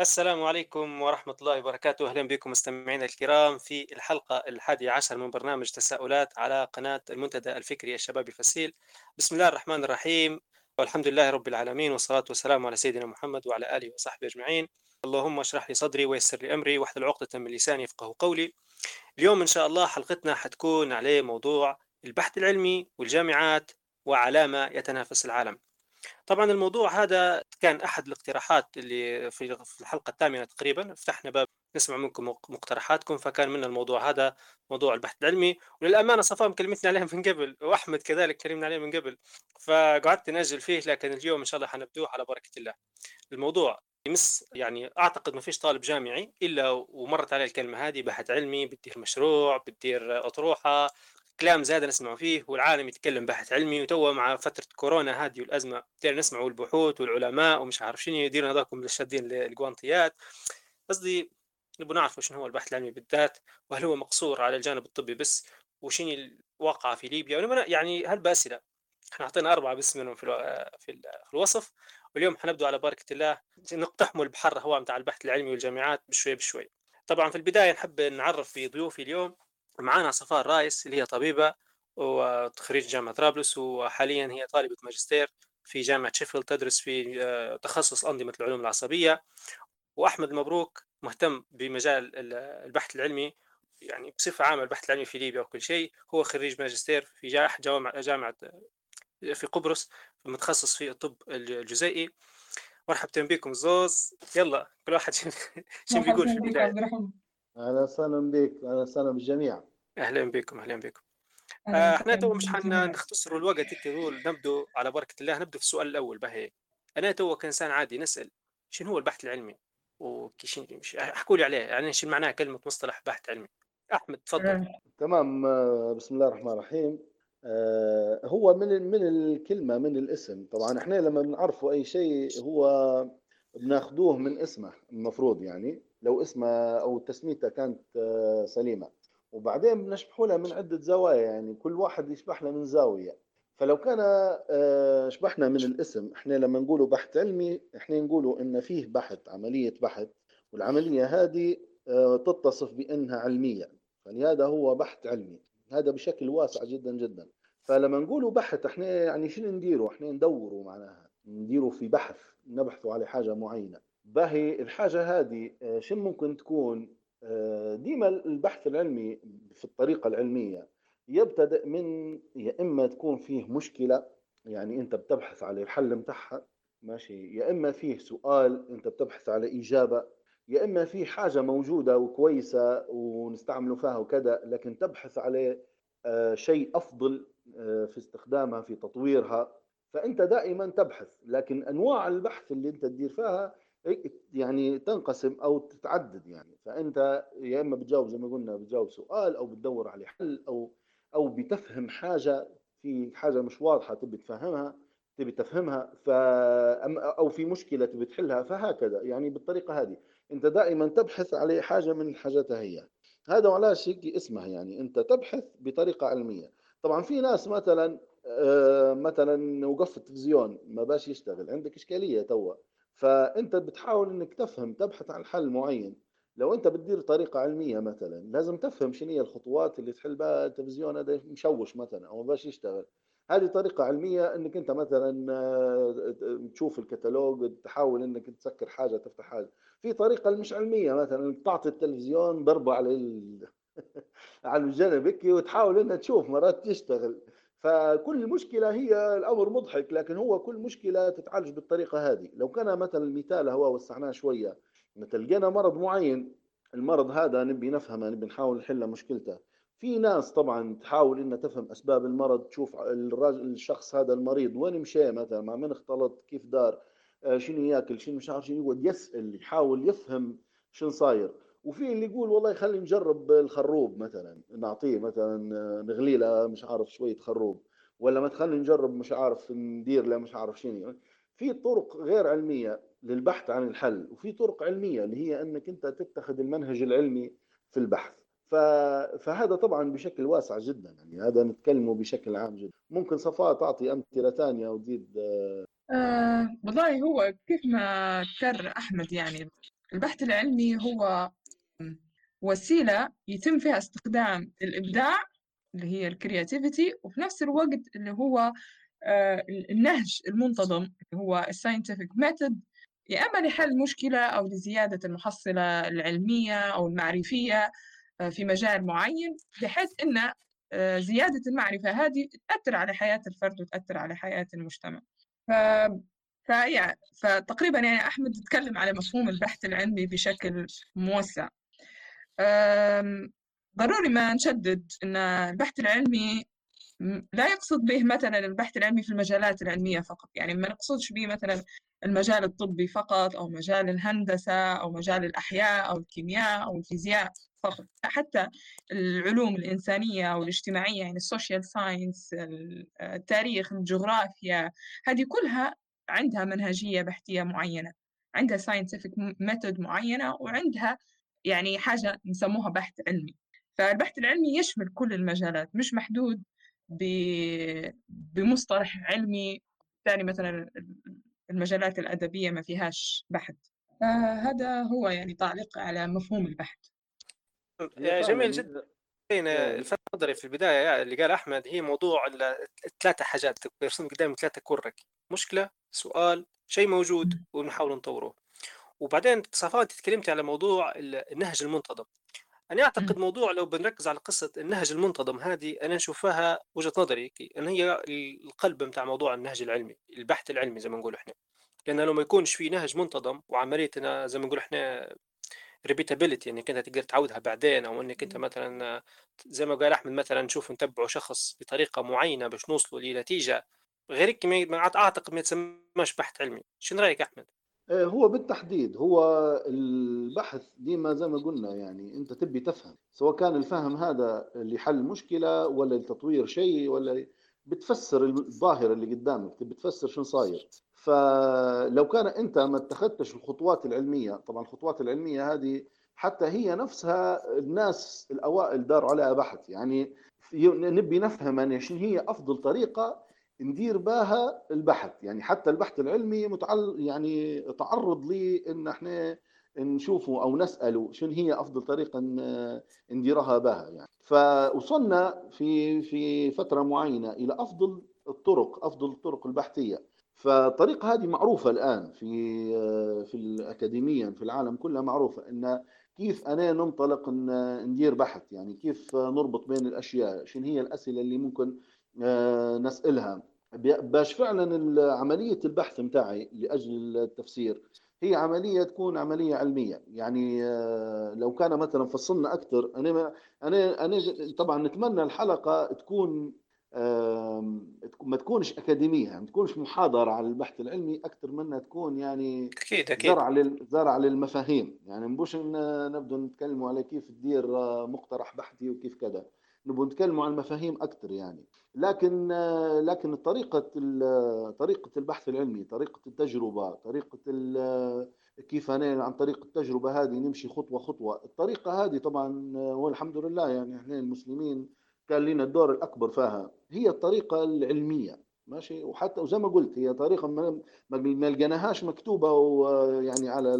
السلام عليكم ورحمة الله وبركاته. أهلا بكم مستمعينا الكرام في الحلقة الحادية عشر من برنامج تساؤلات على قناة المنتدى الفكري الشباب الفسيل. بسم الله الرحمن الرحيم. والحمد لله رب العالمين والصلاة والسلام على سيدنا محمد وعلى آله وصحبه أجمعين. اللهم اشرح لي صدري ويسر لي أمري واحلل عقدة من لساني يفقه قولي. اليوم إن شاء الله حلقتنا حتكون عليه موضوع البحث العلمي والجامعات وعلامة يتنافس العالم. طبعا الموضوع هذا كان أحد الاقتراحات اللي في الحلقة الثامنة تقريبا. فتحنا باب نسمع منكم مقترحاتكم فكان من الموضوع هذا موضوع البحث العلمي. وللأمانة صفاء كلمتنا عليه من قبل وأحمد كذلك كلمنا عليه من قبل. فقعدت نأجل فيه لكن اليوم إن شاء الله حنبدوه على بركة الله. الموضوع يمس يعني أعتقد ما فيش طالب جامعي إلا ومرت عليه الكلمة هذه بحث علمي بتدير مشروع بتدير أطروحة كلام زاد نسمعه فيه والعالم يتكلم بحث علمي وتوا مع فترة كورونا هذه والأزمة بدينا نسمعوا البحوث والعلماء ومش عارف شنو يديروا هذاكم شادين الجوانتيات قصدي نبغى نعرف شنو هو البحث العلمي بالذات وهل هو مقصور على الجانب الطبي بس وشنو الواقع في ليبيا؟ يعني هل بأسئلة؟ إحنا أعطينا أربعة بس منهم في في الوصف واليوم حنبدو على بركه الله نقتحموا البحر هو بتاع البحث العلمي والجامعات بشوي بشوي طبعا في البداية نحب نعرف بضيوفي اليوم معانا صفاء الرايس اللي هي طبيبة وخريج جامعة طرابلس وحاليا هي طالبة ماجستير في جامعة شيفيلد تدرس في آه، تخصص أنظمة العلوم العصبية. وأحمد مبروك مهتم بمجال البحث العلمي يعني بصفة عامة البحث العلمي في ليبيا وكل شيء. هو خريج ماجستير في جامعة جامعة في قبرص متخصص في الطب الجزيئي. مرحبا بكم زوز. يلا كل واحد شو بيقول في البداية؟ أهلا وسهلا بك أهلا وسهلا بالجميع. أهلا بكم أهلا بكم. آه، إحنا تو مش حنختصروا الوقت تقول نبدو على بركة الله. نبدو في السؤال الأول بهي. أنا تو كإنسان عادي نسأل شنو هو البحث العلمي؟ وكيشن أحكوا لي عليه يعني شنو معناها كلمة مصطلح بحث علمي. أحمد تفضل. آه. تمام آه، بسم الله الرحمن الرحيم. هو من من الكلمة من الاسم. طبعا إحنا لما بنعرفوا أي شيء هو بناخذوه من اسمه المفروض يعني لو اسمه أو تسميته كانت آه، سليمة. وبعدين بنشبحوا لها من عدة زوايا يعني كل واحد يشبح له من زاوية. فلو كان آه، شبحنا من الاسم إحنا لما نقولوا بحث علمي إحنا نقولوا إن فيه بحث عملية بحث والعملية هذه آه، تتصف بأنها علمية. فلهذا هو بحث علمي. هذا بشكل واسع جدا جدا. فلما نقولوا بحث إحنا يعني شنو نديروا؟ إحنا ندوروا معناها. نديروا في بحث نبحثوا على حاجة معينة. باهي الحاجة هذه آه، شو ممكن تكون ديما البحث العلمي في الطريقة العلمية يبتدئ من يا إما تكون فيه مشكلة يعني أنت بتبحث على الحل متاعها ماشي؟ يا إما فيه سؤال أنت بتبحث على إجابة يا إما في حاجة موجودة وكويسة ونستعملوا فيها وكذا لكن تبحث على آه، شيء أفضل في استخدامها في تطويرها فأنت دائما تبحث. لكن أنواع البحث اللي أنت تدير فيها يعني تنقسم أو تتعدد يعني. فأنت يا إما بتجاوب زي ما قلنا بتجاوب سؤال أو بتدور على حل أو أو بتفهم حاجة في حاجة مش واضحة تبي تفهمها تبي تفهمها ف أو في مشكلة تبي تحلها فهكذا يعني بالطريقة هذه. أنت دائما تبحث على حاجة من حاجاتها هي. هذا وعلاش هيك اسمها يعني. أنت تبحث بطريقة علمية. طبعا في ناس مثلا آه، مثلا وقف التلفزيون ما باش يشتغل عندك إشكالية توا. فأنت بتحاول إنك تفهم تبحث عن حل معين. لو أنت بتدير طريقة علمية مثلا لازم تفهم شنو هي الخطوات اللي تحل بها التلفزيون هذا مشوش مثلا أو باش يشتغل. هذه طريقة علمية إنك أنت مثلا آه، تشوف الكتالوج تحاول إنك تسكر حاجة تفتح حاجة. في طريقة مش علمية مثلا تعطي التلفزيون ضربة على ال... على الجنب وتحاول إنها تشوف مرات تشتغل. فكل مشكلة هي الأمر مضحك لكن هو كل مشكلة تتعالج بالطريقة هذه. لو كان مثلا المثال هو وسعناه شوية مثل لقينا مرض معين المرض هذا نبي نفهمه نبي نحاول نحل مشكلته. في ناس طبعا تحاول إنها تفهم أسباب المرض تشوف الشخص هذا المريض وين مشى مثلا مع من اختلط كيف دار آه، شنو يأكل شنو مش عارف شنو يقعد يسال يحاول يفهم شنو صاير. وفي اللي يقول والله خلي نجرب الخروب مثلا نعطيه مثلا نغلي له مش عارف شوية خروب ولا ما تخلي نجرب مش عارف ندير له مش عارف شنو. في طرق غير علمية للبحث عن الحل وفي طرق علمية اللي هي أنك أنت تتخذ المنهج العلمي في البحث. فهذا طبعا بشكل واسع جدا يعني هذا نتكلمه بشكل عام جدا. ممكن صفاء تعطي أمثلة ثانية وتزيد آه والله هو كيف ما ذكر أحمد يعني البحث العلمي هو وسيلة يتم فيها استخدام الإبداع اللي هي ال creativity وفي نفس الوقت اللي هو آه، النهج المنتظم اللي هو ال scientific method يا إما لحل مشكلة أو لزيادة المحصلة العلمية أو المعرفية آه، في مجال معين بحيث أن آه، زيادة المعرفة هذه تأثر على حياة الفرد وتأثر على حياة المجتمع. ف... فيعني فتقريبا يعني أحمد تكلم على مفهوم البحث العلمي بشكل موسع. ضروري ما نشدد أن البحث العلمي لا يقصد به مثلا البحث العلمي في المجالات العلمية فقط. يعني ما نقصدش به مثلا المجال الطبي فقط أو مجال الهندسة أو مجال الأحياء أو الكيمياء أو الفيزياء فقط. حتى العلوم الإنسانية أو الاجتماعية يعني ال social science التاريخ الجغرافيا هذه كلها عندها منهجية بحثية معينة. عندها scientific method معينة وعندها يعني حاجة نسموها بحث علمي. فالبحث العلمي يشمل كل المجالات مش محدود بمصطلح علمي. ثاني مثلا المجالات الأدبية ما فيهاش بحث. فهذا هو يعني تعليق على مفهوم البحث. جميل جدا. الفت نظري في البداية اللي قال أحمد هي موضوع الثلاثه حاجات يرسم قدامي ثلاثة كرك. مشكلة سؤال شيء موجود ونحاول نطوره. وبعدين صفاء تكلمت على موضوع النهج المنتظم. أنا أعتقد موضوع لو بنركز على قصة النهج المنتظم هذه أنا أشوفها وجهة نظري أن هي القلب بتاع موضوع النهج العلمي البحث العلمي زي ما نقول إحنا. لأن لو ما يكونش في نهج منتظم وعمليه زي ما نقول إحنا ريبيتابيلتي انك انت تقدر تعودها بعدين أو إنك أنت مثلا زي ما قال أحمد مثلا نشوف نتبعه شخص بطريقة معينة باش نوصلوا لنتيجة غير ما أعتقد ما يتسماش بحث علمي. شنو رأيك أحمد؟ هو بالتحديد هو البحث ديما زي ما قلنا يعني أنت تبي تفهم سواء كان الفهم هذا لحل مشكلة ولا لتطوير شيء ولا بتفسر الظاهرة اللي قدامك تبي تفسر شو صاير. فلو كان أنت ما اتخذتش الخطوات العلمية طبعا الخطوات العلمية هذه حتى هي نفسها الناس الأوائل داروا عليها بحث يعني نبي نفهم يعني شنو هي أفضل طريقة ندير بها البحث. يعني حتى البحث العلمي متعل يعني تعرض لي إن إحنا نشوفه أو نسأله شنو هي أفضل طريقة نديرها بها يعني. فوصلنا في في فترة معينة إلى أفضل الطرق أفضل الطرق البحثية. فالطريقة هذه معروفة الآن في في الاكاديميا في العالم كله معروفة إن كيف أنا ننطلق ندير بحث. يعني كيف نربط بين الأشياء شنو هي الأسئلة اللي ممكن آه، نسألها. باش فعلا عملية البحث متاعي لأجل التفسير هي عملية تكون عملية علمية. يعني آه، لو كان مثلا فصلنا أكثر أنا أنا أنا طبعا نتمنى الحلقة تكون ما تكونش أكاديمية ما تكونش محاضرة على البحث العلمي أكثر منها تكون يعني أكيد أكيد. زرع لل... زرع للمفاهيم. يعني مش نبدو نتكلموا على كيف تدير آه، مقترح بحثي وكيف كذا. نبغى نتكلموا عن المفاهيم أكثر يعني. لكن لكن طريقة طريقة البحث العلمي طريقة التجربة طريقة كيف أنا عن طريق التجربة هذه نمشي خطوة خطوة. الطريقة هذه طبعا والحمد لله يعني إحنا المسلمين كان لنا الدور الأكبر فيها. هي الطريقة العلمية ماشي؟ وحتى وزي ما قلت هي طريقة ما لقيناهاش مكتوبة ويعني على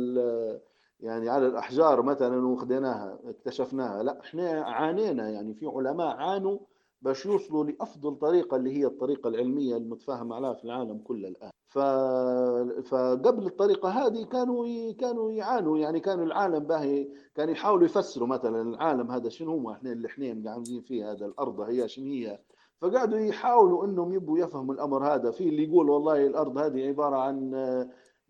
يعني على الأحجار مثلا وخديناها اكتشفناها. لا إحنا عانينا يعني في علماء عانوا باش يوصلوا لأفضل طريقة اللي هي الطريقة العلمية المتفاهم عليها في العالم كله الآن. ف... فقبل الطريقة هذه كانوا كانوا يعانوا. يعني كانوا العالم باهي كان يحاولوا يفسروا مثلا العالم هذا شنو هو إحنا اللي إحنا قاعدين فيه هذا الأرض هي شنو هي. فقعدوا يحاولوا إنهم يبوا يفهموا الأمر هذا. في اللي يقول والله الأرض هذه عبارة عن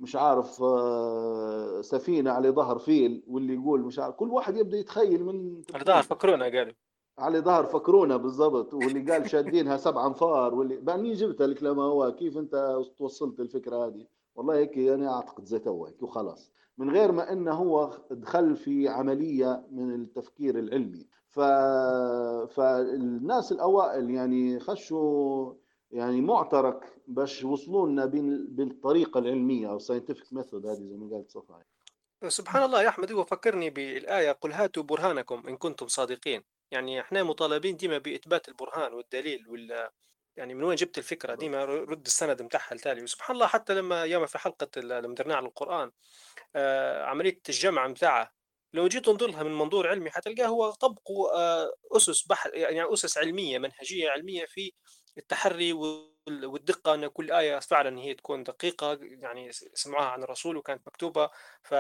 مش عارف آه، سفينة على ظهر فيل واللي يقول مش عارف كل واحد يبدأ يتخيل من على ظهر فكرونا قالوا على ظهر فكرونا بالضبط واللي قال شادينها سبع أنفار واللي بعدين جبت لك لما هو كيف أنت توصلت الفكرة هذه؟ والله هيك أنا أعتقد زي هيك وخلاص. من غير ما إنه هو دخل في عملية من التفكير العلمي. ف... فالناس الأوائل يعني خشوا يعني معترك باش وصلوا لنا بالطريقة العلمية أو scientific method هذه زي ما قالت صفاء. سبحان الله يا أحمد هو فكرني بالآية قل هاتوا برهانكم إن كنتم صادقين. يعني إحنا مطالبين ديما بإثبات البرهان والدليل وال يعني من وين جبت الفكرة؟ ديما رد السند بتاعها التالي وسبحان الله حتى لما يوم في حلقة لما درنا على القرآن آه عملية الجمع بتاعها لو جيت تنظر لها من منظور علمي حتلقاه هو طبقوا آه أسس بحث يعني أسس علمية منهجية علمية في التحري والدقة إن كل آية فعلا هي تكون دقيقة يعني سمعوها عن الرسول وكانت مكتوبة ف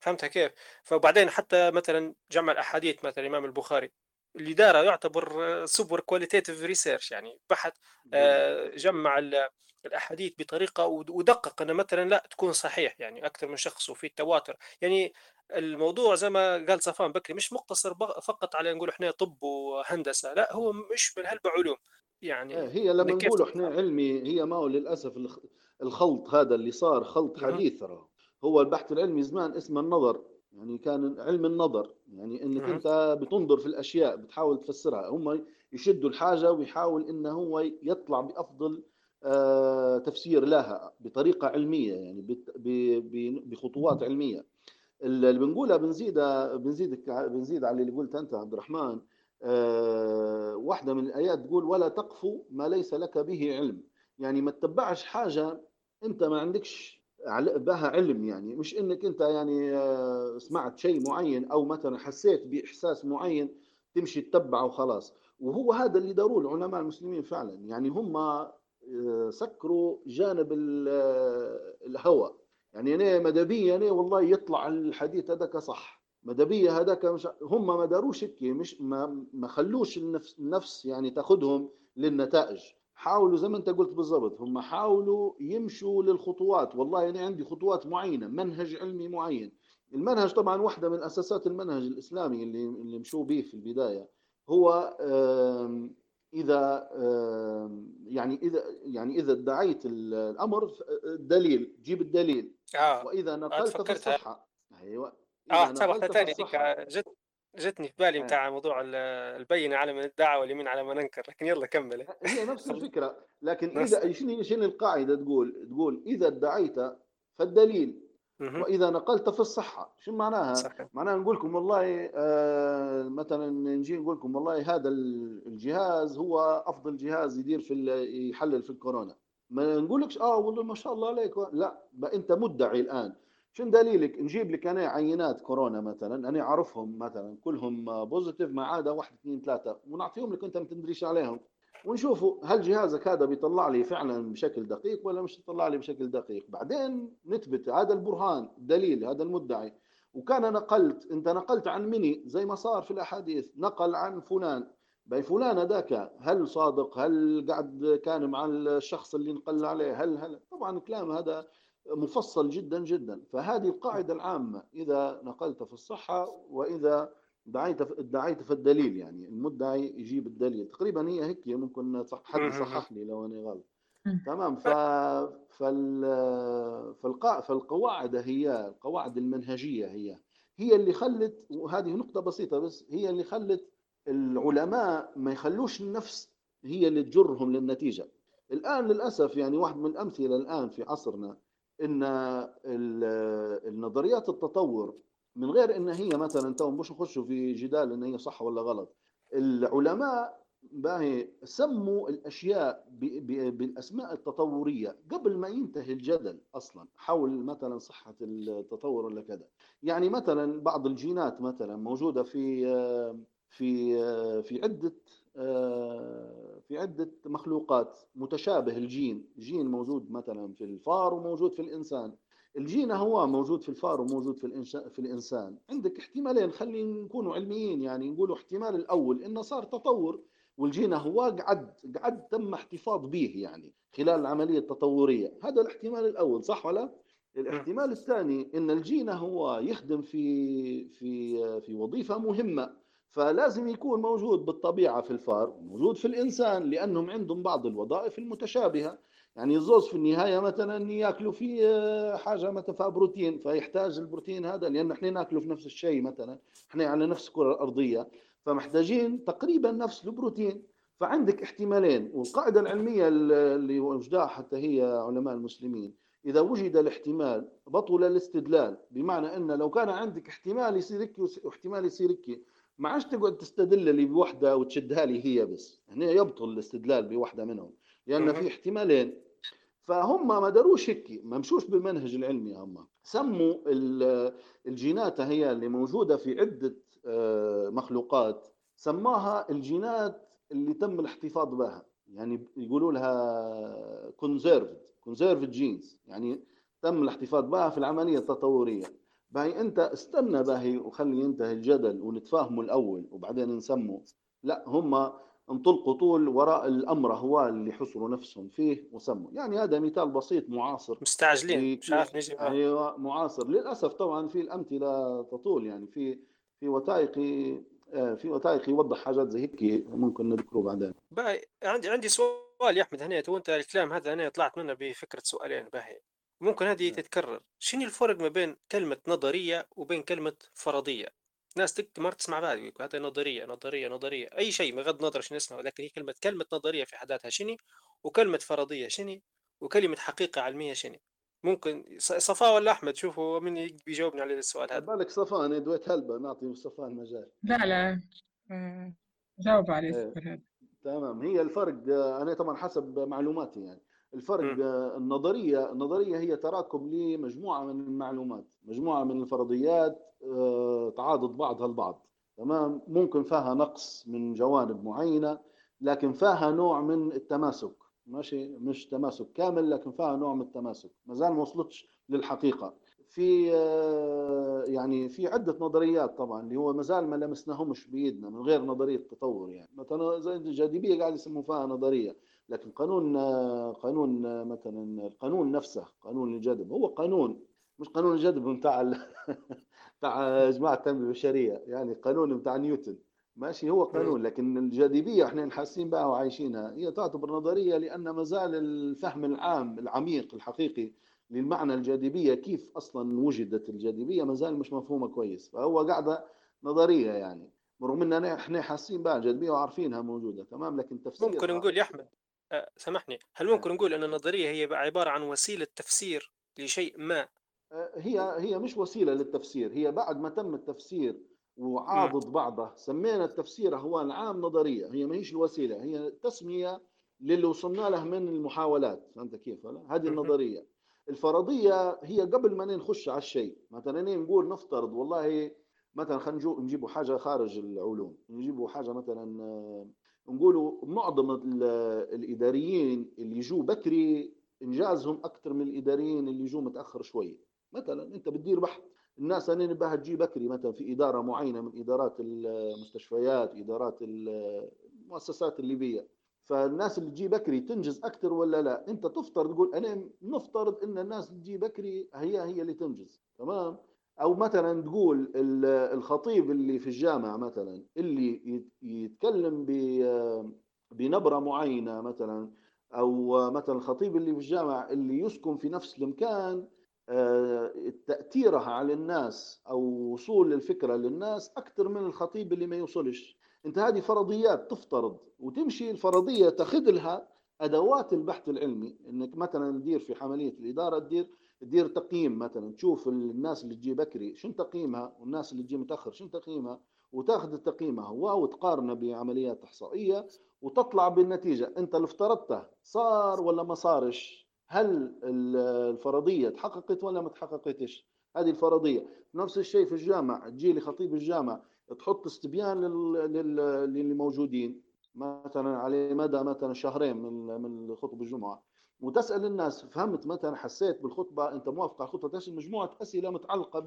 فهمتها كيف؟ فبعدين حتى مثلا جمع الأحاديث مثلا الامام البخاري اللي داره يعتبر super qualitative research يعني بحث آه، جمع الأحاديث بطريقة ودقق إنه مثلا لا تكون صحيح يعني أكثر من شخص وفي التواتر. يعني الموضوع زي ما قالت صفاء بكري مش مقتصر فقط على نقول إحنا طب وهندسة لا هو مش من هلبا علوم يعني إيه، هي لما نقول إحنا علمي هي ما هو للأسف الخلط هذا اللي صار خلط حديث ترى. هو البحث العلمي زمان اسمه النظر يعني كان علم النظر يعني إنك أنت بتنظر في الأشياء بتحاول تفسرها. هم يشدوا الحاجة ويحاول انه هو يطلع بأفضل آه، تفسير لها بطريقة علمية يعني بخطوات علمية. اللي بنقولها بنزيدها بنزيد بنزيد على اللي قلت أنت عبد الرحمن أه واحدة من الآيات تقول ولا تقف ما ليس لك به علم. يعني ما تتبعش حاجة أنت ما عندكش بها علم يعني. مش إنك أنت يعني آه، سمعت شيء معين أو مثلا حسيت بإحساس معين تمشي تتبعه وخلاص. وهو هذا اللي داروه العلماء المسلمين فعلا. يعني هم آه، سكروا جانب آه، الهوى. يعني أنا ماذا بيا أنا والله يطلع الحديث هذاك صح. بيا هذاك مش هم ما داروش هيك مش ما ما خلوش النفس النفس يعني تاخذهم للنتائج. حاولوا زي ما انت قلت بالضبط هم حاولوا يمشوا للخطوات. والله أنا عندي خطوات معينة منهج علمي معين. المنهج طبعا واحدة من أساسات المنهج الإسلامي اللي اللي مشوا به في البداية. هو إذا يعني اذا يعني إذا ادعيت الأمر دليل جيب الدليل. آه. وإذا نقلت في الصحه أيوه. آه واحدة ثانية جت جتني في بالي بتاع آه. موضوع البينة على من ادعى واليمين على من أنكر لكن يلا كمل. هي نفس الفكرة لكن إذا شنو شنو القاعدة تقول؟ تقول إذا ادعيت فالدليل. وإذا نقلت في الصحه شو معناها؟ صحيح. معناها نقول لكم والله آه مثلا نجي نقول لكم والله هذا الجهاز هو أفضل جهاز يدير في يحلل في الكورونا. ما نقولكش آه والله ما شاء الله عليك. لا أنت مدعي الآن. شنو دليلك؟ نجيب لك أنا عينات كورونا مثلا أنا أعرفهم مثلا كلهم بوزيتيف ما عدا واحد اثنين ثلاثة ونعطيهم لك أنت ما تدريش عليهم. ونشوفوا هل جهازك هذا بيطلع لي فعلا بشكل دقيق ولا مش يطلع لي بشكل دقيق. بعدين نثبت هذا البرهان الدليل هذا المدعي. وكان نقلت أنت نقلت عن مني زي ما صار في الأحاديث نقل عن فلان. بأي فلان هذاك هل صادق؟ هل قاعد كان مع الشخص اللي نقل عليه؟ هل هل؟ طبعا الكلام هذا مفصل جدا جدا. فهذه القاعدة العامة إذا نقلت في الصحة وإذا دعيت دعيت في الدليل يعني المدعي يجيب الدليل. تقريبا هي هيك ممكن حد يصحح لي لو أنا غلط. تمام. ف فال فالقا... فالقواعد هي القواعد المنهجية هي. هي اللي خلت وهذه نقطة بسيطة بس هي اللي خلت العلماء ما يخلوش النفس هي اللي تجرهم للنتيجة. الآن للأسف يعني واحد من الأمثلة الآن في عصرنا إن النظريات التطور من غير إن هي مثلا تو مش نخشوا في جدال إن هي صح ولا غلط. العلماء باهي سموا الأشياء بالأسماء التطورية قبل ما ينتهي الجدل أصلا حول مثلا صحة التطور ولا كذا. يعني مثلا بعض الجينات مثلا موجودة في في في عدة في عدة مخلوقات متشابه الجين. جين موجود مثلا في الفار وموجود في الإنسان. الجين هو موجود في الفار وموجود في, في الإنسان. عندك احتمالين خلينا نكونوا علميين يعني نقولوا احتمال الأول إنه صار تطور والجين هو قعد قعد تم احتفاظ به يعني خلال العملية التطورية. هذا الاحتمال الأول صح ولا؟ الاحتمال الثاني إن الجين هو يخدم في في في وظيفة مهمة. فلازم يكون موجود بالطبيعة في الفار موجود في الإنسان لأنهم عندهم بعض الوظائف المتشابهة. يعني الزوز في النهاية مثلا يأكلوا في آه، حاجة مثلا فيها بروتين فيحتاج البروتين هذا لأن إحنا نأكله في نفس الشيء مثلا إحنا على نفس الكرة الأرضية. فمحتاجين تقريبا نفس البروتين. فعندك احتمالين والقاعدة العلمية اللي وجدها حتى هي علماء المسلمين إذا وجد الاحتمال بطل الاستدلال بمعنى أن لو كان عندك احتمال يصير واحتمال يصير ما عادش تقعد تستدل لي بوحدة وتشدها لي هي بس. هنا يبطل الاستدلال بوحدة منهم لأن. في احتمالين. فهم ما داروش هيك ما مشوش بالمنهج العلمي هم. سموا ال- الجينات هي اللي موجودة في عدة آه، مخلوقات. سماها الجينات اللي تم الاحتفاظ بها. يعني يقولوا لها conserved conserved genes يعني تم الاحتفاظ بها في العملية التطورية. باهي أنت استنى باهي وخلي ينتهي الجدل ونتفاهموا الأول وبعدين نسموا. لا هم انطلقوا طول وراء الأمر هو اللي حصروا نفسهم فيه وسموا. يعني هذا مثال بسيط معاصر. مستعجلين. مش عارف نجي. أيوه معاصر. للأسف طبعا في الأمثلة تطول يعني في في وثائقي آه، في وثائق يوضح حاجات زي هيك ممكن نذكره بعدين. باهي عندي عندي سؤال يا أحمد هنا وأنت الكلام هذا أنا طلعت منه بفكرة سؤالين باهي. ممكن هذه نعم. تتكرر. شنو الفرق ما بين كلمة نظرية وبين كلمة فرضية؟ ناس تك مرة تسمع بعد يقول هذا نظرية نظرية نظرية. أي شيء بغض النظر شنو اسمه لكن هي كلمة كلمة نظرية في حد ذاتها شنو؟ وكلمة فرضية شنو؟ وكلمة حقيقة علمية شنو؟ ممكن صفاء ولا أحمد؟ شوفوا من يقدر يجاوبني على السؤال هذا. بالك صفان دويت هلبة نعطي صفان مجال لا لا. آه، جاوب عليه إيه. السؤال هذا. تمام. هي الفرق آه، أنا طبعا حسب معلوماتي يعني. الفرق النظرية النظرية هي تراكم لمجموعة من المعلومات مجموعة من الفرضيات آه، تعاضد بعضها البعض تمام؟ ممكن فيها نقص من جوانب معينة لكن فيها نوع من التماسك ماشي؟ مش تماسك كامل لكن فيها نوع من التماسك ما زال ما وصلتش للحقيقة. في آه، يعني في عدة نظريات طبعا اللي هو ما زال ما لمسناهمش بايدنا من غير نظرية تطور يعني. مثلا زي الجاذبية قاعد يسموا فيها نظرية. لكن قانون قانون مثلا القانون نفسه قانون الجذب هو قانون مش قانون الجذب بتاع ال- بتاع جماعة التنمية البشرية يعني قانون بتاع نيوتن. ماشي هو قانون لكن الجاذبية إحنا حاسين بها وعايشينها هي تعتبر نظرية لأن ما زال الفهم العام العميق الحقيقي للمعنى الجاذبية كيف أصلا وجدت الجاذبية ما زال مش مفهومة كويس. فهو قاعدة نظرية يعني رغم إننا إحنا حاسين بها الجاذبية وعارفينها موجودة تمام؟ لكن تفسيرها ممكن نقول يا أحمد. سامحني. هل ممكن نقول أن النظرية هي عبارة عن وسيلة تفسير لشيء ما؟ هي هي مش وسيلة للتفسير هي بعد ما تم التفسير وعاضد بعضه سمينا التفسير هو العام نظرية هي ما هيش الوسيلة هي تسمية للي وصلنا له من المحاولات فهمت كيف ولا؟ هذه مهم. النظرية. الفرضية هي قبل ما نخش على الشيء مثلا نقول نفترض والله مثلا خلينا نجيبوا حاجة خارج العلوم نجيبوا حاجة مثلا آه، نقولوا معظم ال- الإداريين اللي يجوا بكري إنجازهم أكثر من الإداريين اللي يجوا متأخر شوي. مثلا أنت بتدير بحث الناس أنا نباها تجي بكري مثلا في إدارة معينة من إدارات المستشفيات إدارات المؤسسات الليبية. فالناس اللي تجي بكري تنجز أكثر ولا لا؟ أنت تفترض تقول أنا نفترض إن الناس اللي تجي بكري هي هي اللي تنجز. تمام؟ أو مثلا تقول ال- الخطيب اللي في الجامعة مثلا اللي يت- يتكلم بنبرة معينة مثلا أو مثلا الخطيب اللي في الجامعة اللي يسكن في نفس المكان آه، تأثيرها على الناس أو وصول الفكرة للناس أكثر من الخطيب اللي ما يوصلش. أنت هذه فرضيات تفترض وتمشي الفرضية تاخذ لها أدوات البحث العلمي. إنك مثلا تدير في عمليه الإدارة تدير تدير تقييم مثلا. تشوف الناس اللي تجي بكري شنو تقييمها والناس اللي تجي متأخر شنو تقييمها وتأخذ تقييمها هو وتقارنه بعمليات إحصائية وتطلع بالنتيجة. أنت اللي افترضته صار ولا ما صارش؟ هل ال- الفرضية تحققت ولا ما تحققتش؟ هذه الفرضية. نفس الشيء في الجامعة تجي لي خطيب الجامعة تحط استبيان لل- لل- للي موجودين. مثلا على مدى مثلا شهرين من من خطب الجمعة. وتسأل الناس فهمت مثلا حسيت بالخطبة؟ أنت موافق على الخطبة؟ تسال مجموعة أسئلة متعلقة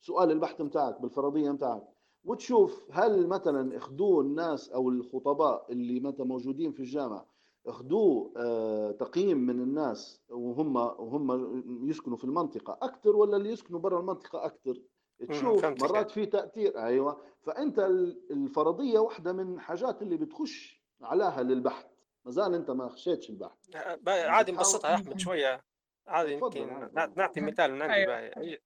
بسؤال البحث متاعك بالفرضية متاعك. وتشوف هل مثلا أخذوه الناس أو الخطباء اللي مثلا موجودين في الجامعة أخذوه آه، تقييم من الناس وهم وهم يسكنوا في المنطقة أكثر ولا اللي يسكنوا برا المنطقة أكثر تشوف. مرات في تأثير. أيوه. فأنت ال- الفرضية واحدة من الحاجات اللي بتخش عليها للبحث. ما زال أنت ما خشيتش البحث با- عادي نبسطها يا أحمد شوية. عادي يمكن نعطي مثال من عندي أيوة. باهي هي-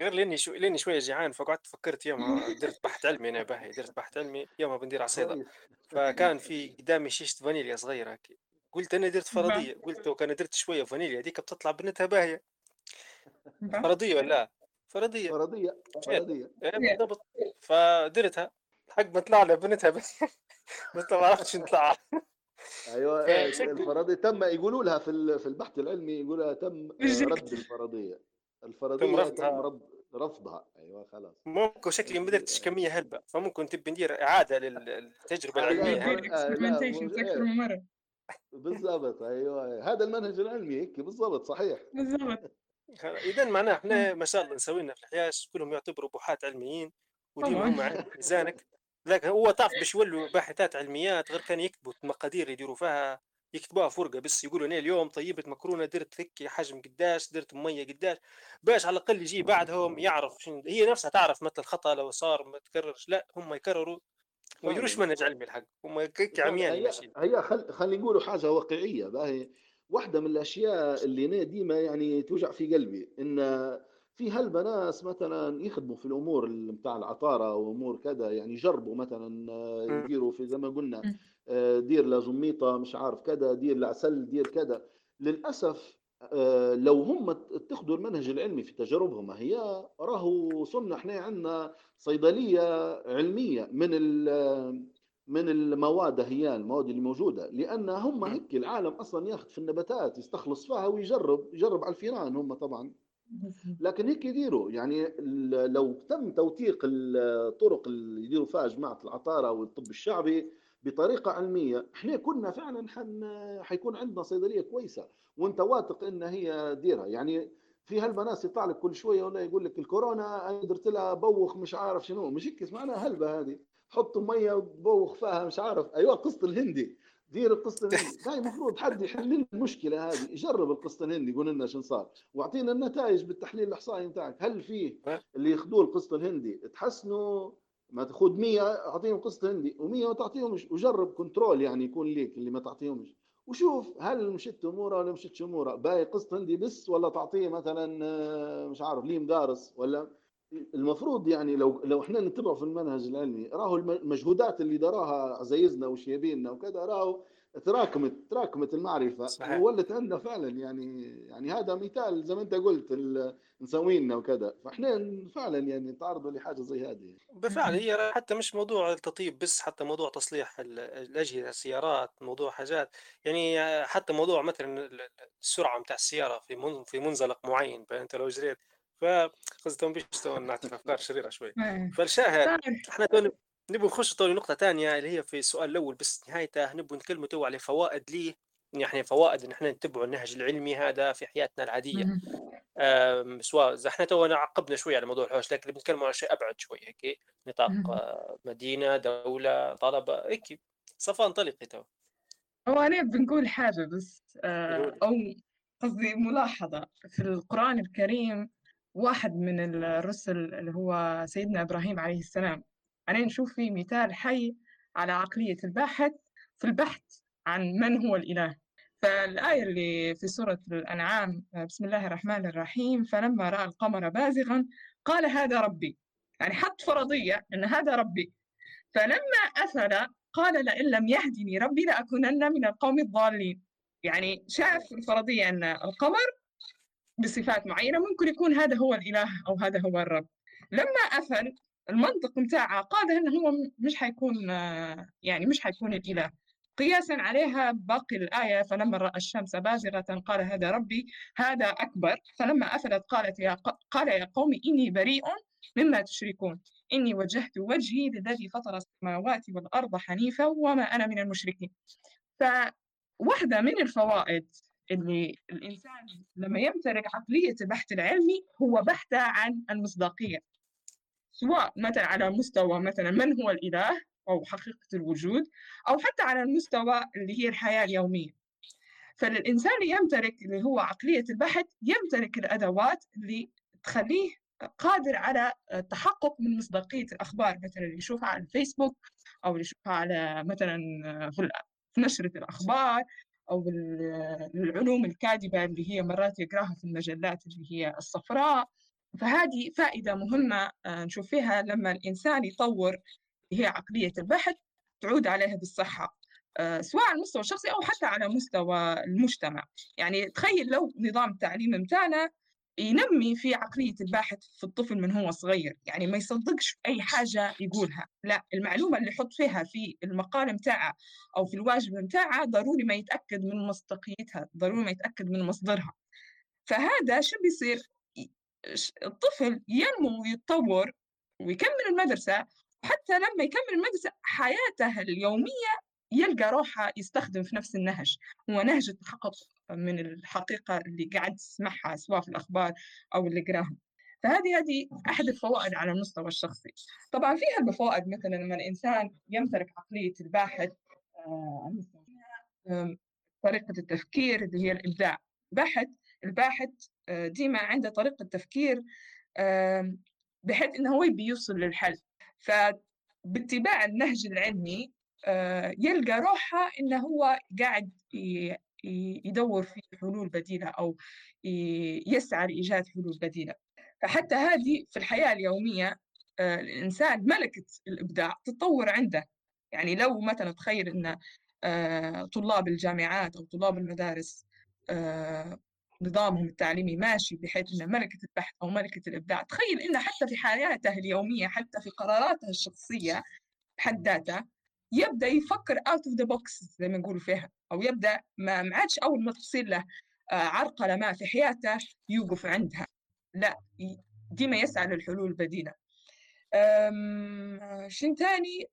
غير لأني شو لأني شوية جيعان فقعدت فكرت يوم درت بحث علمي أنا باهي درت بحث علمي يوم بندير عصيدة. فكان في قدامي شيشة فانيليا صغيرة هيك. قلت أنا درت نعم. فرضية. قلت لو كان درت شوية فانيليا هذيك بتطلع بنتها باهية. نعم. فرضية ولا لا؟ فرضية. فرضية فرضية. إيه بالضبط. فدرتها. حق ما طلع لها بنتها بس. بس ما عرفتش نطلع أيوه آه، آه، الفرضيه تم يقولوا لها في ال- في البحث العلمي يقولوا لها تم. رد الفرضيه الفرضيه تم تم رفضها. رد رفضها. أيوه خلاص. ممكن شكلي ما درتش كمية هلبة فممكن تبي ندير إعادة للتجربة لا، العلمية. دير آه، إيه. من مرة. بالضبط أيوه هذا المنهج العلمي هيك بالضبط صحيح. بالضبط. اذا معناه إحنا ما شاء الله نسوي لنا في الحياة كلهم يعتبروا بحاث علميين وديما. هم عند ميزانك. لكن هو تعرف باش يولوا باحثات علميات غير كان يكتبوا المقادير يديروا فيها يكتبوها فرقه بس يقولوا أنا اليوم طيبت مكرونة درت ثكي حجم قداش درت مية قداش باش على الأقل يجي بعدهم يعرف شنو هي نفسها تعرف متى الخطأ لو صار ما تكررش لا هم يكرروا ما يديروش. منهج علمي الحق هم هيك عميان هي ماشيين. هي خل خلينا نقولوا حاجة واقعية باهي. واحدة من الأشياء اللي أنا ديما يعني توجع في قلبي إن في هلبة ناس مثلا يخدموا في الأمور نتاع العطارة وأمور كذا يعني يجربوا مثلا آه،. يديروا في زي ما قلنا. آه، دير لزميطه مش عارف كذا دير لعسل دير كذا للأسف آه، لو هم اتخذوا المنهج العلمي في تجاربهم هي راهو صرنا إحنا عندنا صيدلية علمية من من المواد هي المواد اللي موجودة لأن هم. هيك العالم أصلا ياخذ في النباتات يستخلص فيها ويجرب يجرب على الفيران هم طبعا لكن هيك يديروا. يعني لو تم توثيق الطرق اللي يديروا فيها جماعة العطارة والطب الشعبي بطريقة علمية إحنا كنا فعلا حن حيكون عندنا صيدلية كويسة وأنت واثق إن هي ديرها. يعني في هلبة يطلع لك كل شوية ولا يقول لك الكورونا أنا درت لها بوخ مش عارف شنو. مش هيك اسمها؟ هلبة هذه. حطوا مية وبوخ فيها مش عارف. أيوه قصه الهندي. دير القسط الهندي هاي المفروض حد يحل المشكلة هذه. يجرب القسط الهندي يقول لنا شو صار. واعطينا النتائج بالتحليل الإحصائي بتاعك هل فيه اللي ياخذوه القسط الهندي تحسنوا؟ ما تاخذ 100 اعطيهم قسط هندي و100 ما تعطيهمش. وجرب كنترول يعني يكون ليك اللي ما تعطيهمش. وشوف هل مشيت أمورة ولا مشيتش أمورة؟ باقي قسط هندي بس ولا تعطيه مثلا آه، مش عارف ليم دارس ولا المفروض يعني لو لو إحنا نتبع في المنهج العلمي راهو الم- المجهودات اللي دراها عزايزنا وشيابينا وكذا راهو تراكمت تراكمت المعرفة صحيح. وولت عندنا فعلا يعني يعني هذا مثال زي ما انت قلت مسوينا وكذا. فاحنا فعلا يعني نتعرضوا لحاجة زي هذه. بالفعل هي حتى مش موضوع التطيب بس حتى موضوع تصليح ال- الأجهزة السيارات موضوع حاجات. يعني حتى موضوع مثلا ال- السرعة متاع السيارة في في منزلق معين فأنت لو جريت فقصدي بيش تو نعطي في أفكار شريرة شوي إيه. فالشاهد طيب. إحنا تو نبغى نخش تو لنقطة تانية اللي هي في السؤال الأول بس نهايته نبغى نتكلموا تو على فوائد ليه يعني فوائد إن إحنا نتبعوا النهج العلمي هذا في حياتنا العادية سواء إحنا تو عقبنا شوي على موضوع الحوش لكن بنتكلم على شيء أبعد شوي هيك نطاق مهم. مدينة دولة طلبة هيك صفا انطلقي تو هو أنا بنقول حاجة بس آه،. أو قصدي ملاحظة في القرآن الكريم واحد من الرسل اللي هو سيدنا إبراهيم عليه السلام. أنا نشوف فيه مثال حي على عقلية الباحث في البحث عن من هو الإله. فالآية اللي في سورة الأنعام بسم الله الرحمن الرحيم فلما رأى القمر بازغا قال هذا ربي. يعني حط فرضية أن هذا ربي. فلما أفل قال لئن لم يهدني ربي لأكونن من القوم الضالين. يعني شاف الفرضية أن القمر بصفات معينة ممكن يكون هذا هو الإله أو هذا هو الرب. لما أفل المنطق متاعه قاده أنه هو مش حيكون يعني مش حيكون الإله. قياسا عليها باقي الآية فلما رأى الشمس بازغة قال هذا ربي هذا أكبر. فلما أفلت قالت يا قال يا قوم إني بريء مما تشركون. إني وجهت وجهي للذي فطر السماوات والأرض حنيفا وما أنا من المشركين. فواحدة من الفوائد اللي الإنسان لما يمتلك عقلية البحث العلمي هو بحثه عن المصداقية. سواء مثلا على مستوى مثلا من هو الإله أو حقيقة الوجود أو حتى على المستوى اللي هي الحياة اليومية. فالإنسان اللي يمتلك اللي هو عقلية البحث يمتلك الأدوات اللي تخليه قادر على التحقق من مصداقية الأخبار مثلا اللي يشوفها على الفيسبوك أو اللي يشوفها على مثلا في نشرة الأخبار. أو ال- العلوم الكاذبة اللي هي مرات يقراها في المجلات اللي هي الصفراء. فهذه فائدة مهمة آه، نشوف فيها لما الإنسان يطور هي عقلية البحث تعود عليها بالصحة آه، سواء على المستوى الشخصي أو حتى على مستوى المجتمع. يعني تخيل لو نظام التعليم متاعنا ينمي في عقلية الباحث في الطفل من هو صغير يعني ما يصدقش أي حاجة يقولها. لا المعلومة اللي يحط فيها في المقال متاعه أو في الواجب متاعه ضروري ما يتأكد من مصداقيتها ضروري ما يتأكد من مصدرها. فهذا شو بيصير؟ الطفل ينمو ويتطور ويكمل المدرسة حتى لما يكمل المدرسة حياته اليومية يلقى روحه يستخدم في نفس النهج. هو نهج التحقق من الحقيقة اللي قاعد تسمعها سواء في الأخبار أو اللي قراها. فهذه هذه أحد الفوائد على المستوى الشخصي. طبعا فيها الفوائد مثلا لما الإنسان يمتلك عقلية الباحث آه، طريقة التفكير اللي هي الإبداع. باحث الباحث آه، ديما عنده طريقة تفكير بحيث إنه هو يبي يوصل للحل. فباتباع النهج العلمي آه، يلقى روحه إنه هو قاعد يدور في حلول بديلة أو يسعى لإيجاد حلول بديلة. فحتى هذه في الحياة اليومية آه، الإنسان ملكة الإبداع تتطور عنده. يعني لو مثلا تخيل أن آه، طلاب الجامعات أو طلاب المدارس نظامهم التعليمي ماشي بحيث أن ملكة البحث أو ملكة الإبداع تخيل أن حتى في حياته اليومية حتى في قراراته الشخصية بحد ذاتها يبدأ يفكر out of the box زي ما نقول فيها أو يبدأ ما عادش أول ما تصير له آه، عرقلة ما في حياته يوقف عندها. لا ديما يسعى للحلول البديله شيء ثاني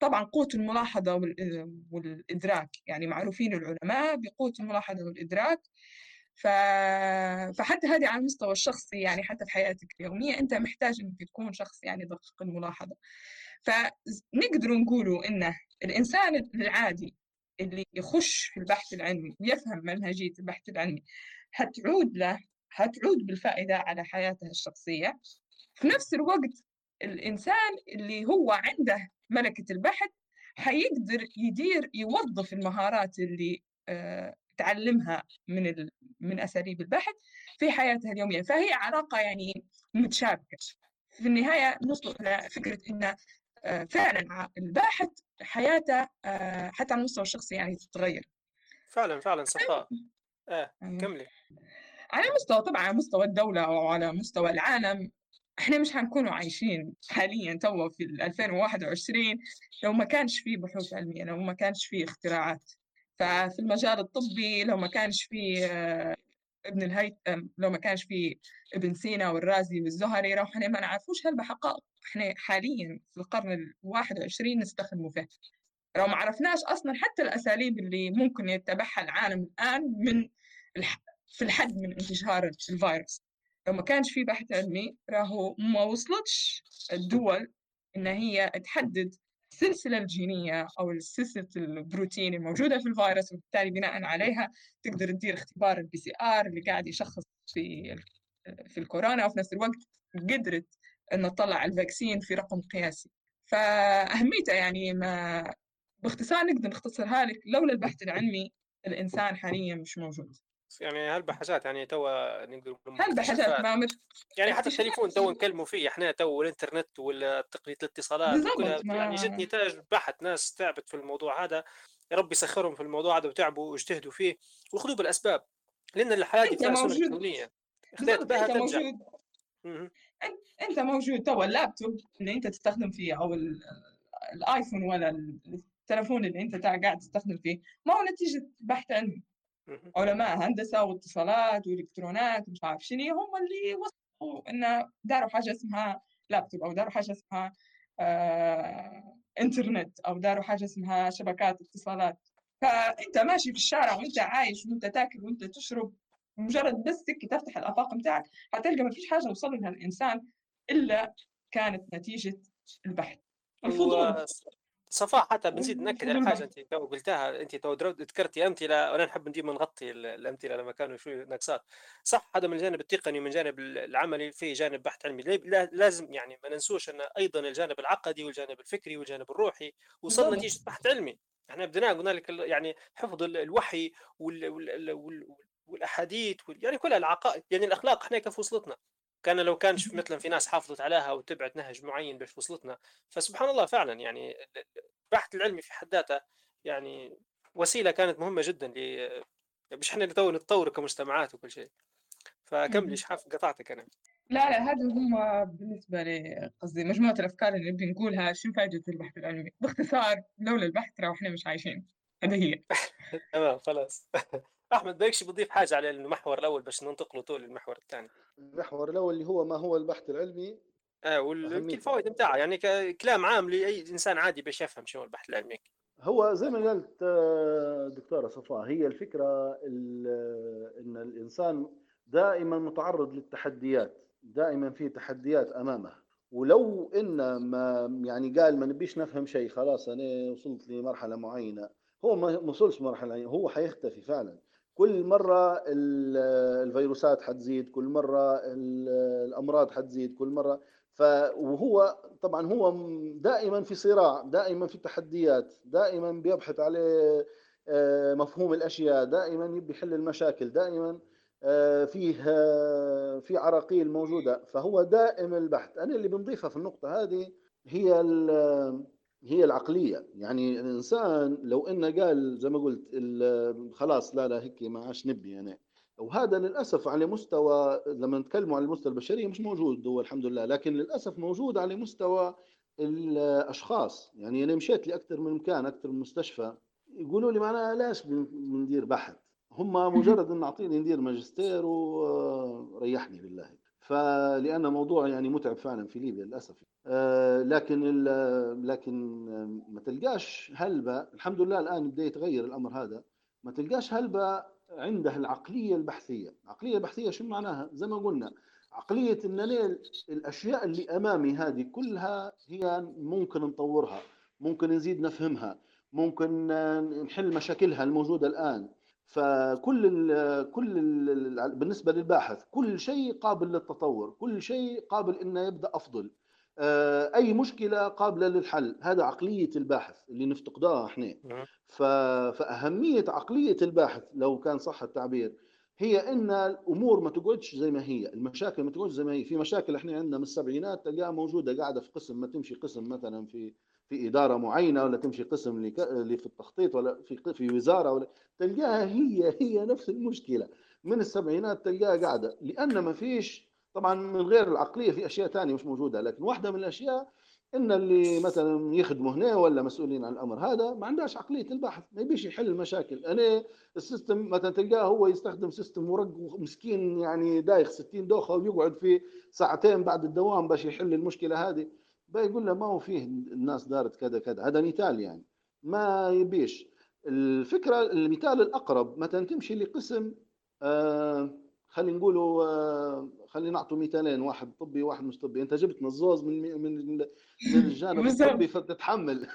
طبعا قوة الملاحظة والإدراك يعني معروفين العلماء بقوة الملاحظة والإدراك. ف... فحتى هذه على المستوى الشخصي يعني حتى في حياتك اليومية أنت محتاج أنك تكون شخص يعني دقيق الملاحظة. فنقدر نقولوا إنه الإنسان العادي اللي يخش في البحث العلمي ويفهم منهجية البحث العلمي هتعود له هتعود بالفائدة على حياته الشخصية. في نفس الوقت الإنسان اللي هو عنده ملكة البحث حيقدر يدير يوظف المهارات اللي آه تعلمها من من أساليب البحث في حياتها اليومية. فهي علاقة يعني متشابكة. في النهاية نوصل إلى فكره إن فعلا الباحث حياته آه، حتى على المستوى الشخصي يعني تتغير. فعلا فعلا صفاء آه أيوة. كملي. على مستوى طبعا على مستوى الدولة أو على مستوى العالم إحنا مش هنكونوا عايشين حاليا توا في 2021 لو ما كانش في بحوث علمية لو ما كانش في اختراعات. ففي المجال الطبي لو ما كانش في آه، ابن الهيثم لو ما كانش في ابن سينا والرازي والزهري لو إحنا ما نعرفوش هالبحقائق إحنا حاليا في القرن الواحد وعشرين نستخدمه فيه لو ما عرفناش أصلا حتى الأساليب اللي ممكن يتبعها العالم الآن من الح... في الحد من انتشار الفيروس. لو ما كانش في بحث علمي راهو ما وصلتش الدول إن هي تحدد السلسلة الجينية أو السلسلة البروتين الموجودة في الفيروس وبالتالي بناء عليها تقدر تدير اختبار ال PCR اللي قاعد يشخص في في الكورونا وفي نفس الوقت قدرت أن تطلع ال vaccine في رقم قياسي. فأهميته يعني ما باختصار نقدر نختصرها لك لولا البحث العلمي الإنسان حاليا مش موجود. يعني هلبا حاجات يعني توا نقدر هلبا حاجات ما مت... يعني حتى التليفون تو نكلموا فيه إحنا تو والانترنت وتقنيه الاتصالات ما... يعني جد نتاج بحث ناس تعبت في الموضوع هذا يا رب يسخرهم في الموضوع هذا وتعبوا واجتهدوا فيه وخذوا بالأسباب لأن الحياة دي كونية. اختلت بها ترجع موجود. أنت موجود تو اللابتوب اللي أنت تستخدم فيه أو الآيفون ولا التلفون اللي أنت قاعد تستخدم فيه ما هو نتيجة بحث علمي. علماء هندسة واتصالات والكترونات ومش عارف شنو هم اللي وصلوا انه داروا حاجة اسمها لابتوب أو داروا حاجة اسمها آه إنترنت أو داروا حاجة اسمها شبكات اتصالات. فأنت ماشي في الشارع وأنت عايش وأنت تاكل وأنت تشرب مجرد بس تفتح الأفاق بتاعك حتلقى ما فيش حاجة وصل لها الإنسان إلا كانت نتيجة البحث. الفضول. صفاء حتى بنزيد نأكد على حاجة أنت تو قلتها أنت تو ذكرتي امثله وأنا نحب ديما نغطي الأمثلة لما كانوا شوي نقصات صح هذا من الجانب التقني ومن الجانب العملي في جانب بحث علمي. لازم يعني ما ننسوش أن أيضا الجانب العقدي والجانب الفكري والجانب الروحي وصل نتيجة بحث علمي. إحنا بدنا قلنا لك يعني حفظ الوحي وال وال وال والأحاديث يعني كل العقائد يعني الأخلاق إحنا كيف وصلتنا. كان لو كان مثلا في ناس حافظت عليها وتبعت نهج معين باش وصلتنا فسبحان الله فعلا يعني البحث العلمي في حد ذاته يعني وسيلة كانت مهمة جدا ل باش إحنا نتطور كمجتمعات وكل شيء. فكملي شحاف قطعتك أنا. لا لا هذا هم بالنسبة لي قصدي مجموعة الأفكار اللي نبي نقولها شو فائدة البحث العلمي؟ باختصار لولا البحث ترى إحنا مش عايشين. هذه هي. تمام خلاص. أحمد بيكش بضيف حاجة على المحور الأول باش ننتقلوا طول المحور الثاني. المحور الأول اللي هو ما هو البحث العلمي. آه والفوائد نتاعها يعني كلام عام لأي إنسان عادي باش يفهم شنو البحث العلمي. هو زي ما قالت آه، دكتورة صفاء هي الفكرة إن الإنسان دائما متعرض للتحديات دائما في تحديات أمامه. ولو إن ما يعني قال ما نبيش نفهم شيء خلاص أنا وصلت لمرحلة معينة هو ما وصلش مرحلة هو حيختفي فعلا. كل مرة الفيروسات حتزيد كل مرة الأمراض حتزيد كل مرة. ف وهو طبعا هو دائما في صراع دائما في تحديات دائما بيبحث على آه، مفهوم الأشياء دائما يبي يحل المشاكل دائما آه، فيه آه، في عراقيل موجودة. فهو دائم البحث. أنا اللي بنضيفها في النقطة هذه هي هي العقلية. يعني الإنسان لو إنه قال زي ما قلت خلاص لا لا هيك ما عادش نبي أنا وهذا للأسف على مستوى لما نتكلموا على المستوى البشريه مش موجود هو الحمد لله. لكن للأسف موجود على مستوى الأشخاص. يعني أنا مشيت لأكثر من مكان أكثر من مستشفى يقولوا لي معنا ليش بندير بحث؟ هم مجرد إن أعطيني ندير ماجستير وريحني بالله. فلأن موضوع يعني متعب فعلا في ليبيا للأسف. آه، لكن لكن ما تلقاش هلبة الحمد لله الآن بدأ يتغير الأمر هذا ما تلقاش هلبة عنده العقلية البحثية، العقليه البحثيه شو معناها؟ زي ما قلنا عقلية إن الأشياء اللي أمامي هذه كلها هي ممكن نطورها، ممكن نزيد نفهمها، ممكن نحل مشاكلها الموجودة الآن، فكل ال كل ال بالنسبة للباحث كل شيء قابل للتطور، كل شيء قابل إنه يبدأ أفضل. آه، أي مشكلة قابلة للحل هذا عقلية الباحث اللي نفتقدها إحنا نعم. فأهمية عقلية الباحث لو كان صح التعبير هي إن الأمور ما تقعدش زي ما هي المشاكل ما تقعدش زي ما هي في مشاكل إحنا عندنا من السبعينات تلقاها موجودة قاعدة في قسم ما تمشي قسم مثلا في في إدارة معينة ولا تمشي قسم اللي في التخطيط ولا في في وزارة ولا تلقاها هي هي نفس المشكلة. من السبعينات تلقاها قاعدة. لأن ما فيش طبعا من غير العقلية في أشياء ثانية مش موجودة. لكن واحدة من الأشياء إن اللي مثلا يخدموا هنا ولا مسؤولين عن الأمر هذا ما عندهاش عقلية البحث. ما يبيش يحل المشاكل. أنا ال system مثلا تلقاه هو يستخدم system ورق مسكين يعني دايخ 60 دوخة ويقعد في ساعتين بعد الدوام باش يحل المشكلة هذه. بيقول له ما هو فيه الناس دارت كذا كذا هذا مثال يعني. ما يبيش. الفكرة المثال الأقرب مثلا تمشي لقسم آه خلينا نقولوا آه خلينا نعطوا مثالين واحد طبي وواحد مش طبي. أنت جبت نزوز من من من الجانب الطبي فتتحمل.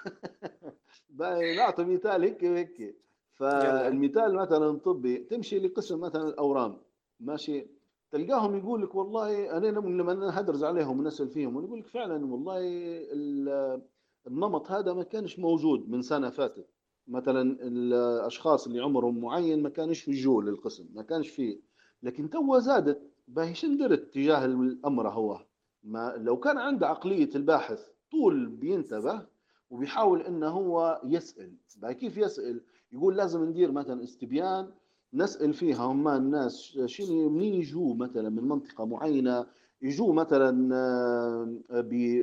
نعطي مثال هيك وهيك. فالمثال مثلا طبي تمشي لقسم مثلا الأورام. ماشي؟ تلقاهم يقول لك والله أنا لما هدرز عليهم ونسأل فيهم ونقول لك فعلا والله النمط هذا ما كانش موجود من سنة فاتت. مثلا الأشخاص اللي عمرهم معين ما كانش يجوا للقسم ما كانش فيه. لكن تو زادت. باهي شندرت تجاه الأمر هو؟ ما لو كان عنده عقلية الباحث طول بينتبه وبيحاول إنه هو يسأل. كيف يسأل؟ يقول لازم ندير مثلا استبيان نسأل فيها هم الناس شنو منين يجوا مثلا من منطقة معينة يجوا مثلا آه،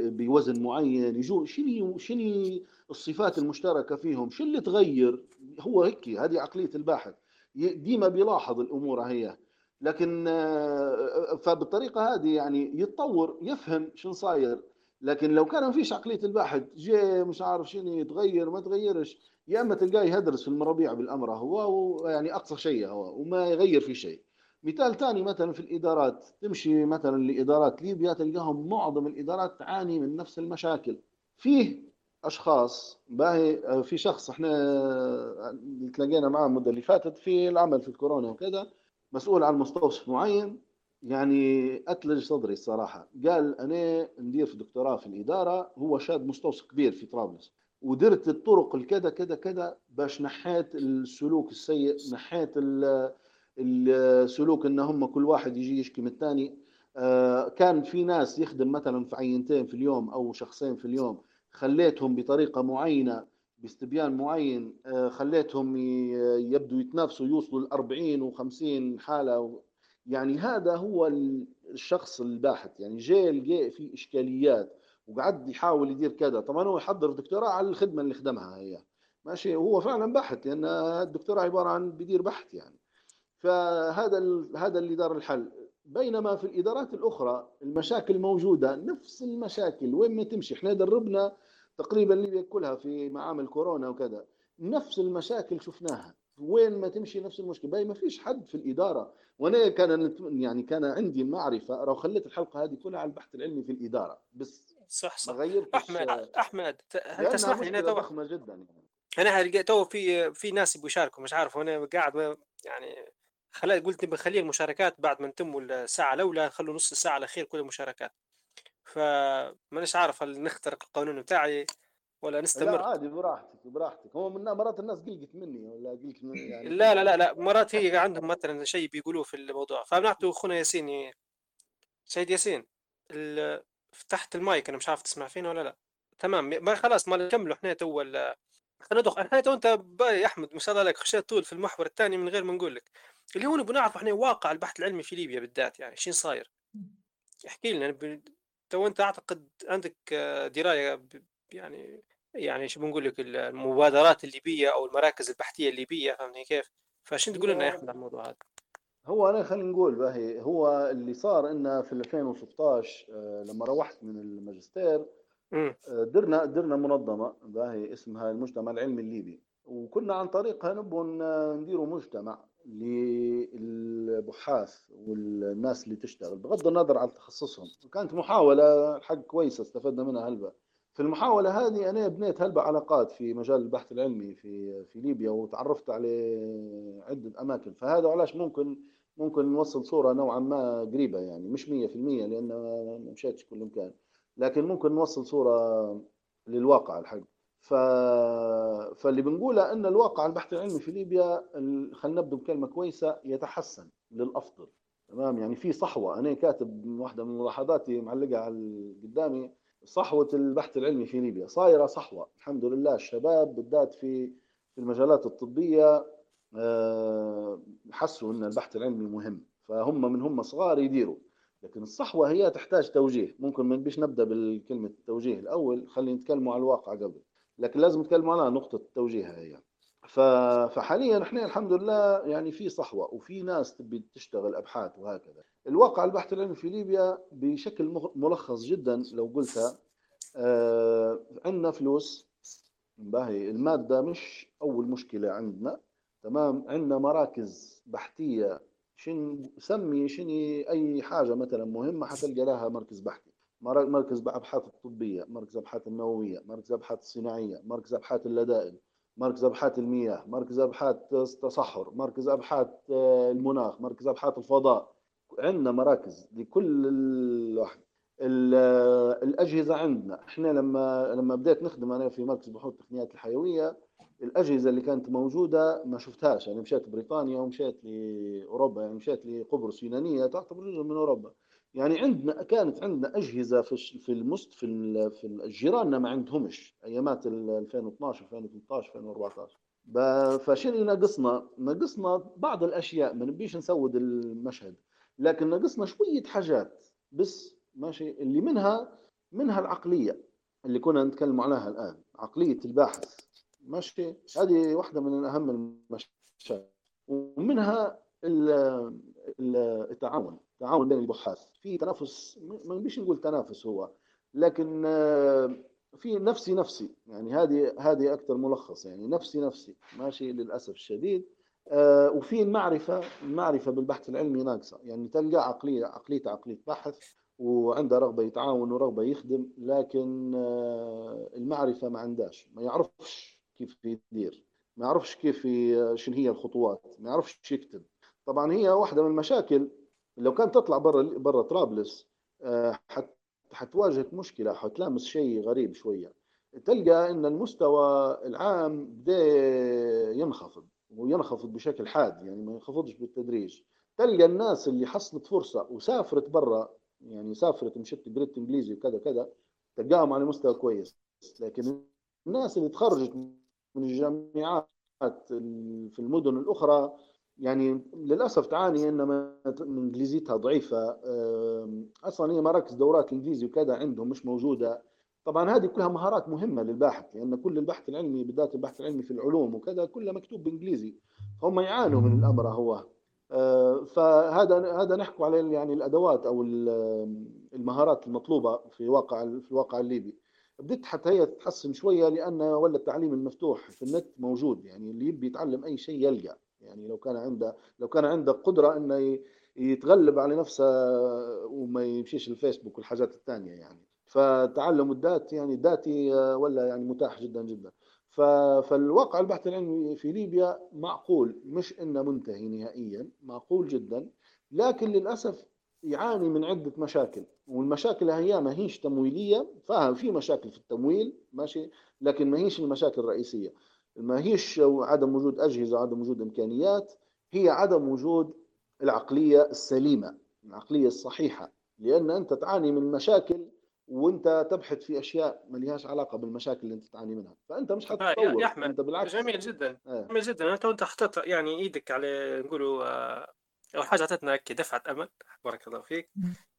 بوزن معين يجوا شنو شنو الصفات المشتركة فيهم؟ شو اللي تغير؟ هو هيك هذه عقلية الباحث. ديما بيلاحظ الأمور هي. لكن آه، فبالطريقة هذه يعني يتطور يفهم شو صاير. لكن لو كان ما فيش عقلية الباحث جاي مش عارف شنو يتغير ما تغيرش. يا أما تلقاه يهدرس في المرابيع بالأمر هو يعني أقصى شيء هو وما يغير في شيء. مثال ثاني مثلا في الإدارات. تمشي مثلا لإدارات ليبيا تلقاهم معظم الإدارات تعاني من نفس المشاكل. فيه أشخاص باهي في شخص إحنا تلاقينا معاه المدة اللي فاتت في العمل في الكورونا وكذا مسؤول عن مستوصف معين. يعني أتلج صدري الصراحة. قال أنا ندير في دكتوراه في الإدارة هو شاد مستوصف كبير في طرابلس. ودرت الطرق الكذا كذا كذا باش نحيت السلوك السيء نحيت السلوك إن هم كل واحد يجي يشكي من الثاني. آه، كان في ناس يخدم مثلا في عينتين في اليوم أو شخصين في اليوم خليتهم بطريقة معينة باستبيان معين آه، خليتهم يبدوا يتنافسوا يوصلوا ل 40 و50 حالة يعني هذا هو الشخص الباحث يعني جاي لقى في إشكاليات. وقعد يحاول يدير كذا. طبعا هو يحضر دكتوراه على الخدمة اللي خدمها هي. ماشي؟ هو فعلا باحث لأن الدكتوراه عبارة عن بدير بحث يعني. فهذا هذا اللي دار الحل. بينما في الإدارات الأخرى المشاكل موجودة نفس المشاكل. وين ما تمشي. إحنا دربنا تقريبا ليبيا كلها في معامل كورونا وكذا. نفس المشاكل شفناها. وين ما تمشي نفس المشكلة. باهي ما فيش حد في الإدارة. وأنا كان يعني كان عندي معرفة لو خليت الحلقة هذه كلها على البحث العلمي في الإدارة. بس صح صح. أحمد أحمد هل تسمح لي أنا ضخمة جدا يعني. أنا تو في في ناس يبغوا يشاركوا مش عارف وأنا قاعد يعني خليت قلت بخلي المشاركات بعد ما نتم الساعة الأولى نخلوا نص الساعة الأخير كل المشاركات. فمانيش عارف هل نخترق القانون بتاعي ولا نستمر. لا عادي براحتك براحتك. هو من مرات الناس قلقت مني ولا قلقت من يعني لا لا لا لا مرات هي عندهم مثلا شيء بيقولوه في الموضوع. فنعطوا أخونا ياسين سيد ياسين فتحت المايك أنا مش عارف تسمع فينا ولا لا. تمام ما خلاص ما نكملوا إحنا تو خلينا ندخل. إحنا تو أنت يا أحمد ما شاء الله لك خشيت طول في المحور الثاني من غير ما نقول لك. اللي هو نبغى نعرف إحنا واقع البحث العلمي في ليبيا بالذات يعني شين صاير؟ احكي لنا تو أنت أعتقد عندك دراية يعني يعني شو بنقول لك المبادرات الليبية أو المراكز البحثية الليبية فهمتني كيف؟ فشو تقول لنا يا أحمد على الموضوع هذا؟ هو أنا خلينا نقول باهي هو اللي صار إنه في 2016 آه، لما روحت من الماجستير آه، درنا درنا منظمة باهي اسمها المجتمع العلمي الليبي. وكنا عن طريقها نبغى نديروا مجتمع للبحاث والناس اللي تشتغل بغض النظر عن تخصصهم. كانت محاولة الحق كويسة استفدنا منها هلبة في المحاولة هذه أنا بنيت هلبة علاقات في مجال البحث العلمي في في ليبيا وتعرفت على عدة أماكن. فهذا علاش ممكن ممكن نوصل صورة نوعا ما قريبة يعني مش 100% لأن ما مشيتش كل مكان لكن ممكن نوصل صورة للواقع الحق ف... فاللي بنقوله إن الواقع البحث العلمي في ليبيا خلينا نبدا بكلمة كويسة يتحسن للأفضل. تمام؟ يعني في صحوة. أنا كاتب واحدة من ملاحظاتي معلقه على قدامي صحوة البحث العلمي في ليبيا. صايرة صحوة. الحمد لله الشباب بالذات في في المجالات الطبية حسوا إن البحث العلمي مهم. فهم من هم صغار يديروا. لكن الصحوة هي تحتاج توجيه. ممكن ما نبيش نبدأ بالكلمة التوجيه الأول خلينا نتكلموا على الواقع قبل. لكن لازم نتكلم على نقطة التوجيه هي. فحاليا إحنا الحمد لله يعني في صحوة وفي ناس تبي تشتغل أبحاث وهكذا. الواقع البحث العلمي في ليبيا بشكل ملخص جدا لو قلتها آه عندنا فلوس. باهي المادة مش أول مشكلة عندنا. تمام؟ عندنا مراكز بحثية. شن سمي شني أي حاجة مثلا مهمة حتلقى لها مركز بحثي؟ مركز ابحاث الطبية مركز أبحاث النووية مركز أبحاث الصناعية مركز أبحاث اللدائن مركز أبحاث المياه مركز أبحاث التصحر مركز أبحاث آه، المناخ مركز أبحاث الفضاء. عندنا مراكز لكل الواحد. الأجهزة عندنا. إحنا لما لما بديت نخدم أنا في مركز بحوث التقنيات الحيوية الأجهزة اللي كانت موجودة ما شفتهاش. يعني مشيت بريطانيا ومشيت لأوروبا يعني مشيت لقبرص يونانية تعتبر جزء من أوروبا. يعني عندنا كانت عندنا أجهزة في في المست في في الجيراننا ما عندهمش. أيامات 2012 2013 2014 فشنو ناقصنا؟ ناقصنا بعض الأشياء ما نبيش نسود المشهد. لكن ناقصنا شوية حاجات. بس ماشي اللي منها منها العقلية اللي كنا نتكلم عليها الآن. عقلية الباحث. ماشي؟ هذه واحدة من أهم المشاكل. ومنها التعاون التعاون بين البحاث. في تنافس ما نبيش نقول تنافس هو لكن آه، في نفسي نفسي. يعني هذه هذه أكثر ملخص. يعني نفسي نفسي. ماشي؟ للأسف الشديد. آه، وفي المعرفه المعرفه بالبحث العلمي ناقصة. يعني تلقى عقلية عقليته عقلية بحث وعنده رغبة يتعاون ورغبة يخدم لكن آه، المعرفة ما عندهاش ما يعرفش. كيف يدير. ما يعرفش كيف شنو هي الخطوات ما يعرفش يكتب. طبعا هي واحدة من المشاكل لو كانت تطلع برا برا طرابلس آه، حتواجهك مشكلة حتلامس شيء غريب شوية. تلقى إن المستوى العام بدأ ينخفض وينخفض بشكل حاد يعني ما ينخفضش بالتدريج. تلقى الناس اللي حصلت فرصة وسافرت برا يعني سافرت مشت قريت إنجليزي وكذا كذا تلقاهم على مستوى كويس. لكن الناس اللي تخرجت من الجامعات في المدن الأخرى يعني للأسف تعاني إن إنجليزيتها ضعيفة. أصلا هي مراكز دورات الانجليزي وكذا عندهم مش موجودة. طبعا هذه كلها مهارات مهمة للباحث لأن كل البحث العلمي بالذات البحث العلمي في العلوم وكذا كله مكتوب بإنجليزي. هم يعانوا من الأمر هو. آه، فهذا هذا نحكوا على يعني الأدوات أو المهارات المطلوبة في واقع في الواقع الليبي. بدت حتى هي تتحسن شوية لأن ولا التعليم المفتوح في النت موجود يعني اللي يبي يتعلم أي شيء يلقى. يعني لو كان عنده لو كان عنده قدرة إنه يتغلب على نفسه وما يمشيش الفيسبوك والحاجات الثانية يعني. فتعلم الذات يعني ذاتي آه، ولا يعني متاح جدا جدا. فالواقع البحث العلمي في ليبيا معقول مش إنه منتهي نهائيا معقول جدا. لكن للأسف يعاني من عدة مشاكل والمشاكل هي ما هيش تمويلية فاهم في مشاكل في التمويل ماشي لكن ما هيش المشاكل الرئيسية. ما هيش عدم وجود أجهزة عدم وجود إمكانيات هي عدم وجود العقلية السليمة العقلية الصحيحة. لأن أنت تعاني من مشاكل وأنت تبحث في أشياء ما لهاش علاقة بالمشاكل اللي أنت تعاني منها. فأنت مش آه، حتتطور يا أحمد أنت بالعكس. جميل جدا آه. جميل جدا. أنت وأنت حطيت يعني إيدك على نقولوا آه، أول حاجة اعطتنا دفعة أمل بارك الله فيك.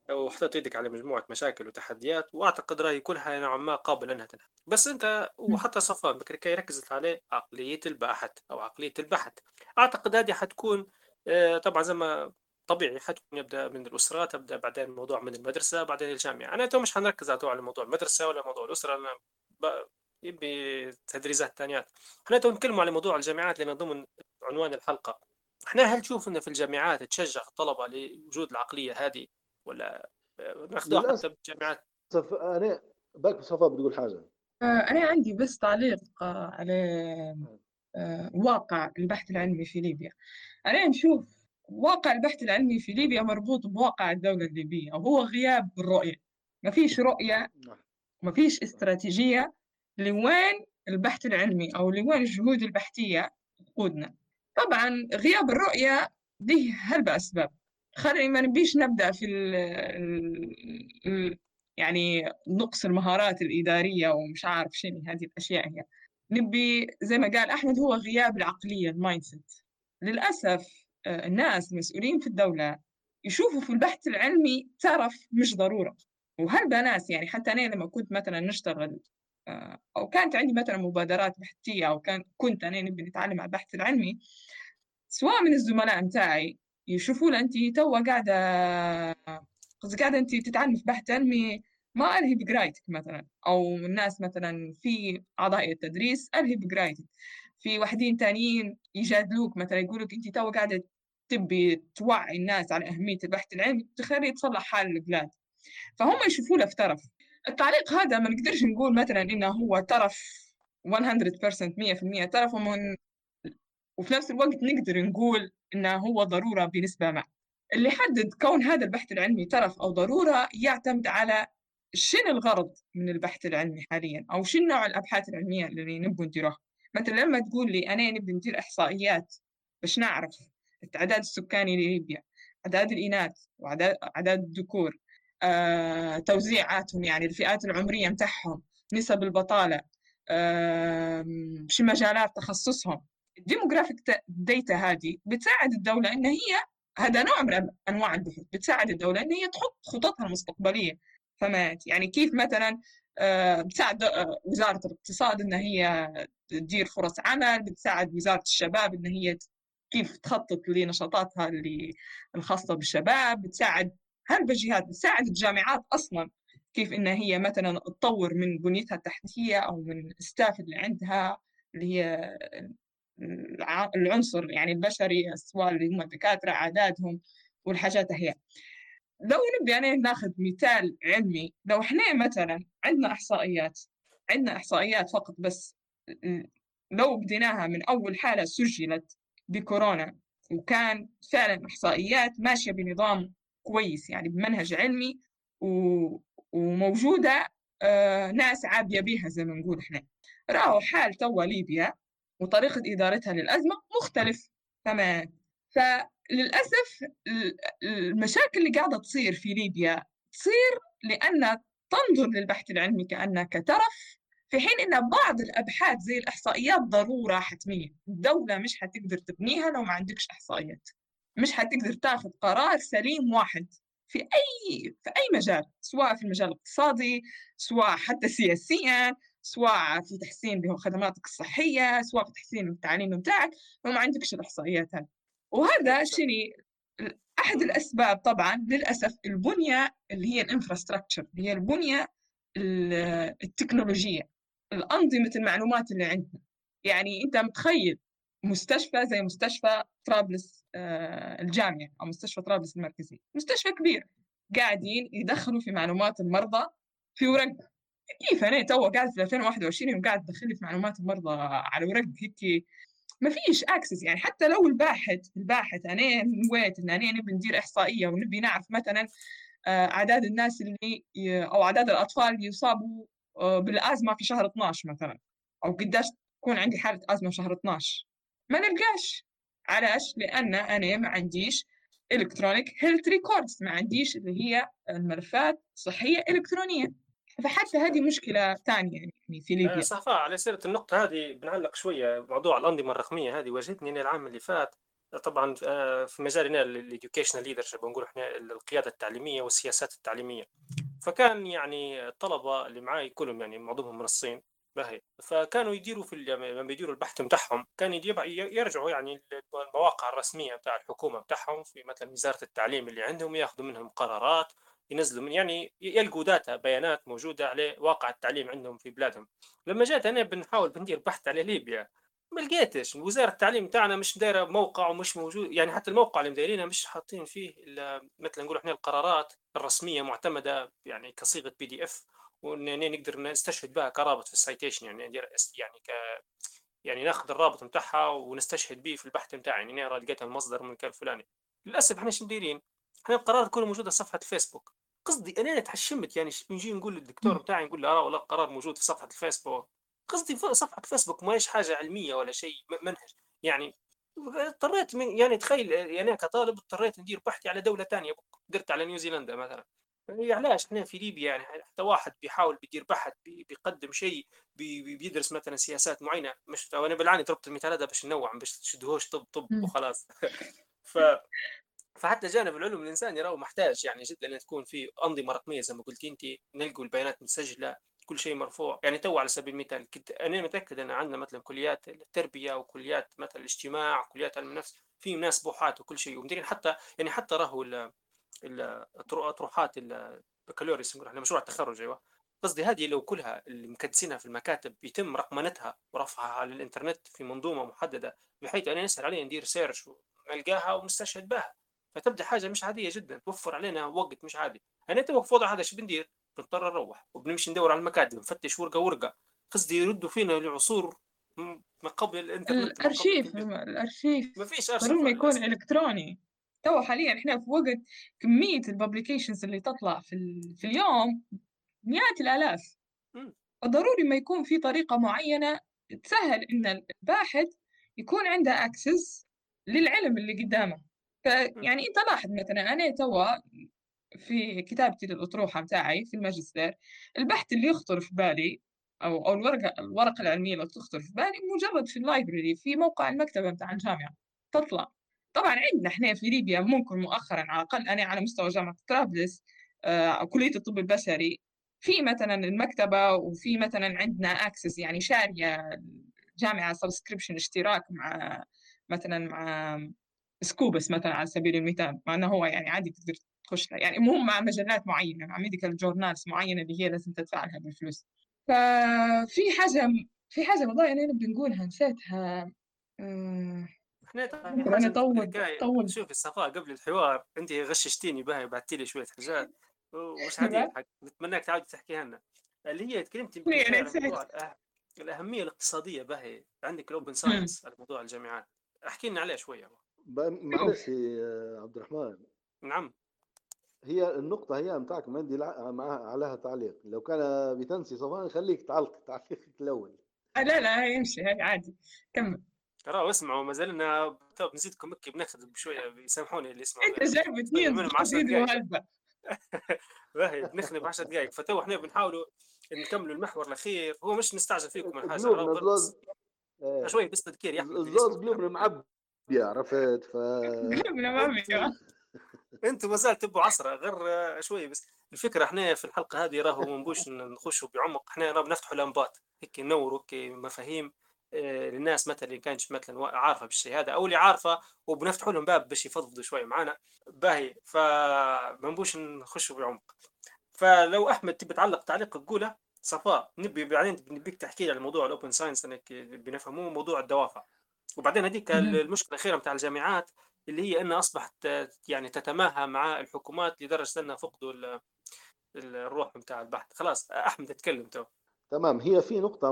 وحطيت إيدك على مجموعة مشاكل وتحديات وأعتقد راهي كلها نوعا ما قابله أنها تنحل بس أنت وحتى صفوان بكري ركزت عليه عقلية الباحث أو عقلية البحث. أعتقد هذه حتكون آه، طبعا زي ما طبيعي حتكون يبدأ من الاسره تبدا بعدين الموضوع من المدرسة بعدين الجامعة. أنا تو مش حنركز على موضوع المدرسة ولا موضوع الأسرة أنا يبي تدريسات ثانيات إحنا تو نتكلم على موضوع الجامعات لأن ضمن عنوان الحلقة. إحنا هل تشوف ان في الجامعات تشجع الطلبة لوجود العقلية هذه ولا ناخذوها حتى بالجامعات؟ Back صفاء بتقول حاجة. آه، أنا عندي بس تعليق آه، على آه، واقع البحث العلمي في ليبيا. أنا نشوف واقع البحث العلمي في ليبيا مربوط بواقع الدولة الليبية وهو غياب الرؤية. ما فيش رؤية نعم. ما فيش استراتيجية لوين البحث العلمي أو لوين الجهود البحثية تقودنا. طبعا غياب الرؤية دي هل بأسباب خلينا ما نبيش نبدأ في ال ال يعني نقص المهارات الإدارية ومش عارف شنو هذه الأشياء هي. نبي زي ما قال أحمد هو غياب العقلية ال mindset للأسف آه، الناس المسؤولين في الدولة يشوفوا في البحث العلمي ترف مش ضرورة. وهلبا ناس يعني حتى أنا لما كنت مثلا نشتغل آه، أو كانت عندي مثلا مبادرات بحثية أو كان كنت أنا نبي نتعلم على البحث العلمي سواء من الزملاء متاعي يشوفوا أنت توا قاعدة قصدي قاعدة أنت تتعلمي في بحث علمي ما ألهي بقرايتك مثلا أو الناس مثلا في أعضاء التدريس ألهي بقرايتك. في واحدين تانيين يجادلوك مثلا يقولوا انت تو قاعدة تبي توعي الناس على أهمية البحث العلمي تخلي تصلح حال البلاد. فهم يشوفوا له في ترف التعليق هذا ما نقدرش نقول مثلا إنه هو ترف 100% 100% ترف ومن وفي نفس الوقت نقدر نقول إنه هو ضرورة بنسبة ما اللي يحدد كون هذا البحث العلمي ترف أو ضرورة يعتمد على شنو الغرض من البحث العلمي حاليا أو شنو نوع الأبحاث العلمية اللي نبغى نديروها. مثلا لما تقول لي أنا نبي ندير إحصائيات باش نعرف التعداد السكاني لليبيا أعداد الإناث وأعداد الذكور آه، توزيعاتهم يعني الفئات العمرية متاعهم نسب البطالة آه، شو مجالات تخصصهم. ال demographic data هذه بتساعد الدولة إن هي هذا نوع من أنواع البحوث بتساعد الدولة إن هي تحط خططها المستقبلية. فهمت يعني كيف مثلا آه، بتساعد آه، وزارة الاقتصاد إن هي تدير فرص عمل بتساعد وزارة الشباب إن هي كيف تخطط لنشاطاتها اللي الخاصة بالشباب بتساعد هالجهات بتساعد الجامعات أصلا كيف إن هي مثلا تطور من بنيتها التحتية أو من الستاف اللي عندها اللي هي العنصر يعني البشري سواء اللي هم الدكاترة أعدادهم والحاجات هي. لو نبي يعني ناخذ مثال علمي لو إحنا مثلا عندنا إحصائيات عندنا إحصائيات فقط بس لو بديناها من أول حالة سجلت بكورونا وكان فعلا إحصائيات ماشية بنظام كويس يعني بمنهج علمي و... وموجودة آه ناس عابية بها زي ما نقول إحنا. رأوا حال توا ليبيا وطريقة إدارتها للأزمة مختلف تماما. فللأسف المشاكل اللي قاعدة تصير في ليبيا تصير لأن تنظر للبحث العلمي كأنه كترف في حين إن بعض الأبحاث زي الإحصائيات ضرورة حتمية. الدولة مش حتقدر تبنيها لو ما عندكش إحصائيات. مش حتقدر تاخذ قرار سليم واحد في أي في أي مجال سواء في المجال الاقتصادي سواء حتى سياسيا. سواء في تحسين خدماتك الصحية سواء في تحسين التعليم بتاعك لو ما عندكش الإحصائيات هذه وهذا شيء أحد الأسباب طبعا للأسف البنية اللي هي الإنفراستراكشر اللي هي البنية التكنولوجية الأنظمة المعلومات اللي عندنا. يعني أنت متخيل مستشفى زي مستشفى طرابلس آه، الجامعي أو مستشفى طرابلس المركزي مستشفى كبير قاعدين يدخلوا في معلومات المرضى في ورق كيف أنا تو قاعد في 2021 وقاعد تدخل في معلومات المرضى على ورق هيك. ما فيش access يعني حتى لو الباحث الباحث أنا نويت إن أنا نبي ندير إحصائية ونبي نعرف مثلا آه، أعداد الناس اللي أو أعداد الأطفال اللي يصابوا آه، بالأزمة في شهر 12 مثلا أو قديش تكون عندي حالة أزمة في شهر 12 ما نلقاش. علاش؟ لأن أنا ما عنديش electronic health records ما عنديش اللي هي الملفات الصحية إلكترونية. فحتى هذه مشكلة ثانية يعني في ليبيا. صح على سيرة النقطة هذه بنعلق شوية موضوع الأنظمة الرقمية هذه. واجهتني العام اللي فات طبعا آه، في مجالنا ال educational leadership بنقول إحنا القيادة التعليمية والسياسات التعليمية. فكان يعني الطلبة اللي معي كلهم يعني معظمهم من الصين باهي. فكانوا يديروا في لما بيديروا البحث بتاعهم كان يرجعوا يعني المواقع الرسمية بتاع الحكومة بتاعهم في مثلا وزارة التعليم اللي عندهم ياخذوا منهم قرارات ينزلوا من يعني يلقوا data بيانات موجودة على واقع التعليم عندهم في بلادهم. لما جات أنا بنحاول بندير بحث على ليبيا. ما لقيتش. وزارة التعليم بتاعنا مش دايرة موقع ومش موجود يعني حتى الموقع اللي مدايرينه مش حاطين فيه إلا مثل نقول إحنا القرارات الرسمية معتمدة يعني كصيغة PDF وإن نقدر نستشهد بها كرابط في ال citation يعني يعني ك يعني ناخذ الرابط بتاعها ونستشهد به في البحث بتاعي يعني نقرا لقيت المصدر من كان الفلاني للأسف إحنا شو مديرين إحنا القرار كله موجود على صفحة الفيسبوك. قصدي أنا تحشمت يعني نجي نقول للدكتور بتاعي نقول له آه والله القرار موجود في صفحة الفيسبوك. قصدي صفحة فيسبوك ما هيش حاجة علمية ولا شيء منهج. يعني اضطريت من يعني تخيل يعني كطالب اضطريت ندير بحثي على دولة ثانية درت على نيوزيلندا مثلا. يعني علاش؟ إحنا في ليبيا يعني حتى واحد بيحاول بيدير بحث بيقدم شيء بيدرس مثلا سياسات معينة. مش أنا بالعاني ضربت المثال هذا باش ننوع باش تشدهوش طب طب وخلاص. ف فحتى جانب العلوم الانساني راهو محتاج يعني جدا أن تكون في أنظمة رقمية زي ما قلت أنت نلقوا البيانات مسجلة كل شيء مرفوع. يعني تو على سبيل المثال كنت أنا متأكد أن عندنا مثلا كليات التربية وكليات مثلا الاجتماع وكليات علم النفس في ناس بحاث وكل شيء. ومديرين حتى يعني حتى راهو الاطروحات البكالوريوس إحنا مشروع التخرج أيوه. قصدي هذه لو كلها اللي مكدسينها في المكاتب يتم رقمنتها ورفعها على الإنترنت في منظومة محددة بحيث أنا نسأل عليها ندير search ونلقاها ونستشهد بها. فتبدأ حاجة مش عادية جدا توفر علينا وقت مش عادي. أنا تو في وضع هذا شو بندير بنضطر نروح وبنمشي ندور على المكاتب نفتش ورقة ورقة. قصدي يردوا فينا لعصور ما قبل الإنترنت الأرشيف الأرشيف. ما فيش أرشيف ضروري يكون إلكتروني. تو حاليا إحنا في وقت كمية ال publications اللي تطلع في, في اليوم مئات الآلاف. فضروري ما يكون في طريقة معينة تسهل إن الباحث يكون عنده access للعلم اللي قدامه. فيعني انت لاحظ مثلا أنا توا في كتابتي للأطروحة بتاعي في الماجستير البحث اللي يخطر في بالي أو أو الورقة الورقة العلمية اللي تخطر في بالي مجرد في ال library في موقع المكتبة بتاع الجامعة تطلع. طبعا عندنا إحنا في ليبيا ممكن مؤخرا على الأقل أنا على مستوى جامعة طرابلس آه كلية الطب البشري في مثلا المكتبة وفي مثلا عندنا access يعني شارية جامعة subscription اشتراك مع مثلا مع Scopus مثلا على سبيل المثال مع إنه هو يعني عادي تقدر تخش لها يعني مو مع مجلات معينة مع medical journals معينة اللي هي لازم تدفع لها بالفلوس. ففي حاجة في حاجة والله أنا نبي نقولها نسيتها. آه، إحنا أنا طول طول. شوف الصفاء قبل الحوار أنت غششتيني بها بعثت لي شوية حاجات. ومش عادي نتمناك تعاودي تحكيها لنا. اللي هي تكلمتي الأهمية الاقتصادية باهي عندك الاوبن ساينس على موضوع الجامعات. احكي لنا عليه شوية. معلش عبد الرحمن. نعم. هي النقطة هي متاعك ما عندي عليها تعليق. لو كان بتنسي صفان خليك تعلق تعليقك الأول. آه، لا لا يمشي هاي عادي. كمل. ترى اسمعوا ما زلنا نزيدكم مكي بناخذ بشوية بيسامحوني اللي يسمعوا. أنت جايب اثنين باهي بنخنب 10 دقائق فتو إحنا بنحاولوا نكملوا المحور الأخير. هو مش نستعجل فيكم قلوبنا زوز شوي بس تذكير يا أحمد الزوز قلوبنا معبية عرفت ف أنتم ما زال تبوا عصره غير شوي بس. الفكرة إحنا في الحلقة هذه راهو ما نبوش نخشوا بعمق. إحنا راه بنفتحوا لمبات. هيك نوروا هيك مفاهيم آه، للناس مثلا اللي كانت مثلا عارفة بالشيء هذا أو اللي عارفة وبنفتحوا لهم باب باش يفضلوا شوي معنا باهي فما نبوش نخشوا بعمق. فلو أحمد تبي تعلق تعليق تقوله صفاء نبي بعدين نبيك تحكي لي على موضوع ال open science إنك بنفهموه موضوع الدوافع. وبعدين هذيك المشكلة الأخيرة بتاع الجامعات اللي هي انها أصبحت يعني تتماهى مع الحكومات لدرجة أنها فقدوا الروح بتاع البحث. خلاص أحمد اتكلم تو. تمام. هي في نقطة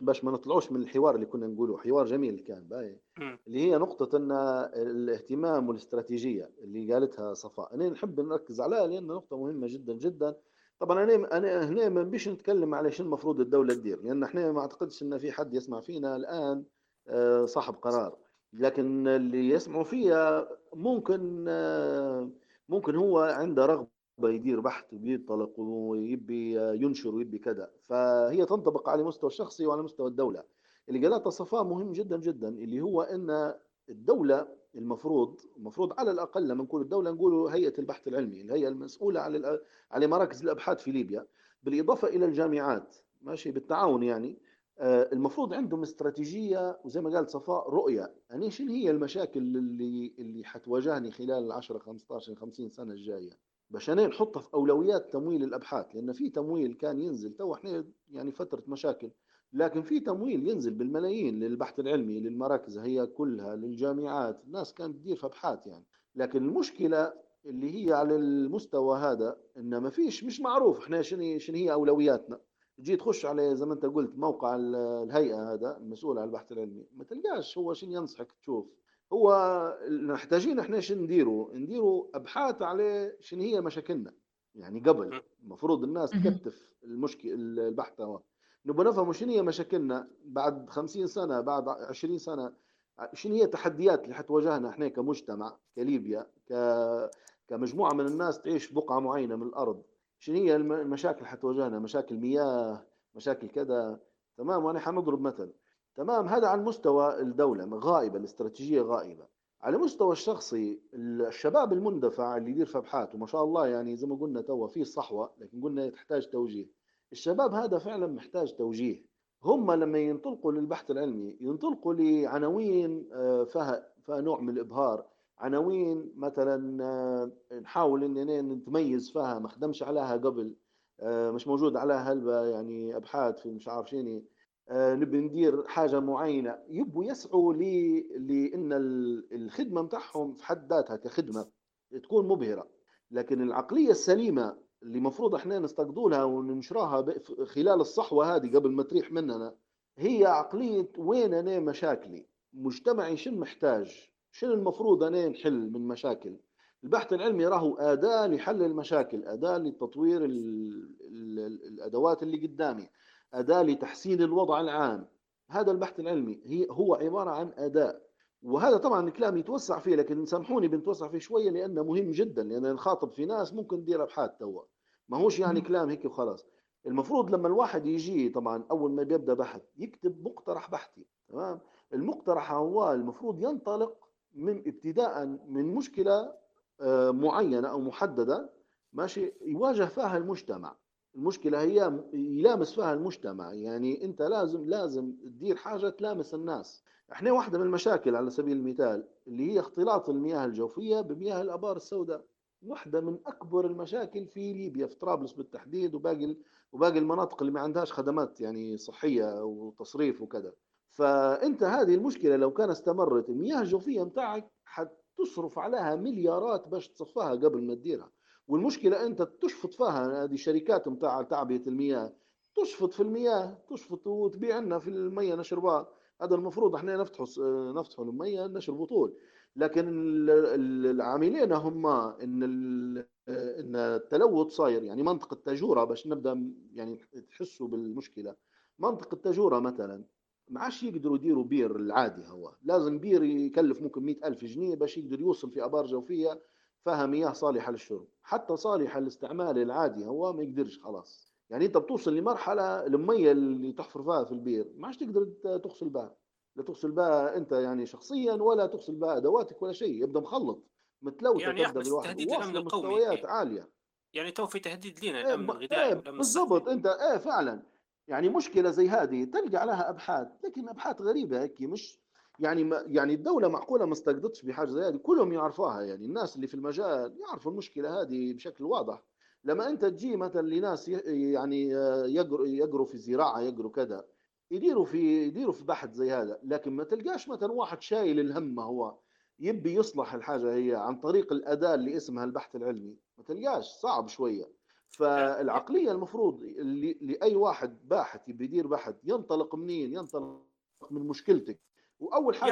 باش ما نطلعوش من الحوار اللي كنا نقوله حوار جميل كان باي اللي هي نقطة أن الاهتمام والاستراتيجية اللي قالتها صفاء. أنا نحب نركز عليها لأن نقطة مهمة جدا جدا. طبعا أنا أنا هنا ما نبيش نتكلم على شو المفروض الدولة تدير لأن إحنا ما أعتقدش أن في حد يسمع فينا الآن صاحب قرار. لكن اللي يسمعوا فيها ممكن آه، ممكن هو عنده رغبة يدير بحث ويطلق ويبي ينشر ويبي كذا. فهي تنطبق على المستوى الشخصي وعلى مستوى الدولة. اللي قالته صفاء مهم جدا جدا اللي هو إن الدولة المفروض المفروض على الأقل لما نقول الدولة نقول هيئة البحث العلمي الهيئة المسؤولة على على مراكز الأبحاث في ليبيا. بالإضافة إلى الجامعات ماشي بالتعاون يعني. آه، المفروض عندهم استراتيجية وزي ما قالت صفاء رؤية. يعني شنو هي المشاكل اللي اللي حتواجهني خلال ال 10 15 50 سنة الجاية؟ باش أنا نحطها في أولويات تمويل الأبحاث لأن في تمويل كان ينزل. تو إحنا يعني فترة مشاكل. لكن في تمويل ينزل بالملايين للبحث العلمي للمراكز هي كلها للجامعات. الناس كانت تدير في أبحاث يعني. لكن المشكلة اللي هي على المستوى هذا ان ما فيش مش معروف. إحنا شنو شنو هي أولوياتنا؟ تجي تخش على زي ما انت قلت موقع الهيئة هذا المسؤول عن البحث العلمي ما تلقاش هو شنو ينصحك تشوف. هو محتاجين إحنا شنو نديروا نديروا أبحاث على شنو هي مشاكلنا. يعني قبل المفروض الناس تكتف المشكل البحث هو. نبغى نفهم شنو هي مشاكلنا بعد 50 سنة بعد 20 سنة. شنو هي التحديات اللي حتواجهنا إحنا كمجتمع كليبيا ك كمجموعة من الناس تعيش بقعة معينة من الأرض؟ شنو هي المشاكل اللي حتواجهنا مشاكل مياه مشاكل كذا. تمام وأنا حنضرب مثل. تمام هذا على مستوى الدولة غائبة الاستراتيجية غائبة. على مستوى الشخصي الشباب المندفع اللي يدير في ابحاث وما شاء الله يعني زي ما قلنا توا في صحوة لكن قلنا تحتاج توجيه. الشباب هذا فعلا محتاج توجيه. هم لما ينطلقوا للبحث العلمي ينطلقوا لعناوين آه، فيها نوع من الإبهار. عناوين مثلا آه، نحاول اننا نتميز فيها ما خدمش عليها قبل آه، مش موجود عليها هلبة يعني أبحاث في مش عارف شيني. آه، نبي ندير حاجة معينة. يبوا يسعوا لإن الخدمة متاعهم في حد ذاتها كخدمة تكون مبهرة. لكن العقلية السليمة اللي مفروض إحنا نستقدولها وننشرها خلال الصحوة هذه قبل ما تريح مننا هي عقلية وين أنا مشاكلي؟ مجتمعي شنو محتاج؟ شنو المفروض أنا نحل من مشاكل؟ البحث العلمي راهو أداة لحل المشاكل أداة لتطوير الأدوات اللي قدامي أداة لتحسين الوضع العام. هذا البحث العلمي هي هو عبارة عن أداة وهذا طبعا الكلام يتوسع فيه لكن سامحوني بنتوسع فيه شوية لأنه مهم جدا لأن نخاطب في ناس ممكن تدير أبحاث توا. ما هوش يعني كلام هيك وخلاص. المفروض لما الواحد يجي طبعا أول ما بيبدأ بحث يكتب مقترح بحثي تمام؟ المقترح هو المفروض ينطلق من ابتداء من مشكلة آه، معينة أو محددة ماشي يواجه فيها المجتمع. المشكلة هي يلامس فيها المجتمع. يعني أنت لازم لازم تدير حاجة تلامس الناس. إحنا واحدة من المشاكل على سبيل المثال اللي هي اختلاط المياه الجوفية بمياه الأبار السوداء. واحدة من أكبر المشاكل في ليبيا في طرابلس بالتحديد وباقي وباقي المناطق اللي ما عندهاش خدمات يعني صحية وتصريف وكذا. فأنت هذه المشكلة لو كان استمرت المياه الجوفية متاعك حتصرف عليها مليارات باش تصفاها قبل ما تديرها. والمشكلة أنت تشفط فيها هذه الشركات نتاع تعبئة المياه. تشفط في المياه تشفط وتبيع لنا في المياه نشربها هذا المفروض إحنا نفتحوا نفتحوا المياه نشربوا طول لكن العاملين هم إن إن التلوث صاير. يعني منطقة تاجورة باش نبدأ يعني تحسوا بالمشكلة. منطقة تاجورة مثلا. ما عادش يقدروا يديروا بير العادي هو. لازم بير يكلف ممكن مئة ألف جنيه باش يقدر يوصل في أبار جوفية فيها مياه صالحه للشرب. حتى صالحه للاستعمال العادي هو ما يقدرش خلاص. يعني أنت بتوصل لمرحلة المية اللي تحفر فيها في البير ما عادش تقدر تغسل بها. لا تغسل بها أنت يعني شخصيا ولا تغسل بها أدواتك ولا شيء. يبدأ مخلط متلوثه يعني يحدث تهديد واصله القومي مستويات عالية. يعني تو في تهديد لنا إيه الأمن الغذائي والأمن بالضبط. أنت إيه فعلا. يعني مشكلة زي هذه تلقى عليها أبحاث لكن أبحاث غريبة هيك مش يعني ما يعني الدولة معقولة ما استقدتش بحاجة زي هذه كلهم يعرفوها يعني الناس اللي في المجال يعرفوا المشكلة هذه بشكل واضح. لما أنت تجي مثلا لناس يعني يقروا يقروا في زراعة يقروا كذا يديروا في يديروا في بحث زي هذا لكن ما تلقاش مثلا واحد شايل الهم هو يبي يصلح الحاجة هي عن طريق الأداة اللي اسمها البحث العلمي ما تلقاش صعب شوية. فالعقلية المفروض اللي لأي واحد باحث يبي يدير بحث ينطلق منين ينطلق من مشكلتك. وأول حاجة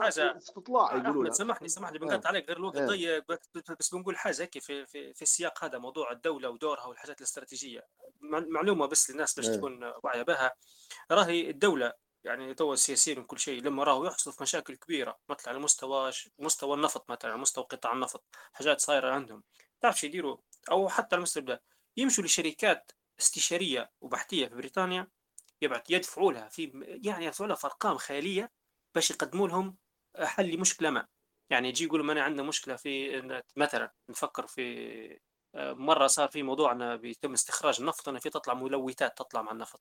حاجة استطلاع يقولوا لها سامحني سامحني بنقطع عليك غير الوقت ضيق بس بس بنقول حاجة هيك في في في السياق هذا موضوع الدولة ودورها والحاجات الاستراتيجية. مع- معلومة بس للناس باش إيه تكون واعية بها. راهي الدولة يعني تو السياسيين وكل شيء لما راهو يحصلوا في مشاكل كبيرة مثلا على مستوى مستوى النفط مثلا على مستوى قطاع النفط حاجات صايرة عندهم تعرف شو يديروا أو حتى على المستوى ده يمشوا لشركات استشارية وبحثية في بريطانيا يبعت يدفعوا لها في يعني يدفعوا لها في أرقام خيالية باش يقدموا لهم حل لمشكلة ما. يعني يجي يقولوا ما أنا عندنا مشكلة في مثلا نفكر في آه، مرة صار في موضوع انه بيتم استخراج النفط انه في تطلع ملوثات تطلع مع النفط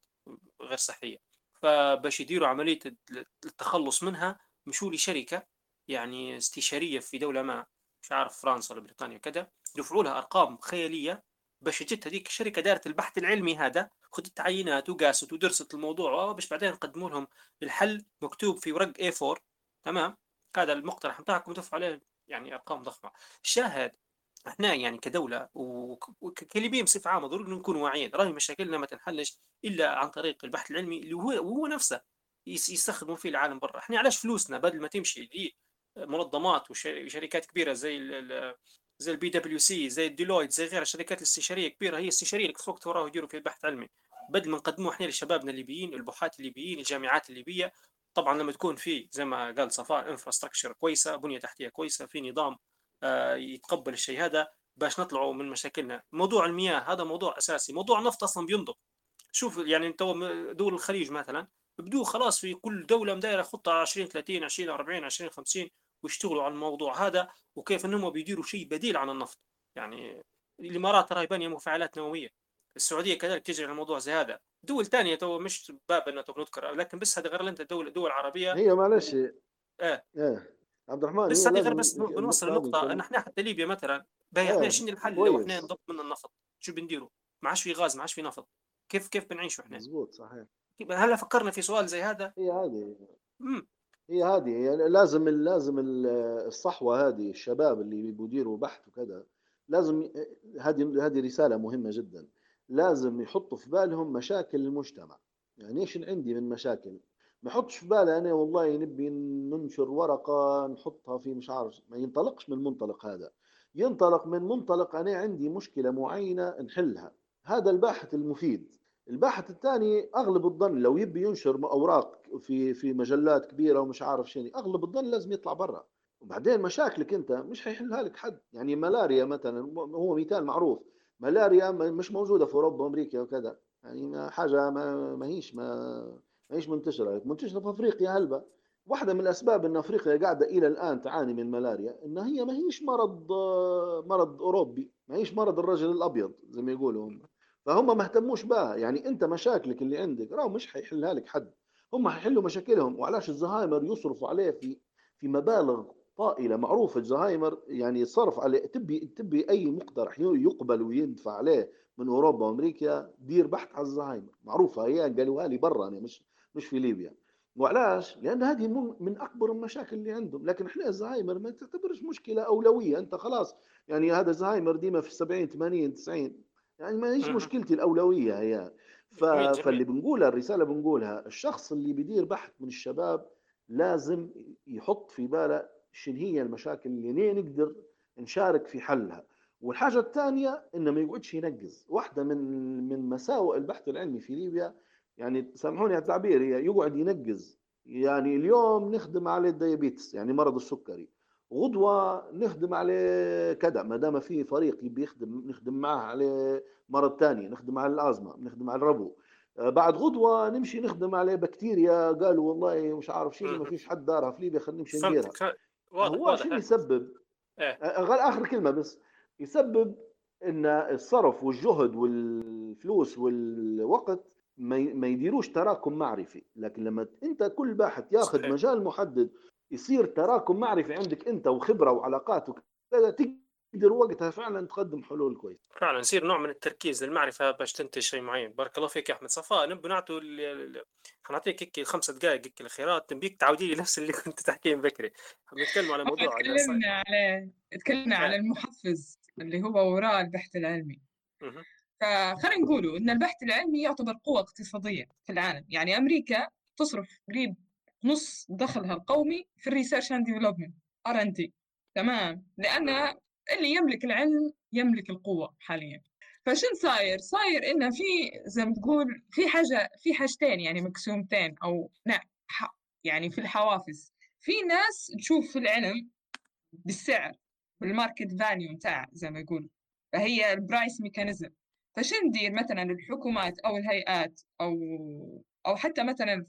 غير صحية. فباش يديروا عملية التخلص منها مشوا لشركة يعني استشارية في دولة ما مش عارف فرنسا ولا بريطانيا كذا دفعوا لها أرقام خيالية باش جت هذيك الشركة دارت البحث العلمي هذا خذت عينات وقاست ودرست الموضوع باش بعدين نقدموا لهم الحل مكتوب في ورق A4 تمام؟ هذا المقترح بتاعكم دفعوا عليه يعني أرقام ضخمة. الشاهد إحنا يعني كدولة وك- وكليبيين بصفة عامة ضروري نكون واعيين. راهي مشاكلنا ما تنحلش إلا عن طريق البحث العلمي اللي هو وهو نفسه يس- يستخدموا فيه العالم برا. إحنا علاش فلوسنا بدل ما تمشي لمنظمات وشركات كبيرة زي زي البي دبليو سي زي ال Deloitte زي غيرها الشركات الاستشارية كبيرة هي استشارية اللي تفوق وراها يديروا في البحث العلمي. بدل ما نقدموه إحنا لشبابنا الليبيين البحاث الليبيين الجامعات الليبية طبعا لما تكون في زي ما قال صفاء infrastructure كويسة بنية تحتية كويسة في نظام آه، يتقبل الشيء هذا باش نطلعوا من مشاكلنا. موضوع المياه هذا موضوع أساسي. موضوع النفط أصلا بينضب. شوف يعني تو دول الخليج مثلا بدو خلاص في كل دولة مدايرة خطة 20 30 20 40 20 50 ويشتغلوا على الموضوع هذا وكيف إنهم بيديروا شيء بديل عن النفط. يعني الإمارات ترى بانيه مفاعلات نووية. السعودية كذلك تجري على موضوع زي هذا. دول ثانية تو مش باب إنه تو بنذكر لكن بس هذا غير أنت دول دول عربية. هي معلش. إيه. إيه. عبد الرحمن بس هذه غير بس بنوصل النقطة ان إحنا حتى ليبيا مثلا باهي إحنا إيه شنو الحل لو إحنا نضب من النفط. شو بنديروا؟ ما عادش في غاز ما عادش في نفط. كيف كيف بنعيشوا إحنا؟ مزبوط صحيح. هلا فكرنا في سؤال زي هذا؟ هي هذه. امم هي هذه يعني لازم لازم الصحوة هذه الشباب اللي بيبوا يديروا بحث وكذا لازم هذه هذه رسالة مهمة جدا. لازم يحطوا في بالهم مشاكل المجتمع. يعني إيش عندي من مشاكل؟ ما يحطش في باله أنا والله نبي ننشر ورقة نحطها في مش عارف ما ينطلقش من المنطلق هذا. ينطلق من منطلق أنا عندي مشكلة معينة نحلها. هذا الباحث المفيد. الباحث الثاني أغلب الظن لو يبي ينشر أوراق في في مجلات كبيرة ومش عارف شنو أغلب الظن لازم يطلع برا. وبعدين مشاكلك أنت مش حيحلها لك حد. يعني ملاريا مثلا هو مثال معروف. ملاريا مش موجودة في أوروبا وأمريكا وكذا. يعني حاجة ما ما هيش ما ما هيش منتشرة منتشرة في أفريقيا هلبة واحدة من الأسباب أن أفريقيا قاعدة إلى الآن تعاني من ملاريا أن هي ما هيش مرض مرض أوروبي. ما هيش مرض الرجل الأبيض زي ما يقولوا هم. فهم ما اهتموش بها. يعني أنت مشاكلك اللي عندك راهو مش حيحلها لك حد. هم حيحلوا مشاكلهم وعلاش الزهايمر يصرفوا عليه في في مبالغ طائلة معروفة. الزهايمر يعني صرف عليه تبي تبي أي مقترح يقبل ويدفع عليه من أوروبا وأمريكا دير بحث على الزهايمر. معروفة هي قالوها لي برا أنا مش مش في ليبيا. وعلاش؟ لأن هذه من أكبر المشاكل اللي عندهم. لكن إحنا الزهايمر ما تعتبرش مشكلة أولوية. أنت خلاص يعني هذا الزهايمر ديما في 70 80 90 يعني ما هيش مشكلتي الأولوية هي. ف... فاللي بنقولها الرسالة بنقولها الشخص اللي بيدير بحث من الشباب لازم يحط في باله شنو هي المشاكل اللي نقدر نشارك في حلها. والحاجة الثانية إنه ما يقعدش ينقز. واحدة من من مساوئ البحث العلمي في ليبيا يعني سامحوني على التعبير هي يقعد ينقز. يعني اليوم نخدم على ال diabetes يعني مرض السكري. غدوة نخدم على كذا ما دام في فريق يبي يخدم نخدم معاه على مرض ثاني نخدم على الأزمة نخدم على الربو. آه، بعد غدوة نمشي نخدم على بكتيريا قالوا والله مش عارف شيء ما فيش حد دارها في ليبيا خلينا نمشي نديرها. هو شنو يسبب؟ إيه؟ غير آخر كلمة بس يسبب إن الصرف والجهد والفلوس والوقت ما يديروش تراكم معرفي. لكن لما أنت كل باحث ياخذ. مجال محدد يصير تراكم معرفي عندك انت وخبرة وعلاقات وكذا تقدر وقتها فعلا تقدم حلول كويسة. فعلا يصير نوع من التركيز للمعرفة باش تنتج شيء معين. بارك الله فيك يا أحمد صفاء. نبي نعطوا حنعطيك هيك خمسة دقائق هيك الخيرات نبيك تعودي لي نفس اللي كنت تحكيه بكري. نتكلم على موضوع تكلمنا على تكلمنا على المحفز اللي هو وراء البحث العلمي. فخلينا نقولوا إن البحث العلمي يعتبر قوة اقتصادية في العالم. يعني أمريكا تصرف قريب نص دخلها القومي في ال research and development R and D تمام؟ لأن اللي يملك العلم يملك القوة حاليا. فشن صاير؟ صاير إنه في زي ما تقول في حاجة في حاجتين يعني مقسومتين أو نعم يعني في الحوافز. في ناس تشوف العلم بالسعر بال market value بتاع زي ما يقول فهي ال price mechanism فشو ندير مثلا الحكومات أو الهيئات أو أو حتى مثلا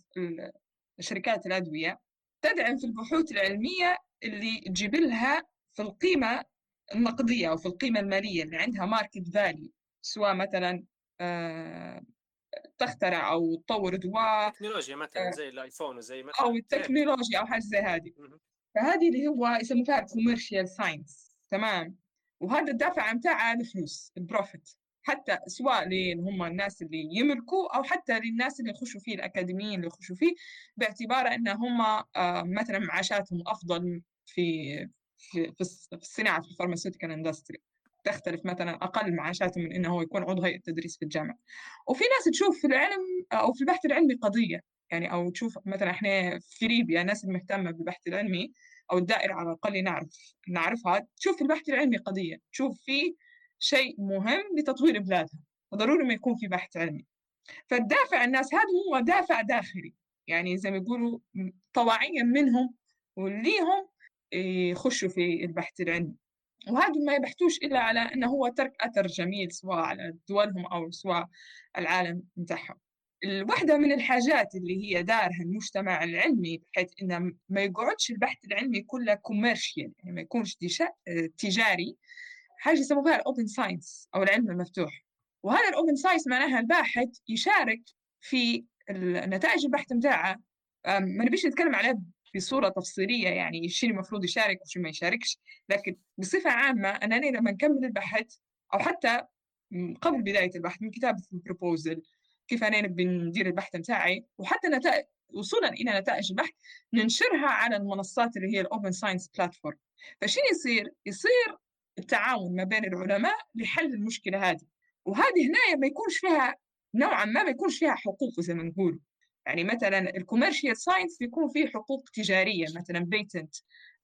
شركات الأدوية تدعم في البحوث العلمية اللي تجيب لها في القيمة النقدية أو في القيمة المالية اللي عندها market value سواء مثلا آه، تخترع أو تطور دواء تكنولوجيا مثلا آه، زي ال iPhone وزي مثلا أو التكنولوجيا أو حاجة زي هذه. فهذه اللي هو يسموها commercial science تمام؟ وهذا الدافع متاعها الفلوس ال profit حتى سواء هم الناس اللي يملكوا أو حتى للناس اللي يخشوا فيه الأكاديميين اللي يخشوا فيه باعتبار أن هم آه، مثلا معاشاتهم أفضل في في في الصناعه في ال pharmaceutical industry تختلف مثلا أقل معاشاتهم من إنه هو يكون عضو هيئة تدريس في الجامعة. وفي ناس تشوف في العلم أو في البحث العلمي قضية يعني أو تشوف مثلا إحنا في ليبيا الناس المهتمه بالبحث العلمي أو الدائرة على الأقل نعرف نعرفها تشوف في البحث العلمي قضية تشوف في شيء مهم لتطوير بلادها وضروري ما يكون في بحث علمي. فالدافع الناس هذا هو دافع داخلي. يعني زي ما يقولوا طواعيا منهم وليهم يخشوا في البحث العلمي. وهذا ما يبحثوش إلا على أنه هو ترك أثر جميل سواء على دولهم أو سواء العالم بتاعهم واحدة من الحاجات اللي هي دارها المجتمع العلمي بحيث إنه ما يقعدش البحث العلمي كله commercial يعني ما يكونش تجاري حاجة يسموها ال open science أو العلم المفتوح. وهذا ال open science معناها الباحث يشارك في نتائج البحث بتاعه. ما نبيش نتكلم عليه بصورة تفصيلية يعني الشيء المفروض يشارك وشو ما يشاركش. لكن بصفة عامة أنني لما نكمل البحث أو حتى قبل بداية البحث من كتابة ال proposal كيف أنا بندير البحث بتاعي. وحتى نتائج وصولا إلى نتائج البحث ننشرها على المنصات اللي هي ال open science platform فشين يصير؟ يصير التعاون ما بين العلماء لحل المشكلة هذه. وهذه هنا ما يكونش فيها نوعا ما ما يكونش فيها حقوق زي ما نقول يعني مثلا ال commercial science بيكون فيه حقوق تجارية مثلا patent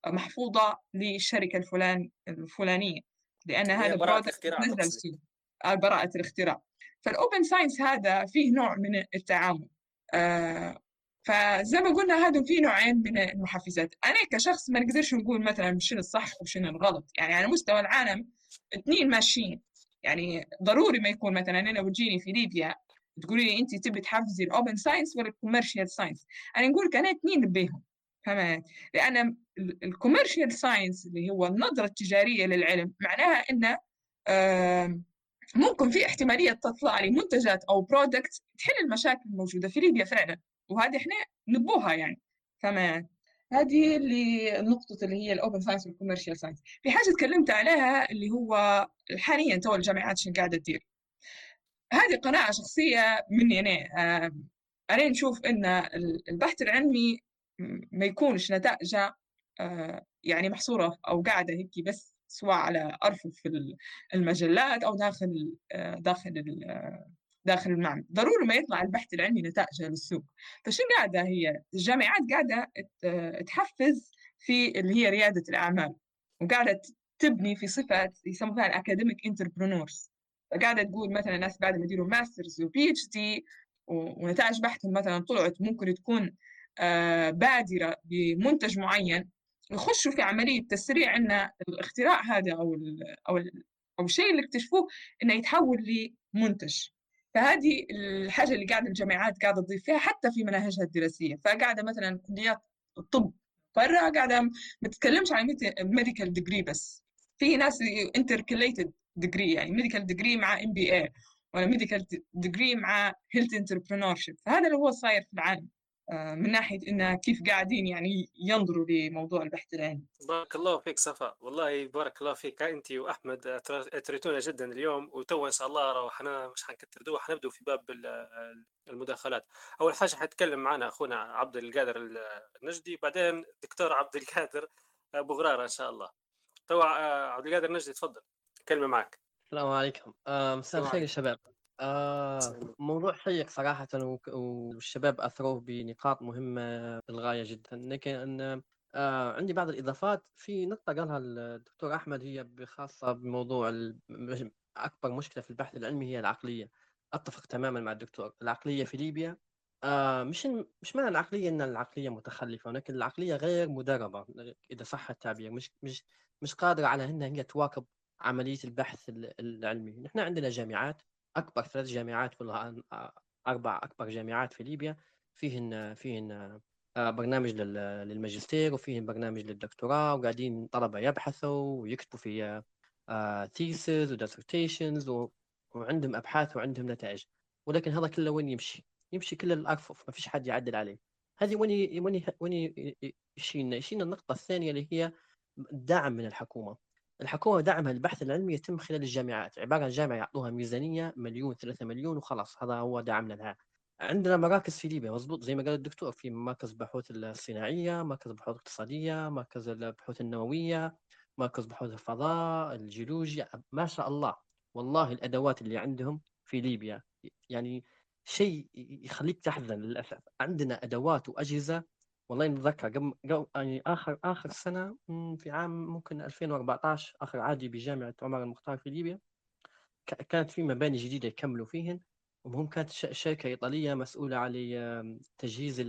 محفوظة للشركة الفلان الفلانية لأن هذا product نزل السوق آه، براءة الاختراع. فال open science هذا فيه نوع من التعامل آه فزي ما قلنا هذا في نوعين من المحفزات. أنا كشخص ما نقدرش نقول مثلا شنو الصح وشنو الغلط. يعني على مستوى العالم اثنين ماشيين. يعني ضروري ما يكون مثلا أنا وتجيني في ليبيا تقولي لي انت تبي تحفزي ال open science ولا ال commercial science أنا نقول لك أنا اثنين بيهم فهمت لأن ال commercial science اللي هو النظرة التجارية للعلم معناها انه ممكن في احتمالية تطلع لي منتجات أو product تحل المشاكل الموجودة في ليبيا فعلا. وهذه إحنا نبوها يعني. فما هذه اللي النقطة اللي هي ال open science وال commercial science في حاجة تكلمت عليها اللي هو حاليا تو الجامعات شنو قاعدة تدير. هذه قناعة شخصية مني أنا. أنا نشوف أن البحث العلمي ما يكونش نتائجه آه، يعني محصورة أو قاعدة هيك بس سواء على أرفف المجلات أو داخل آه، داخل داخل المعمل. ضروري ما يطلع البحث العلمي نتائجه للسوق. فشو قاعدة هي؟ الجامعات قاعدة تحفز في اللي هي ريادة الأعمال وقاعدة تبني في صفة يسموها ال academic entrepreneurs. فقاعدة تقول مثلا ناس بعد ما يديروا masters و PhD ونتائج بحثهم مثلا طلعت ممكن تكون آه، بادرة بمنتج معين يخشوا في عملية تسريع إن الاختراع هذا أو أو أو الشيء اللي اكتشفوه إنه يتحول لمنتج. فهذه الحاجة اللي قاعدة الجامعات قاعدة تضيف فيها حتى في مناهجها الدراسية. فقاعدة مثلا كليات الطب برا قاعدة ما تتكلمش عن medical degree بس. في ناس intercalated degree يعني medical degree مع MBA ولا medical degree مع health entrepreneur فهذا اللي هو صاير في العالم. من ناحية انه كيف قاعدين يعني ينظروا لموضوع البحث العلمي. بارك الله فيك صفاء والله بارك الله فيك. أنت وأحمد اثريتونا جدا اليوم وتو إن شاء الله راح مش حنكتر دو حنبدأ في باب المداخلات. أول حاجة حيتكلم معنا أخونا عبد القادر النجدي بعدين دكتور عبد القادر أبو غرارة إن شاء الله. تو آه، عبد القادر النجدي تفضل. كلمة معك. السلام عليكم. آه، مساء الخير يا شباب. آه موضوع شيق صراحة والشباب أثروه بنقاط مهمة للغاية جدا. لكن آه عندي بعض الإضافات. في نقطة قالها الدكتور أحمد هي خاصة بموضوع أكبر مشكلة في البحث العلمي هي العقلية. أتفق تماما مع الدكتور. العقلية في ليبيا آه مش مش معنى العقلية أن العقلية متخلفة ولكن العقلية غير مدربة. إذا صح التعبير مش مش مش قادرة على أنها هي تواكب عملية البحث العلمي. نحن عندنا جامعات أكبر ثلاث جامعات في أربع أكبر جامعات في ليبيا فيهن فيهن آه، برنامج للماجستير وفيهن برنامج للدكتوراه وقاعدين طلبة يبحثوا ويكتبوا في theses و dissertations وعندهم أبحاث وعندهم نتائج. ولكن هذا كله وين يمشي؟ يمشي كل الارفف ما فيش حد يعدل عليه. هذه وين وين وين يشيلنا؟ يشيلنا النقطة الثانية اللي هي الدعم من الحكومة. الحكومة دعمها للبحث العلمي يتم خلال الجامعات عبارة عن جامعة يعطوها ميزانية مليون ثلاثة مليون وخلاص هذا هو دعمنا لها عندنا مراكز في ليبيا مضبوط؟ زي ما قال الدكتور في مركز بحوث الصناعية مركز بحوث الاقتصادية مركز البحوث النووية مركز بحوث الفضاء الجيولوجيا ما شاء الله. والله الأدوات اللي عندهم في ليبيا يعني شيء يخليك تحزن للأسف. عندنا أدوات وأجهزة والله نتذكر قبل يعني آخر آخر سنة في عام ممكن 2014 آخر عادي بجامعة عمر المختار في ليبيا كانت في مباني جديدة يكملوا فيهن وهم كانت شركة إيطالية مسؤولة على تجهيز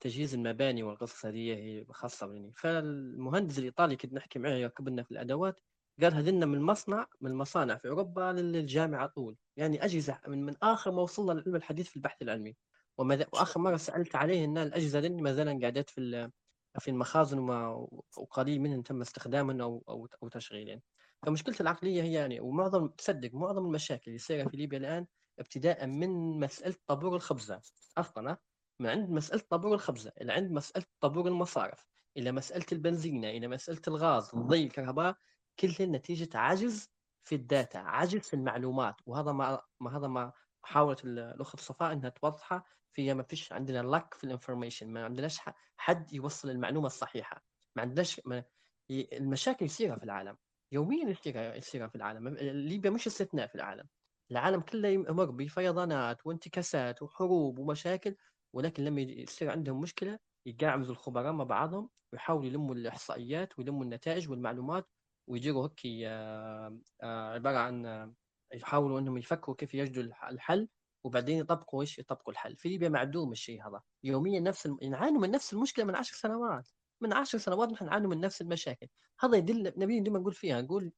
تجهيز المباني والقصص هذه هي خاصة بني فالمهندس الإيطالي كنت نحكي معه يركب لنا في الأدوات قال هذلنا من مصنع من المصانع في أوروبا للجامعة طول يعني أجهزة من, من آخر ما وصلنا للعلم الحديث في البحث العلمي. وماذا وآخر مرة سألت عليه إن الأجهزة دي ما زالت قاعدات في في المخازن وما وقليل منهم تم استخدامهم أو أو أو تشغيلهم فمشكلة العقلية هي يعني ومعظم تصدق معظم المشاكل اللي صايره في ليبيا الآن ابتداء من مسألة طابور الخبزة. أصلا من عند مسألة طابور الخبزة إلى عند مسألة طابور المصارف إلى مسألة البنزينة إلى مسألة الغاز الضي الكهرباء. كلها نتيجة عجز في ال data عجز في المعلومات. وهذا ما, ما هذا ما حاولت الأخت صفاء إنها توضحه فيها ما فيش عندنا lack في ال information ما عندناش حد يوصل المعلومة الصحيحة. ما عندناش ما المشاكل يصيرها في العالم. يوميا يصيرها في العالم. ليبيا مش استثناء في العالم. العالم كله يمر بفيضانات وانتكاسات وحروب ومشاكل ولكن لما يصير عندهم مشكلة يقعمزوا الخبراء مع بعضهم ويحاولوا يلموا الإحصائيات ويلموا النتائج والمعلومات ويديروا هيك آه، آه، عبارة عن يحاولوا إنهم يفكروا كيف يجدوا الحل. وبعدين يطبقوا إيش يطبقوا الحل. في ليبيا معدوم الشيء هذا. يوميا نفس الم... نعانوا من نفس المشكلة من عشر سنوات. من عشر سنوات نحن نعاني من نفس المشاكل. هذا يدل نبي دائما نقول فيها نقول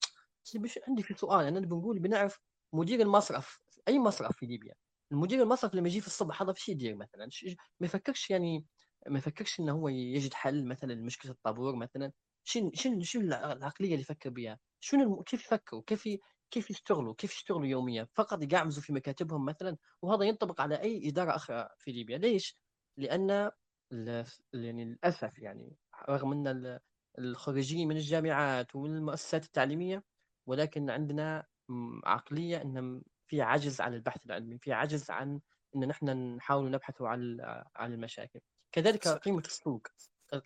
عندي في سؤال. أنا بنقول بنعرف مدير المصرف أي مصرف في ليبيا؟ المدير المصرف لما يجي في الصبح هذا في يدير مثلا؟ ما يفكرش يعني ما يفكرش إنه هو يجد حل مثلا لمشكلة الطابور مثلا؟ شنو شنو شنو العقلية اللي يفكر بها؟ شنو كيف يفكروا؟ كيف كيف يشتغلوا كيف يشتغلوا يوميا؟ فقط يقعمزوا في مكاتبهم مثلا وهذا ينطبق على أي إدارة أخرى في ليبيا. ليش؟ لأن يعني للأسف يعني رغم أن الخريجين من الجامعات ومن المؤسسات التعليمية ولكن عندنا عقلية إن في عجز عن البحث العلمي في عجز عن إن نحن نحاول نبحث عن عن المشاكل. كذلك قيمة السوق.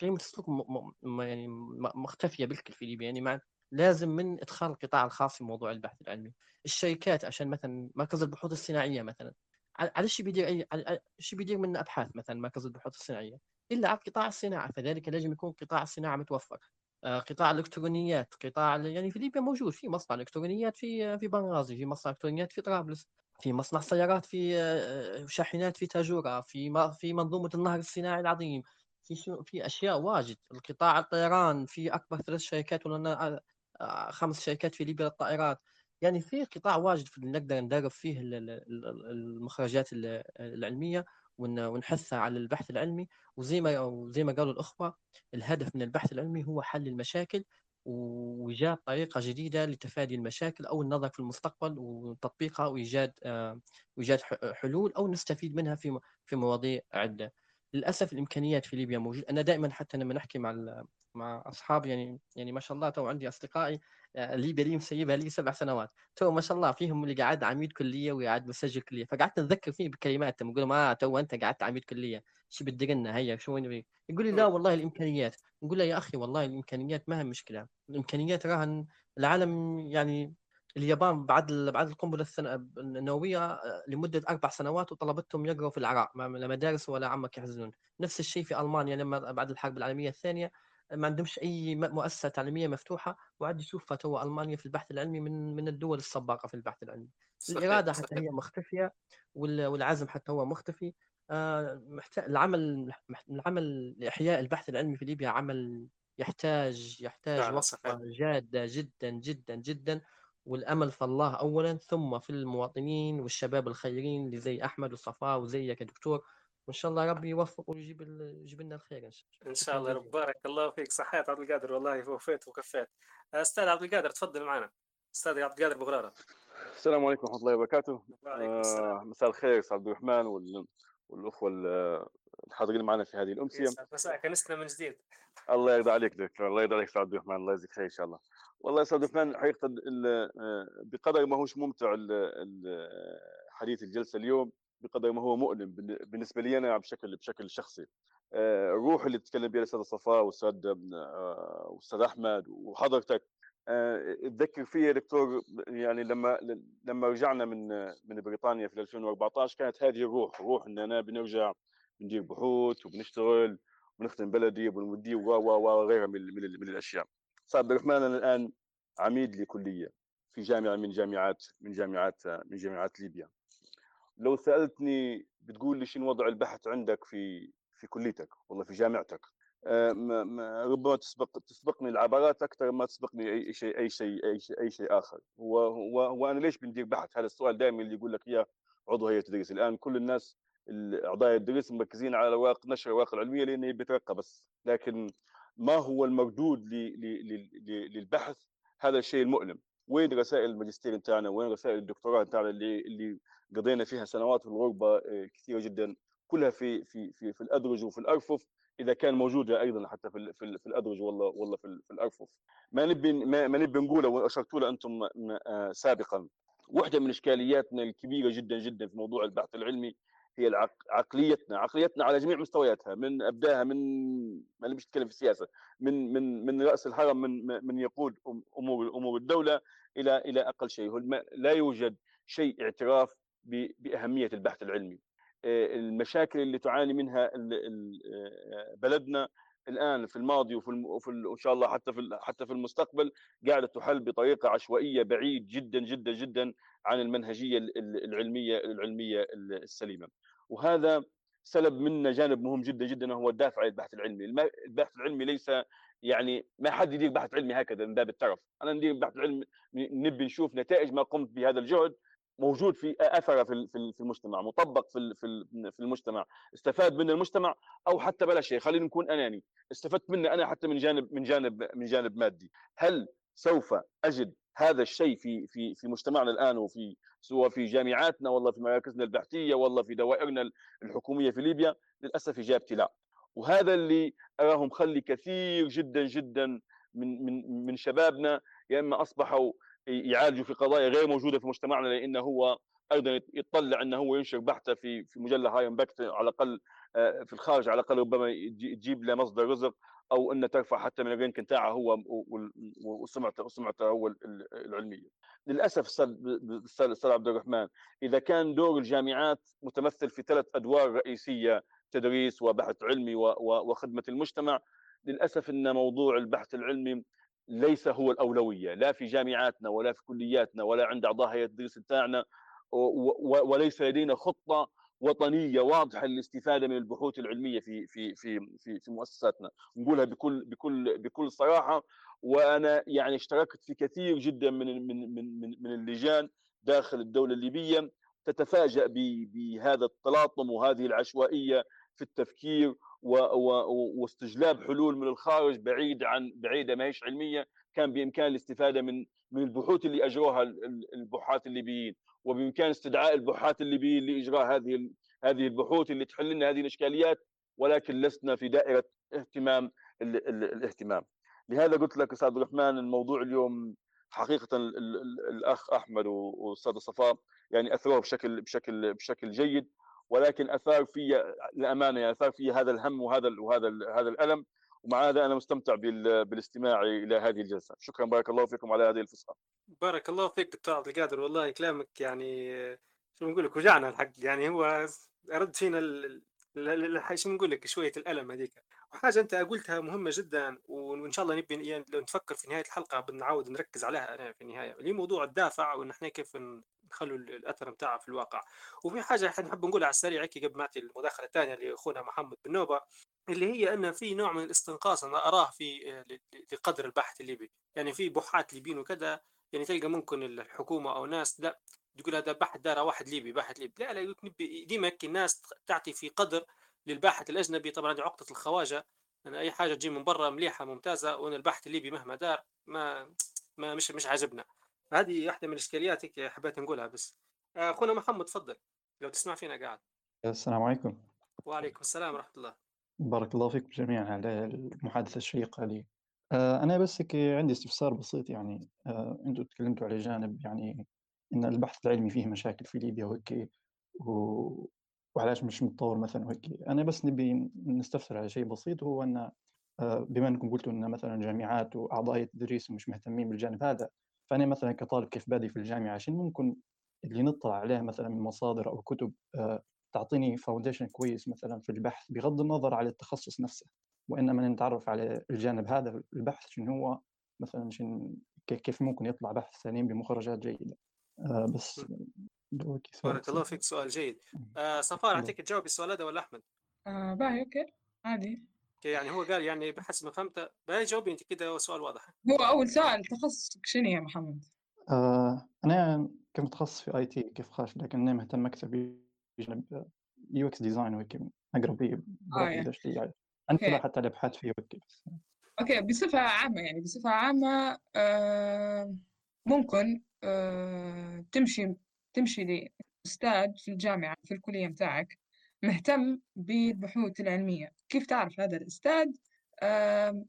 قيمة السوق م... م... يعني مختفية بالكل في ليبيا. يعني مع لازم من إدخال القطاع الخاص في موضوع البحث العلمي. الشركات عشان مثلا مركز البحوث الصناعية مثلا على شيء بيدير اي على شيء بيدير من أبحاث مثلا مركز البحوث الصناعية؟ إلا على قطاع الصناعة فذلك لازم يكون قطاع الصناعة متوفر. آه، قطاع الإلكترونيات قطاع يعني في ليبيا موجود في مصنع إلكترونيات في في بنغازي في مصنع إلكترونيات في طرابلس في مصنع سيارات في آه، شاحنات في تاجورة في في منظومة النهر الصناعي العظيم. في في أشياء واجد. القطاع الطيران في أكبر ثلاث شركات آه، خمس شركات في ليبيا للطائرات. يعني في قطاع واجد نقدر ندرب فيه المخرجات العلمية ونحثها على البحث العلمي. وزي ما وزي ما قالوا الأخوة الهدف من البحث العلمي هو حل المشاكل وإيجاد طريقة جديدة لتفادي المشاكل أو النظر في المستقبل وتطبيقها وإيجاد آه، وإيجاد حلول أو نستفيد منها في في مواضيع عدة. للأسف الإمكانيات في ليبيا موجوده أنا دائما حتى لما نحكي مع مع أصحابي يعني يعني ما شاء الله تو عندي أصدقائي آه، ليبيا لي مسيبها لي سبع سنوات. تو ما شاء الله فيهم اللي قاعد عميد كلية وقاعد مسجل كلية. فقعدت نذكر فيه بكلمات نقول ما تو أنت قعدت عميد كلية شو بدلت لنا هيا؟ شو يقول لي لا والله الإمكانيات. نقول له يا أخي والله الإمكانيات ما هي مشكلة. الإمكانيات راهو العالم يعني اليابان بعد بعد القنبلة النووية آه، لمدة أربع سنوات وطلبتهم يقروا في العراق. لا مدارس ولا هم يحزنون. نفس الشيء في ألمانيا لما بعد الحرب العالمية الثانية. ما عندهمش أي مؤسسة تعليمية مفتوحة وعاد يشوفها تو ألمانيا في البحث العلمي من من الدول السباقة في البحث العلمي. صحيح الإرادة حتى صحيح. هي مختفية والعزم حتى هو مختفي. آه، العمل العمل لاحياء البحث العلمي في ليبيا عمل يحتاج يحتاج وقفة جادة جدا جدا جدا. والأمل في الله اولا ثم في المواطنين والشباب الخيرين اللي زي أحمد وصفاء وزيك يا دكتور. وإن شاء الله ربي يوفق ويجيب يجيب لنا الخير إن شاء الله. إن شاء الله رب بارك الله فيك. صحيت عبد القادر والله وفيت وكفيت. أستاذ عبد القادر تفضل معنا. أستاذ عبد القادر بغراره السلام عليكم ورحمة الله وبركاته. آه مساء الخير أستاذ عبد الرحمن وال... والأخوة الحاضرين معنا في هذه الامسيه مساء كنسنا من جديد. الله يرضى عليك دكتور. الله يرضى عليك أستاذ عبد الرحمن. الله يجزيك خير إن شاء الله. والله يا أستاذ عبد الرحمن حقيقة آه، بقدر ما هوش ممتع حديث الجلسة اليوم بقدر ما هو مؤلم بالنسبة لي أنا بشكل بشكل شخصي آه، الروح اللي تكلم بها الاستاذ صفاء والأستاذ آه، والأستاذ أحمد وحضرتك اتذكر آه، فيها دكتور يعني لما لما رجعنا من من بريطانيا في 2014 كانت هذه الروح روح اننا بنرجع بندير بحوث وبنشتغل ونخدم بلدي وبنودي و وغيرها من من, من الأشياء. عبد الرحمن أنا الآن عميد لكلية في جامعة من جامعات من جامعات من جامعات ليبيا. لو سألتني بتقول لي شنو وضع البحث عندك في في كليتك والله في جامعتك آه، ربما تسبق تسبقني العبارات أكثر ما تسبقني أي شيء أي شيء أي شيء, أي شيء آخر. هو هو هو أنا ليش بندير بحث؟ هذا السؤال دائما اللي يقول لك يا عضو هيئة التدريس. الآن كل الناس أعضاء التدريس مركزين على الاوراق نشر الاوراق العلمية لأنه بيترقى بس. لكن ما هو المردود للبحث؟ هذا الشيء المؤلم. وين رسائل الماجستير بتاعنا؟ وين رسائل الدكتوراه بتاعنا اللي اللي قضينا فيها سنوات في الغربة آه، كثيرة جدا كلها في في في في الأدرج وفي الأرفف. إذا كان موجوده أيضا حتى في في, في الأدرج والله والله في, في الأرفف. ما نبي ما, نبي نقوله وأشرتوا له أنتم آه، سابقا. واحدة من إشكالياتنا الكبيرة جدا جدا في موضوع البحث العلمي هي العق... عقليتنا. عقليتنا على جميع مستوياتها من أبداها من ما نبيش نتكلم في السياسة من من من رأس الهرم من من يقود أمور أمور الدولة إلى إلى أقل شيء. لا يوجد شيء اعتراف بأهمية البحث العلمي. آه، المشاكل اللي تعاني منها آه، بلدنا الآن في الماضي وفي وفي ان شاء الله حتى في حتى في المستقبل قاعدة تحل بطريقة عشوائية بعيد جدا جدا جدا عن المنهجية العلمية العلمية السليمة. وهذا سلب منا جانب مهم جدا جدا هو الدافع عن البحث العلمي. البحث العلمي ليس يعني ما حد يدير بحث علمي هكذا من باب الترف أنا ندير بحث علمي نبي نشوف نتائج ما قمت بهذا الجهد موجود في اثره في في المجتمع مطبق في في المجتمع استفاد منه المجتمع أو حتى بلا شيء. خلينا نكون أناني استفدت منه أنا حتى من جانب من جانب من جانب مادي. هل سوف أجد هذا الشيء في في في مجتمعنا الآن وفي سواء في جامعاتنا والله في مراكزنا البحثية والله في دوائرنا الحكومية في ليبيا؟ للأسف إجابتي لا. وهذا اللي اراه مخلي كثير جدا جدا من من من شبابنا يا إما أصبحوا يعالجوا في قضايا غير موجودة في مجتمعنا لأنه هو أيضا يتطلع إنه هو ينشر بحثة في في مجلة هاي امباكت على الأقل آه، في الخارج على الأقل ربما تجيب له مصدر رزق أو إنه ترفع حتى من الرينك بتاعه هو وسمعته وسمعته هو العلمية. للأسف أستاذ عبد الرحمن إذا كان دور الجامعات متمثل في ثلاث أدوار رئيسية تدريس وبحث علمي وخدمة المجتمع للأسف إن موضوع البحث العلمي ليس هو الأولوية لا في جامعاتنا ولا في كلياتنا ولا عند أعضاء هيئة التدريس بتاعنا وليس لدينا خطة وطنية واضحة للاستفادة من البحوث العلمية في في في في, في مؤسساتنا. نقولها بكل بكل بكل صراحة وأنا يعني اشتركت في كثير جدا من من من من, اللجان داخل الدولة الليبية تتفاجأ بهذا التلاطم وهذه العشوائية في التفكير و و واستجلاب حلول من الخارج بعيد عن بعيدة ما هيش علمية كان بإمكان الاستفادة من من البحوث اللي أجروها البحاث الليبيين وبإمكان استدعاء البحاث الليبيين لإجراء هذه هذه البحوث اللي تحل لنا هذه الإشكاليات ولكن لسنا في دائرة اهتمام ال ال الاهتمام. لهذا قلت لك أستاذ الرحمن الموضوع اليوم حقيقة الأخ أحمد والاستاذ صفاء يعني أثروه بشكل بشكل بشكل جيد ولكن أثار في الأمانة يعني أثار في هذا الهم وهذا وهذا هذا الألم. ومع هذا أنا مستمتع بالاستماع إلى هذه الجلسة. شكرا. بارك الله فيكم على هذه الفرصة. بارك الله فيك دكتور عبد القادر. والله كلامك يعني شو نقول لك وجعنا الحق. يعني هو رد فينا شو نقول لك شوية الألم هذيك. وحاجة أنت قلتها مهمة جدا وإن شاء الله نبي يعني لو نفكر في نهاية الحلقة بنعاود نركز عليها في النهاية. اللي موضوع الدافع وإن إحنا كيف نخلوا الأثر بتاعها في الواقع. وفي حاجة نحب نقولها على السريع قبل ما المداخله الثانية لأخونا محمد بن نوبة اللي هي إن في نوع من الاستنقاص أنا أراه في لقدر البحث الليبي. يعني في بحات ليبيين وكذا يعني تلقى ممكن الحكومة أو ناس لا تقول هذا بحث دار واحد ليبي بحث ليبي. لا لا ديما الناس تعطي في قدر للباحث الأجنبي. طبعا هذه عقدة الخواجة. أن أي حاجة تجي من برا مليحة ممتازة وأن البحث الليبي مهما دار ما ما مش مش عاجبنا. هذه واحدة من الإشكاليات هيك حبيت نقولها بس. أخونا محمد تفضل. لو تسمع فينا قاعد. السلام عليكم. وعليكم السلام ورحمة الله. بارك الله فيكم جميعا على المحادثة الشيقة لي. آه، أنا بس عندي استفسار بسيط يعني. آه، أنتم تكلمتوا على جانب يعني إن البحث العلمي فيه مشاكل في ليبيا وهيك و... وعلاش مش متطور مثلا وهيك. أنا بس نبي نستفسر على شيء بسيط هو أن آه، بما أنكم قلتوا أن مثلا جامعات وأعضاء التدريس مش مهتمين بالجانب هذا فأنا مثلا كطالب كيف بادي في الجامعة شنو ممكن اللي نطلع عليه مثلا من مصادر أو كتب تعطيني foundation كويس مثلا في البحث بغض النظر على التخصص نفسه؟ وإنما نتعرف على الجانب هذا البحث شنو هو مثلا شن كيف ممكن يطلع بحث سليم بمخرجات جيدة؟ آه بس بارك الله فيك سؤال جيد. آه صفاء أعطيك تجاوب السؤال هذا ولا أحمد؟ آه باهي okay. عادي. يعني هو قال يعني بحسب ما فهمت جاوبي أنت كده سؤال واضح. هو أول سؤال تخصصك شنو يا محمد؟ آه أنا كمتخصص في IT كيف خاش لكن أنا مهتم أكثر بجانب UX design وهيك اقرب لي انت حتى الأبحاث فيه وهيك بس. okay بصفة عامة يعني بصفة عامة آه ممكن آه تمشي تمشي لأستاذ في الجامعة في الكلية متاعك مهتم بالبحوث العلمية. كيف تعرف هذا الأستاذ؟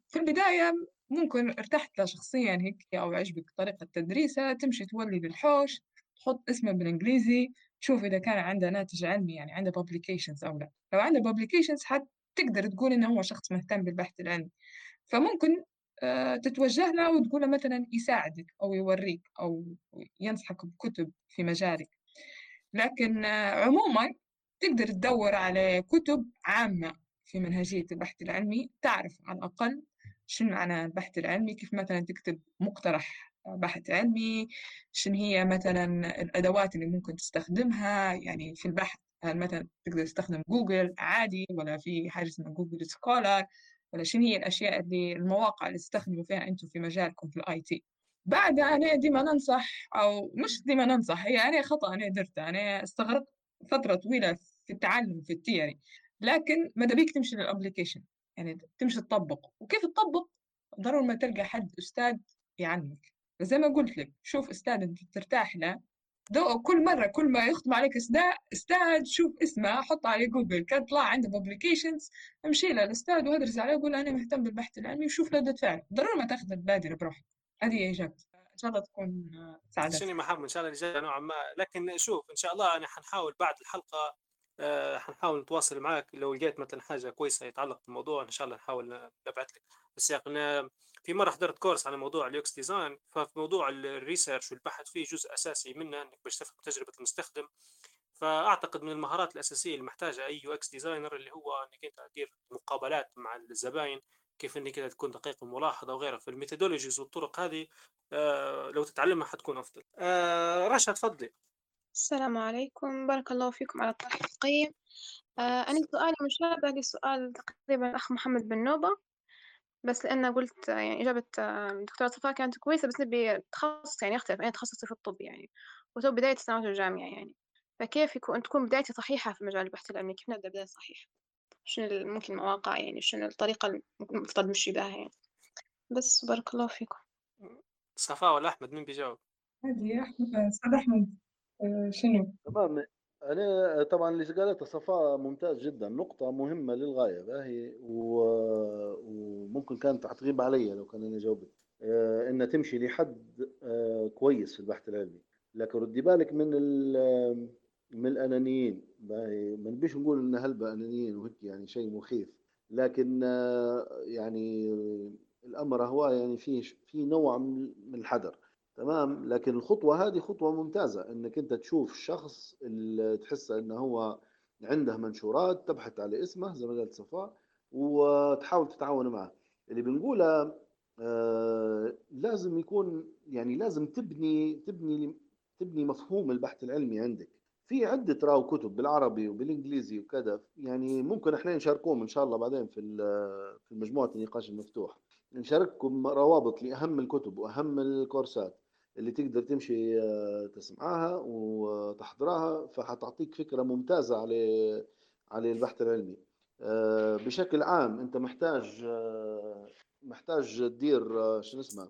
في البداية ممكن ارتحت له شخصيا هيك أو عجبك طريقة تدريسه تمشي تولي للحوش تحط اسمه بالإنجليزي تشوف إذا كان عنده ناتج علمي يعني عنده publications أو لا. لو عنده publications حتقدر تقول إنه هو شخص مهتم بالبحث العلمي. فممكن آه، تتوجه له وتقول له مثلا يساعدك أو يوريك أو ينصحك بكتب في مجالك. لكن آه، عموما تقدر تدور على كتب عامة. في منهجية البحث العلمي تعرف على الأقل شنو معنى البحث العلمي كيف مثلا تكتب مقترح بحث علمي شنو هي مثلا الأدوات اللي ممكن تستخدمها؟ يعني في البحث هل مثلا تقدر تستخدم جوجل عادي ولا في حاجة اسمها Google Scholar؟ ولا شنو هي الأشياء اللي المواقع اللي تستخدموا فيها أنتم في مجالكم في ال IT؟ بعدها أنا ديما ننصح أو مش ديما ننصح هي أنا خطأ أنا درته أنا استغرقت فترة طويلة في التعلم في ال theory. لكن ماذابيك تمشي لل application يعني تمشي تطبق. وكيف تطبق؟ ضروري ما تلقى حد أستاذ يعلمك. زي ما قلت لك شوف أستاذ أنت ترتاح له. تو كل مرة كل ما يختم عليك أستاذ شوف اسمه حط عليه جوجل كان طلع عنده publications امشي له الأستاذ وادرس عليه وقول أنا مهتم بالبحث العلمي وشوف ردة فعل ضروري ما تاخذ البادرة بروحك هذه اجابتي إن شاء الله تكون ساعدتك. شنو محمد إن شاء الله نوعا ما. لكن شوف إن شاء الله أنا حنحاول بعد الحلقة حنحاول نتواصل معك لو لقيت مثلا حاجة كويسة يتعلق بالموضوع إن شاء الله نحاول نبعث لك. بس يعني في مرة حضرت course على موضوع ال UX design. ففي موضوع ال research والبحث فيه جزء أساسي منه إنك باش تفهم تجربة المستخدم. فأعتقد من المهارات الأساسية اللي محتاجها أي UX designer اللي هو إنك أنت تدير مقابلات مع الزباين. كيف إنك كده تكون دقيق الملاحظه وغيرها فالميثودولوجيز والطرق هذه آه لو تتعلمها حتكون أفضل. آه رشا تفضلي. السلام عليكم. بارك الله فيكم على الطرح القيم آه أنا سؤالي مشابه لسؤال تقريبا الأخ محمد بن نوبة. بس لأن قلت يعني إجابة الدكتورة صفاء كانت كويسة بس نبي تخصص يعني يختلف أنا تخصصي في الطب يعني وتو بداية سنوات الجامعة يعني. فكيف يكون تكون بدايتي صحيحة في مجال البحث العلمي؟ كيف نبدأ بداية صحيحة؟ شنو ممكن المواقع يعني شنو الطريقة المفترض نمشي بها يعني. بس بارك الله فيكم. صفاء ولا أحمد؟ مين بيجاوب؟ عادي أحمد أستاذ أحمد. آه، شنو؟ تمام أنا طبعا اللي قالته صفاء ممتاز جدا نقطة مهمة للغاية باهي و- وممكن كانت تغيب علي لو كان أنا جاوبت. آه، إنها تمشي لحد آه، كويس في البحث العلمي. لكن ردي بالك من ال- من الأنانيين باهي. ما نبيش نقول ان هلبة أنانيين وهيك يعني شيء مخيف. لكن يعني الأمر هو يعني في في نوع من الحذر. تمام؟ لكن الخطوة هذه خطوة ممتازة إنك أنت تشوف الشخص اللي تحسه انه هو عنده منشورات تبحث على اسمه زي ما قالت صفاء وتحاول تتعاون معه. اللي بنقوله آه لازم يكون يعني لازم تبني تبني تبني مفهوم البحث العلمي عندك. في عدة راو كتب بالعربي وبالإنجليزي وكذا يعني ممكن إحنا نشاركوهم إن شاء الله بعدين في في مجموعة النقاش المفتوح. نشارككم روابط لأهم الكتب وأهم الكورسات. اللي تقدر تمشي آه، تسمعها وتحضرها فحتعطيك فكرة ممتازة على على البحث العلمي. آه، بشكل عام أنت محتاج آه، محتاج تدير شو اسمه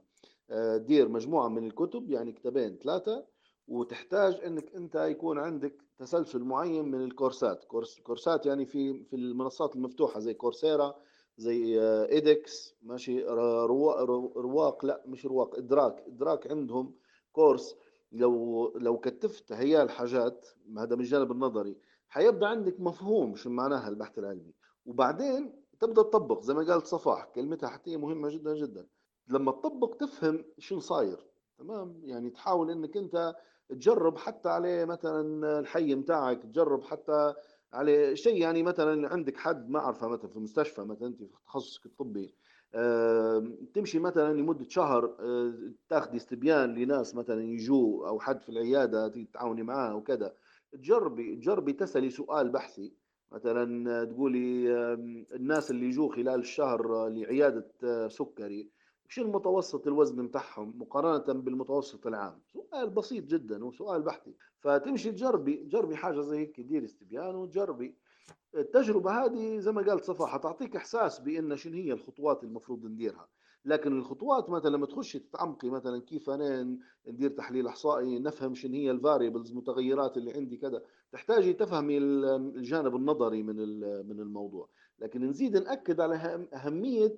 تدير مجموعة من الكتب يعني كتابين ثلاثة وتحتاج إنك أنت يكون عندك تسلسل معين من الكورسات. كورس كورسات يعني في في المنصات المفتوحة زي كورسيرا زي ايدكس ماشي رواق, رواق لا مش رواق إدراك. إدراك عندهم كورس. لو لو كتفت هي الحاجات هذا من الجانب النظري حيبدأ عندك مفهوم شو معناها البحث العلمي. وبعدين تبدأ تطبق زي ما قالت صفاح كلمتها حتى مهمة جدا جدا. لما تطبق تفهم شو صاير تمام؟ يعني تحاول إنك أنت تجرب حتى عليه مثلا الحي متاعك تجرب حتى على شيء يعني مثلا عندك حد ما أعرفه مثلا في المستشفى مثلا أنت في تخصصك الطبي تمشي مثلا لمدة شهر تاخذي استبيان لناس مثلا يجوا أو حد في العيادة تتعاوني معاه وكذا تجربي تجربي تسألي سؤال بحثي مثلا تقولي الناس اللي يجوا خلال الشهر لعيادة سكري شو المتوسط الوزن بتاعهم مقارنة بالمتوسط العام؟ سؤال بسيط جدا وسؤال بحثي. فتمشي تجربي جربي حاجة زي هيك ديري استبيان وتجربي التجربة هذه زي ما قالت صفا حتعطيك إحساس بأن شنو هي الخطوات المفروض نديرها. لكن الخطوات مثلا لما تخشي تتعمقي مثلا كيف أنا ندير تحليل إحصائي نفهم شنو هي الفاريبلز المتغيرات اللي عندي كذا تحتاجي تفهمي الجانب النظري من من الموضوع. لكن نزيد نأكد على أهمية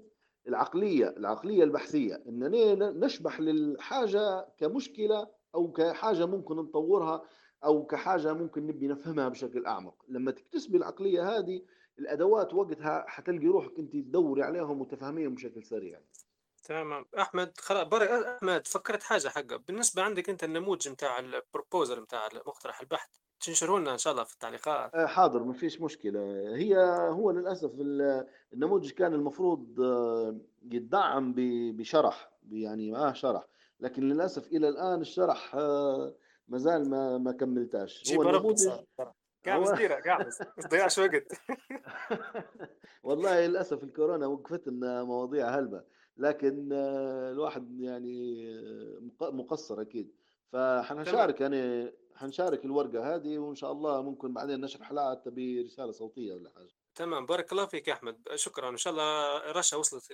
العقلية العقلية البحثية اننا نشبح للحاجة كمشكلة أو كحاجة ممكن نطورها أو كحاجة ممكن نبي نفهمها بشكل أعمق. لما تكتسبي العقلية هذه الأدوات وقتها حتلقي روحك أنت تدوري عليهم وتفهميهم بشكل سريع. تمام. أحمد خلاص برك أحمد فكرت حاجة حقه بالنسبة عندك أنت النموذج نتاع البروبوزل نتاع مقترح البحث تنشره لنا إن شاء الله في التعليقات. آه، حاضر ما فيش مشكلة. هي هو للأسف النموذج كان المفروض آه، يدعم بشرح يعني معاه شرح. لكن للأسف إلى الآن الشرح آه، ما زال ما ما كملتاش هو النموذج قاعد ديره قاعد ما تضيعش وقت. والله للأسف الكورونا وقفت لنا مواضيع هلبة. لكن الواحد يعني مقصر أكيد. فحنشارك يعني حنشارك الورقة هذه وإن شاء الله ممكن بعدين نشر حلقات برسالة صوتية ولا حاجة. تمام بارك الله فيك يا أحمد. شكرا. إن شاء الله رشا وصلت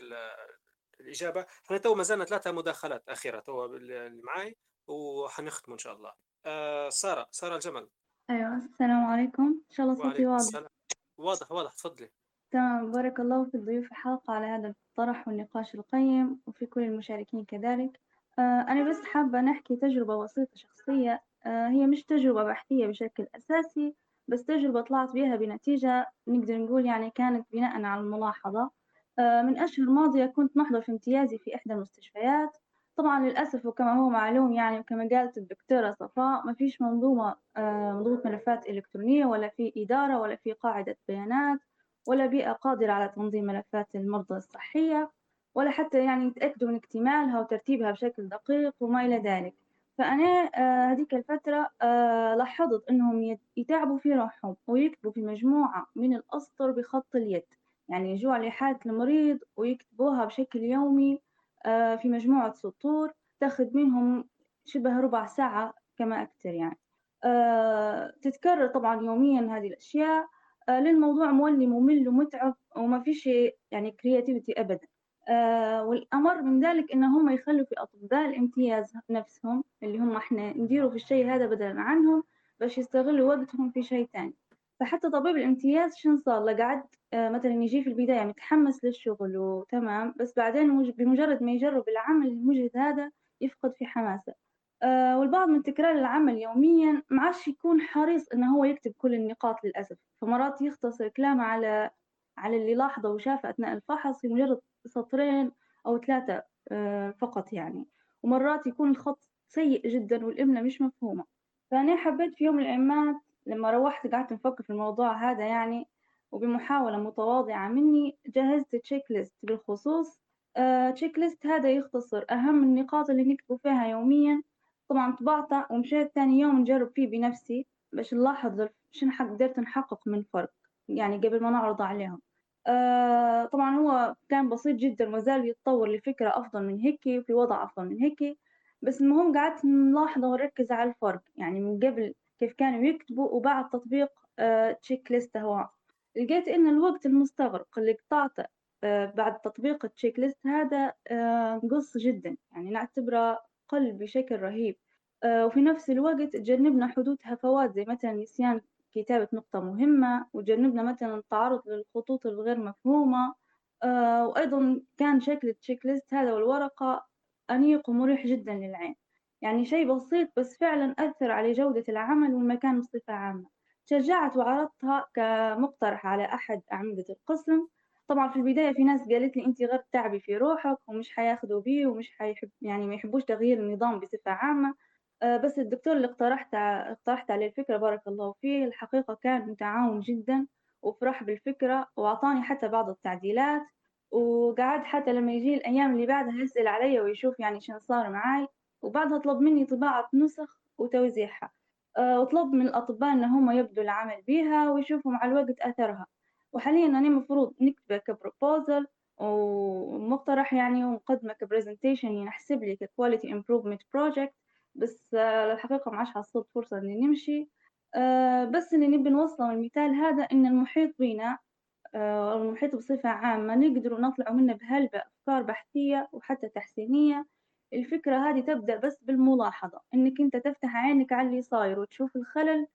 الإجابة. إحنا تو ما زلنا ثلاثة مداخلات أخيرة تو اللي معاي وحنختم إن شاء الله. آه سارة سارة الجمل. أيوه السلام عليكم. إن شاء الله صوتي واضح. السلام. واضح واضح. تفضلي. تمام بارك الله في الضيوف الحلقة على هذا الطرح والنقاش القيم وفي كل المشاركين كذلك. آه أنا بس حابة نحكي تجربة بسيطة شخصية. آه هي مش تجربة بحثية بشكل أساسي بس تجربة طلعت بها بنتيجة نقدر نقول يعني كانت بناء على الملاحظة. آه من أشهر ماضية كنت محضر في امتيازي في إحدى المستشفيات. طبعا للأسف وكما هو معلوم يعني وكما قالت الدكتورة صفاء ما فيش منظومة منظومة ملفات إلكترونية ولا في إدارة ولا في قاعدة بيانات ولا بيئة قادرة على تنظيم ملفات المرضى الصحية ولا حتى يعني يتأكدوا من اكتمالها وترتيبها بشكل دقيق وما إلى ذلك. فأنا آه، هذيك الفترة آه، لاحظت إنهم يتعبوا في روحهم ويكتبوا في مجموعة من الأسطر بخط اليد. يعني يجوا على حالة المريض ويكتبوها بشكل يومي في مجموعة سطور تاخذ منهم شبه ربع ساعة كما أكثر يعني. تتكرر طبعا يوميا هذه الأشياء الموضوع مولي ممل ومتعب وما في شيء يعني creativity أبدا. آه والأمر من ذلك إن هم يخلوا في أطباء الامتياز نفسهم اللي هم إحنا نديروا في الشيء هذا بدلا عنهم باش يستغلوا وقتهم في شيء تاني. فحتى طبيب الامتياز شن صار له؟ قعد آه مثلا يجي في البداية متحمس للشغل وتمام بس بعدين بمجرد ما يجرب العمل المجهد هذا يفقد في حماسه. آه والبعض من تكرار العمل يوميا ما عادش يكون حريص إنه هو يكتب كل النقاط للأسف. فمرات يختصر كلامه على على اللي لاحظه وشافه أثناء الفحص في مجرد سطرين أو ثلاثة آه، فقط يعني. ومرات يكون الخط سيء جدا والإملة مش مفهومة. فأنا حبيت في يوم من لما روحت قعدت نفكر في الموضوع هذا يعني وبمحاولة متواضعة مني جهزت تشيك ليست بالخصوص تشيك ليست هذا يختصر أهم النقاط اللي نكتبه فيها يوميا. طبعا طبعته ومشيت ثاني يوم نجرب فيه بنفسي باش نلاحظ شنو قدرت نحقق من فرق يعني قبل ما نعرض عليهم. آه طبعا هو كان بسيط جدا وزال يتطور لفكرة أفضل من هيك وفي وضع أفضل من هيك. بس المهم قعدت نلاحظ ونركز على الفرق يعني من قبل كيف كانوا يكتبوا وبعد تطبيق آه تشيك ليست هو. لقيت إن الوقت المستغرق اللي قطعته آه بعد تطبيق التشيك ليست هذا قص جدا. يعني نعتبره قل بشكل رهيب. وفي نفس الوقت تجنبنا حدوث هفوات زي مثلا نسيان كتابة نقطة مهمة وجنبنا مثلا التعرض للخطوط الغير مفهومة آه وأيضا كان شكل التشيك ليست هذا والورقة أنيق ومريح جدا للعين. يعني شيء بسيط بس فعلا أثر على جودة العمل والمكان بصفة عامة. شجعت وعرضتها كمقترح على أحد أعمدة القسم. طبعا في البداية في ناس قالت لي أنت غير تعبي في روحك ومش حياخدوا بيه ومش حيحب يعني ما يحبوش تغيير النظام بصفة عامة. آه، بس الدكتور اللي اقترحت اقترحت عليه الفكرة بارك الله فيه الحقيقة كان متعاون جدا وفرح بالفكرة وأعطاني حتى بعض التعديلات وقعد حتى لما يجي الأيام اللي بعدها يسأل علي ويشوف يعني شنو صار معاي وبعدها طلب مني طباعة نسخ وتوزيعها. آه، وطلب من الأطباء إن هم يبدوا العمل بها ويشوفوا مع الوقت أثرها. وحاليا أنا المفروض نكتبة ك proposal ومقترح يعني ومقدمة ك presentation ينحسب لي ك quality improvement project بس آه، الحقيقة ما عادش حصلت فرصة إني نمشي. آه، بس اللي نبي نوصله من المثال هذا إن المحيط بينا آه، المحيط بصفة عامة نقدر نطلع منه بهلبة أفكار بحثية وحتى تحسينية. الفكرة هذه تبدأ بس بالملاحظة إنك أنت تفتح عينك على اللي صاير وتشوف الخلل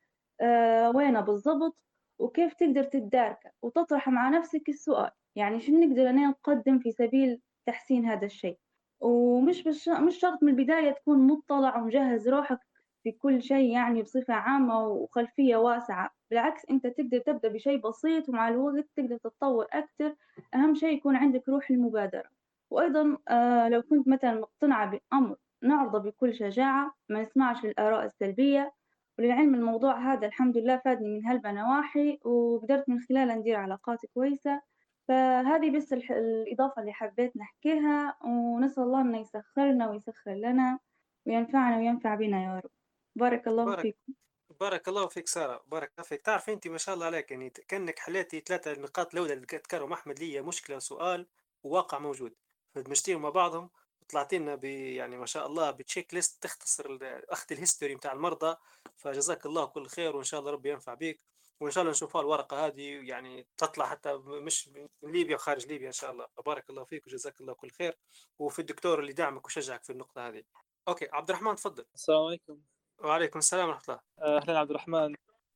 وينه بالضبط وكيف تقدر تتداركه وتطرح مع نفسك السؤال. يعني شو نقدر أنا نقدم في سبيل تحسين هذا الشيء؟ ومش بش... مش شرط من البداية تكون مطلع ومجهز روحك في كل شيء يعني بصفة عامة وخلفية واسعة. بالعكس أنت تقدر تبدأ بشيء بسيط ومع الوقت تقدر تتطور أكثر أهم شيء يكون عندك روح المبادرة. وأيضا آه لو كنت مثلا مقتنعة بأمر نعرضه بكل شجاعة ما نسمعش للآراء السلبية. وللعلم الموضوع هذا الحمد لله فادني من هلبة نواحي وقدرت من خلاله ندير علاقات كويسة. فهذه بس الإضافة اللي حبيت نحكيها ونسأل الله إنه يسخرنا ويسخر لنا وينفعنا وينفع بنا يا رب. بارك الله بارك فيكم بارك الله فيك سارة بارك الله فيك. تعرف أنت ما شاء الله عليك يعني كأنك حليتي ثلاثة نقاط الأولى اللي تكرم أحمد لي مشكلة وسؤال وواقع موجود. فدمجتيهم مع بعضهم طلعتي لنا ب يعني ما شاء الله ب checklist تختصر أخذ ال history بتاع المرضى. فجزاك الله كل خير وإن شاء الله ربي ينفع بك وان شاء الله نشوفها الورقة هذه يعني تطلع حتى مش من ليبيا وخارج ليبيا إن شاء الله. بارك الله فيك وجزاك الله كل خير. وفي الدكتور اللي دعمك وشجعك في النقطة هذه. okay عبد الرحمن تفضل. السلام عليكم. وعليكم السلام ورحمة الله. آه، أهلا عبد الرحمن.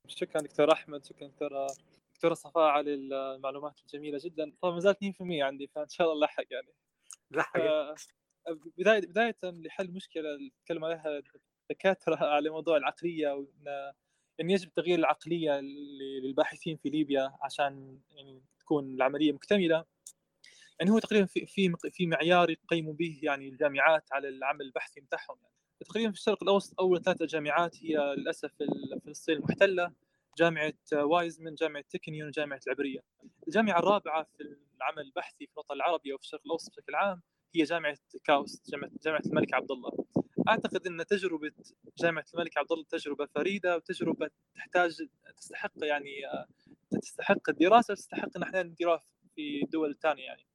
شكرا دكتور أحمد شكرا دكتور دكتورة صفاء على المعلومات الجميلة جدا. طبعا ما زالت 2% عندي فإن شاء الله نلحق يعني. لحق بداية بداية لحل مشكلة نتكلم عليها الدكاترة على موضوع العقلية وإن إن يجب تغيير العقلية للباحثين في ليبيا عشان يعني تكون العملية مكتملة. يعني هو تقريبا في في في معيار يقيموا به يعني الجامعات على العمل البحثي بتاعهم. يعني تقريبا في الشرق الأوسط أول ثلاث جامعات هي للأسف فلسطين المحتلة جامعة وايزمن جامعة تكنيون وجامعه العبرية. الجامعة الرابعة في العمل البحثي في الوطن العربي وفي الشرق الأوسط بشكل عام هي جامعة كاوس جامعه جامعة الملك عبد الله. أعتقد إن تجربة جامعة الملك عبد الله تجربة فريدة وتجربة تحتاج تستحق يعني آه، تستحق الدراسة وتستحق إن إحنا نديرها في الدول الثانية يعني.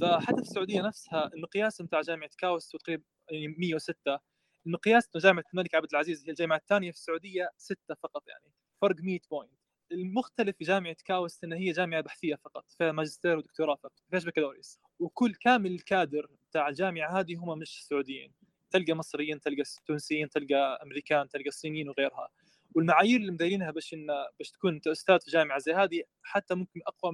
فحتى في السعودية نفسها المقياس بتاع جامعة كاوس تقريبا يعني 106 المقياس جامعة الملك عبد العزيز هي الجامعة الثانية في السعودية ستة فقط يعني فرق 100 point المختلف في جامعة كاوست إن هي جامعة بحثية فقط فيها ماجستير ودكتوراه فقط فيهاش بكالوريوس. وكل كامل الكادر بتاع الجامعة هذه هم مش سعوديين. تلقى مصريين تلقى تونسيين تلقى أمريكان تلقى صينيين وغيرها. والمعايير اللي مديرينها باش إن باش تكون انت أستاذ في جامعة زي هذه حتى ممكن أقوى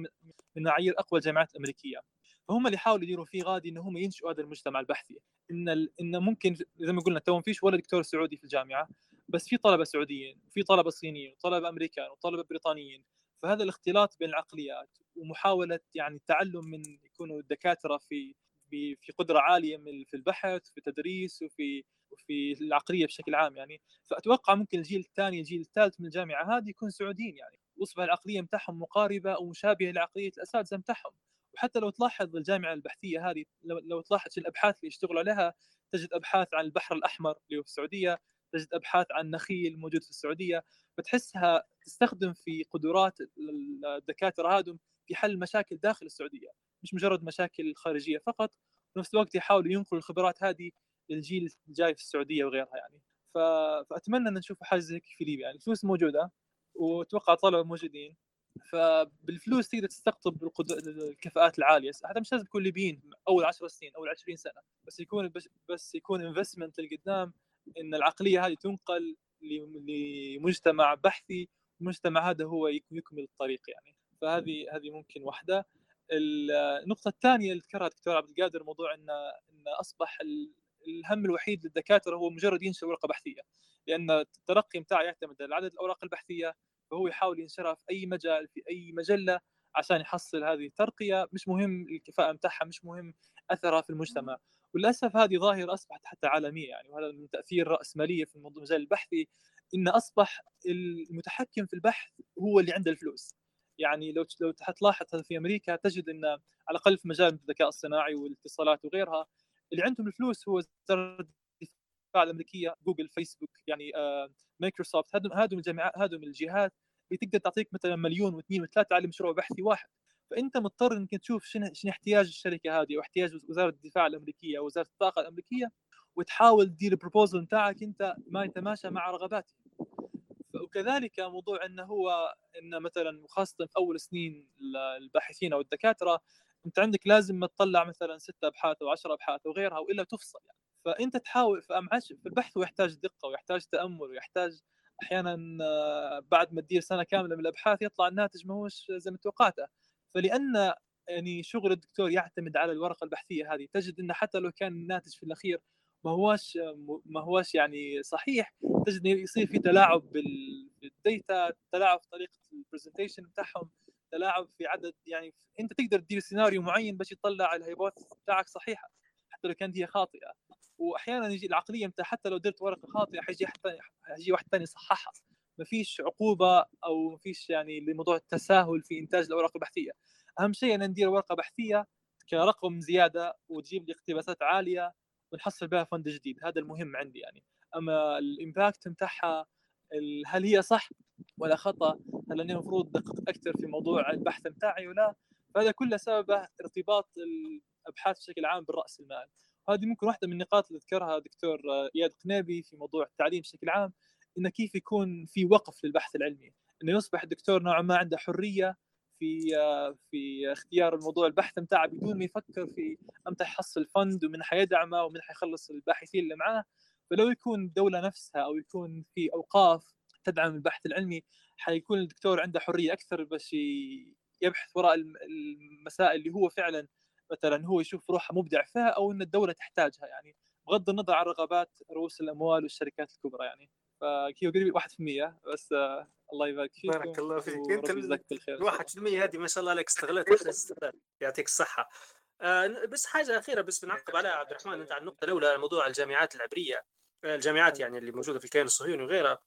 من معايير أقوى الجامعات الأمريكية. فهم اللي يحاولوا يديروا فيه غادي إن هم ينشئوا هذا المجتمع البحثي. إن. إن ممكن زي ما قلنا تو ما فيش ولا دكتور سعودي في الجامعة بس في طلبة سعوديين في طلبة صينيين وطلبه أمريكان وطلبة بريطانيين. فهذا الاختلاط بين العقليات ومحاولة يعني التعلم من يكونوا الدكاتره في في قدرة عالية من في البحث في التدريس وفي وفي العقلية بشكل عام يعني. فأتوقع ممكن الجيل الثاني الجيل الثالث من الجامعة هذه يكون سعوديين يعني. وأصبح العقلية متاعهم مقاربة أو مشابهه لعقلية الأساتذة متاعهم وحتى لو تلاحظ الجامعة البحثية هذه لو, لو تلاحظ الأبحاث اللي يشتغلوا عليها تجد أبحاث عن البحر الأحمر اللي هو في السعودية تجد أبحاث عن نخيل موجود في السعودية. فتحسها تستخدم في قدرات الدكاترة هذم في حل مشاكل داخل السعودية مش مجرد مشاكل خارجية فقط ونفس الوقت يحاولوا ينقلوا الخبرات هذه للجيل الجاي في السعودية وغيرها يعني. ف... فأتمنى أن نشوف حاجة زي في ليبيا يعني. الفلوس موجودة وأتوقع طلبه موجودين. فبالفلوس تقدر تستقطب الكفاءات العالية. حتى مش لازم تكون ليبيين أول 10 سنين اول 20 سنة بس يكون بس يكون انفستمنت لقدام إن العقلية هذه تنقل لمجتمع بحثي المجتمع هذا هو يكمل الطريق يعني. فهذه هذه ممكن واحدة. النقطة الثانية اللي ذكرها الدكتور عبد القادر موضوع إن إن أصبح الهم الوحيد للدكاترة هو مجرد ينشر ورقة بحثية. لأن الترقي بتاعه يعتمد على عدد الأوراق البحثية فهو يحاول ينشرها في أي مجال في أي مجلة عشان يحصل هذه الترقية. مش مهم الكفاءة بتاعها مش مهم أثرها في المجتمع. وللأسف هذه ظاهرة أصبحت حتى عالمية يعني وهذا من تأثير الراسماليه في المجال البحثي. إن أصبح المتحكم في البحث هو اللي عنده الفلوس. يعني لو لو تلاحظ في أمريكا تجد إن على الأقل في مجال الذكاء الصناعي والاتصالات وغيرها اللي عندهم الفلوس هو وزاره الدفاع الأمريكية جوجل فيسبوك يعني آه مايكروسوفت. هذول هذول الجامعات هذول الجهات اللي تقدر تعطيك مثلا مليون واثنين وثلاثة على مشروع بحثي واحد. فأنت مضطر إنك تشوف شنو شنو احتياج الشركة هذه واحتياج وزارة الدفاع الأمريكية وزارة الطاقة الأمريكية وتحاول تدير ال proposal بتاعك أنت ما يتماشى مع رغباتهم وكذلك موضوع إنه هو إنه مثلا وخاصة في أول سنين الباحثين أو الدكاترة أنت عندك لازم تطلع مثلا ستة أبحاث أو 10 أبحاث أو غيرها وإلا تفصل يعني. فأنت تحاول في البحث هو يحتاج دقة ويحتاج تأمل ويحتاج أحيانا آه، بعد ما تدير سنة كاملة من الأبحاث يطلع الناتج ما هوش زي ما توقعته. فلأن يعني شغل الدكتور يعتمد على الورقة البحثية هذه تجد إنه حتى لو كان الناتج في الأخير ما هوش ما هوش يعني صحيح. تجد يصير في تلاعب بال data تلاعب في طريقة ال presentation بتاعهم تلاعب في عدد يعني أنت تقدر تدير سيناريو معين باش يطلع ال hypothesis بتاعك صحيحة حتى لو كانت هي خاطئة. واحيانا يجي العقلية انت حتى لو درت ورقة خاطئة حيجي حتى حيجي واحد ثاني يصححها. ما فيش عقوبة أو ما فيش يعني لموضوع التساهل في إنتاج الأوراق البحثية. أهم شيء أن ندير ورقة بحثية كرقم زيادة وتجيب لي اقتباسات عالية ونحصل بها fund جديد. هذا المهم عندي يعني. أما الإمباكت بتاعها هل هي صح ولا خطأ؟ هل أني المفروض ادقق أكثر في موضوع البحث بتاعي ولا؟ فهذا كله سببه ارتباط الأبحاث بشكل عام بالرأس المال. هذه ممكن واحدة من النقاط اللي ذكرها دكتور إياد قنيبي في موضوع التعليم بشكل عام انه كيف يكون في وقف للبحث العلمي. إنه يصبح الدكتور نوعا ما عنده حرية في في اختيار الموضوع البحث بتاعه بدون ما يفكر في إمتى يحصل فند ومن حيدعمه ومن حيخلص الباحثين اللي معاه فلو يكون الدولة نفسها أو يكون في أوقاف تدعم البحث العلمي حيكون الدكتور عنده حرية أكثر بس يبحث وراء المسائل اللي هو فعلا مثلا هو يشوف روحه مبدع فيها أو إن الدولة تحتاجها. يعني بغض النظر عن رغبات رؤوس الأموال والشركات الكبرى يعني. فكيو قريب 1% بس آه الله يبارك فيك بارك الله فيك. أنت ال 1% هذه ما شاء الله عليك استغلت استغلال يعطيك الصحة. آه بس حاجة أخيرة بس بنعقب عليها عبد الرحمن أنت على النقطة الأولى موضوع الجامعات العبرية. الجامعات يعني اللي موجودة في الكيان الصهيوني وغيرها.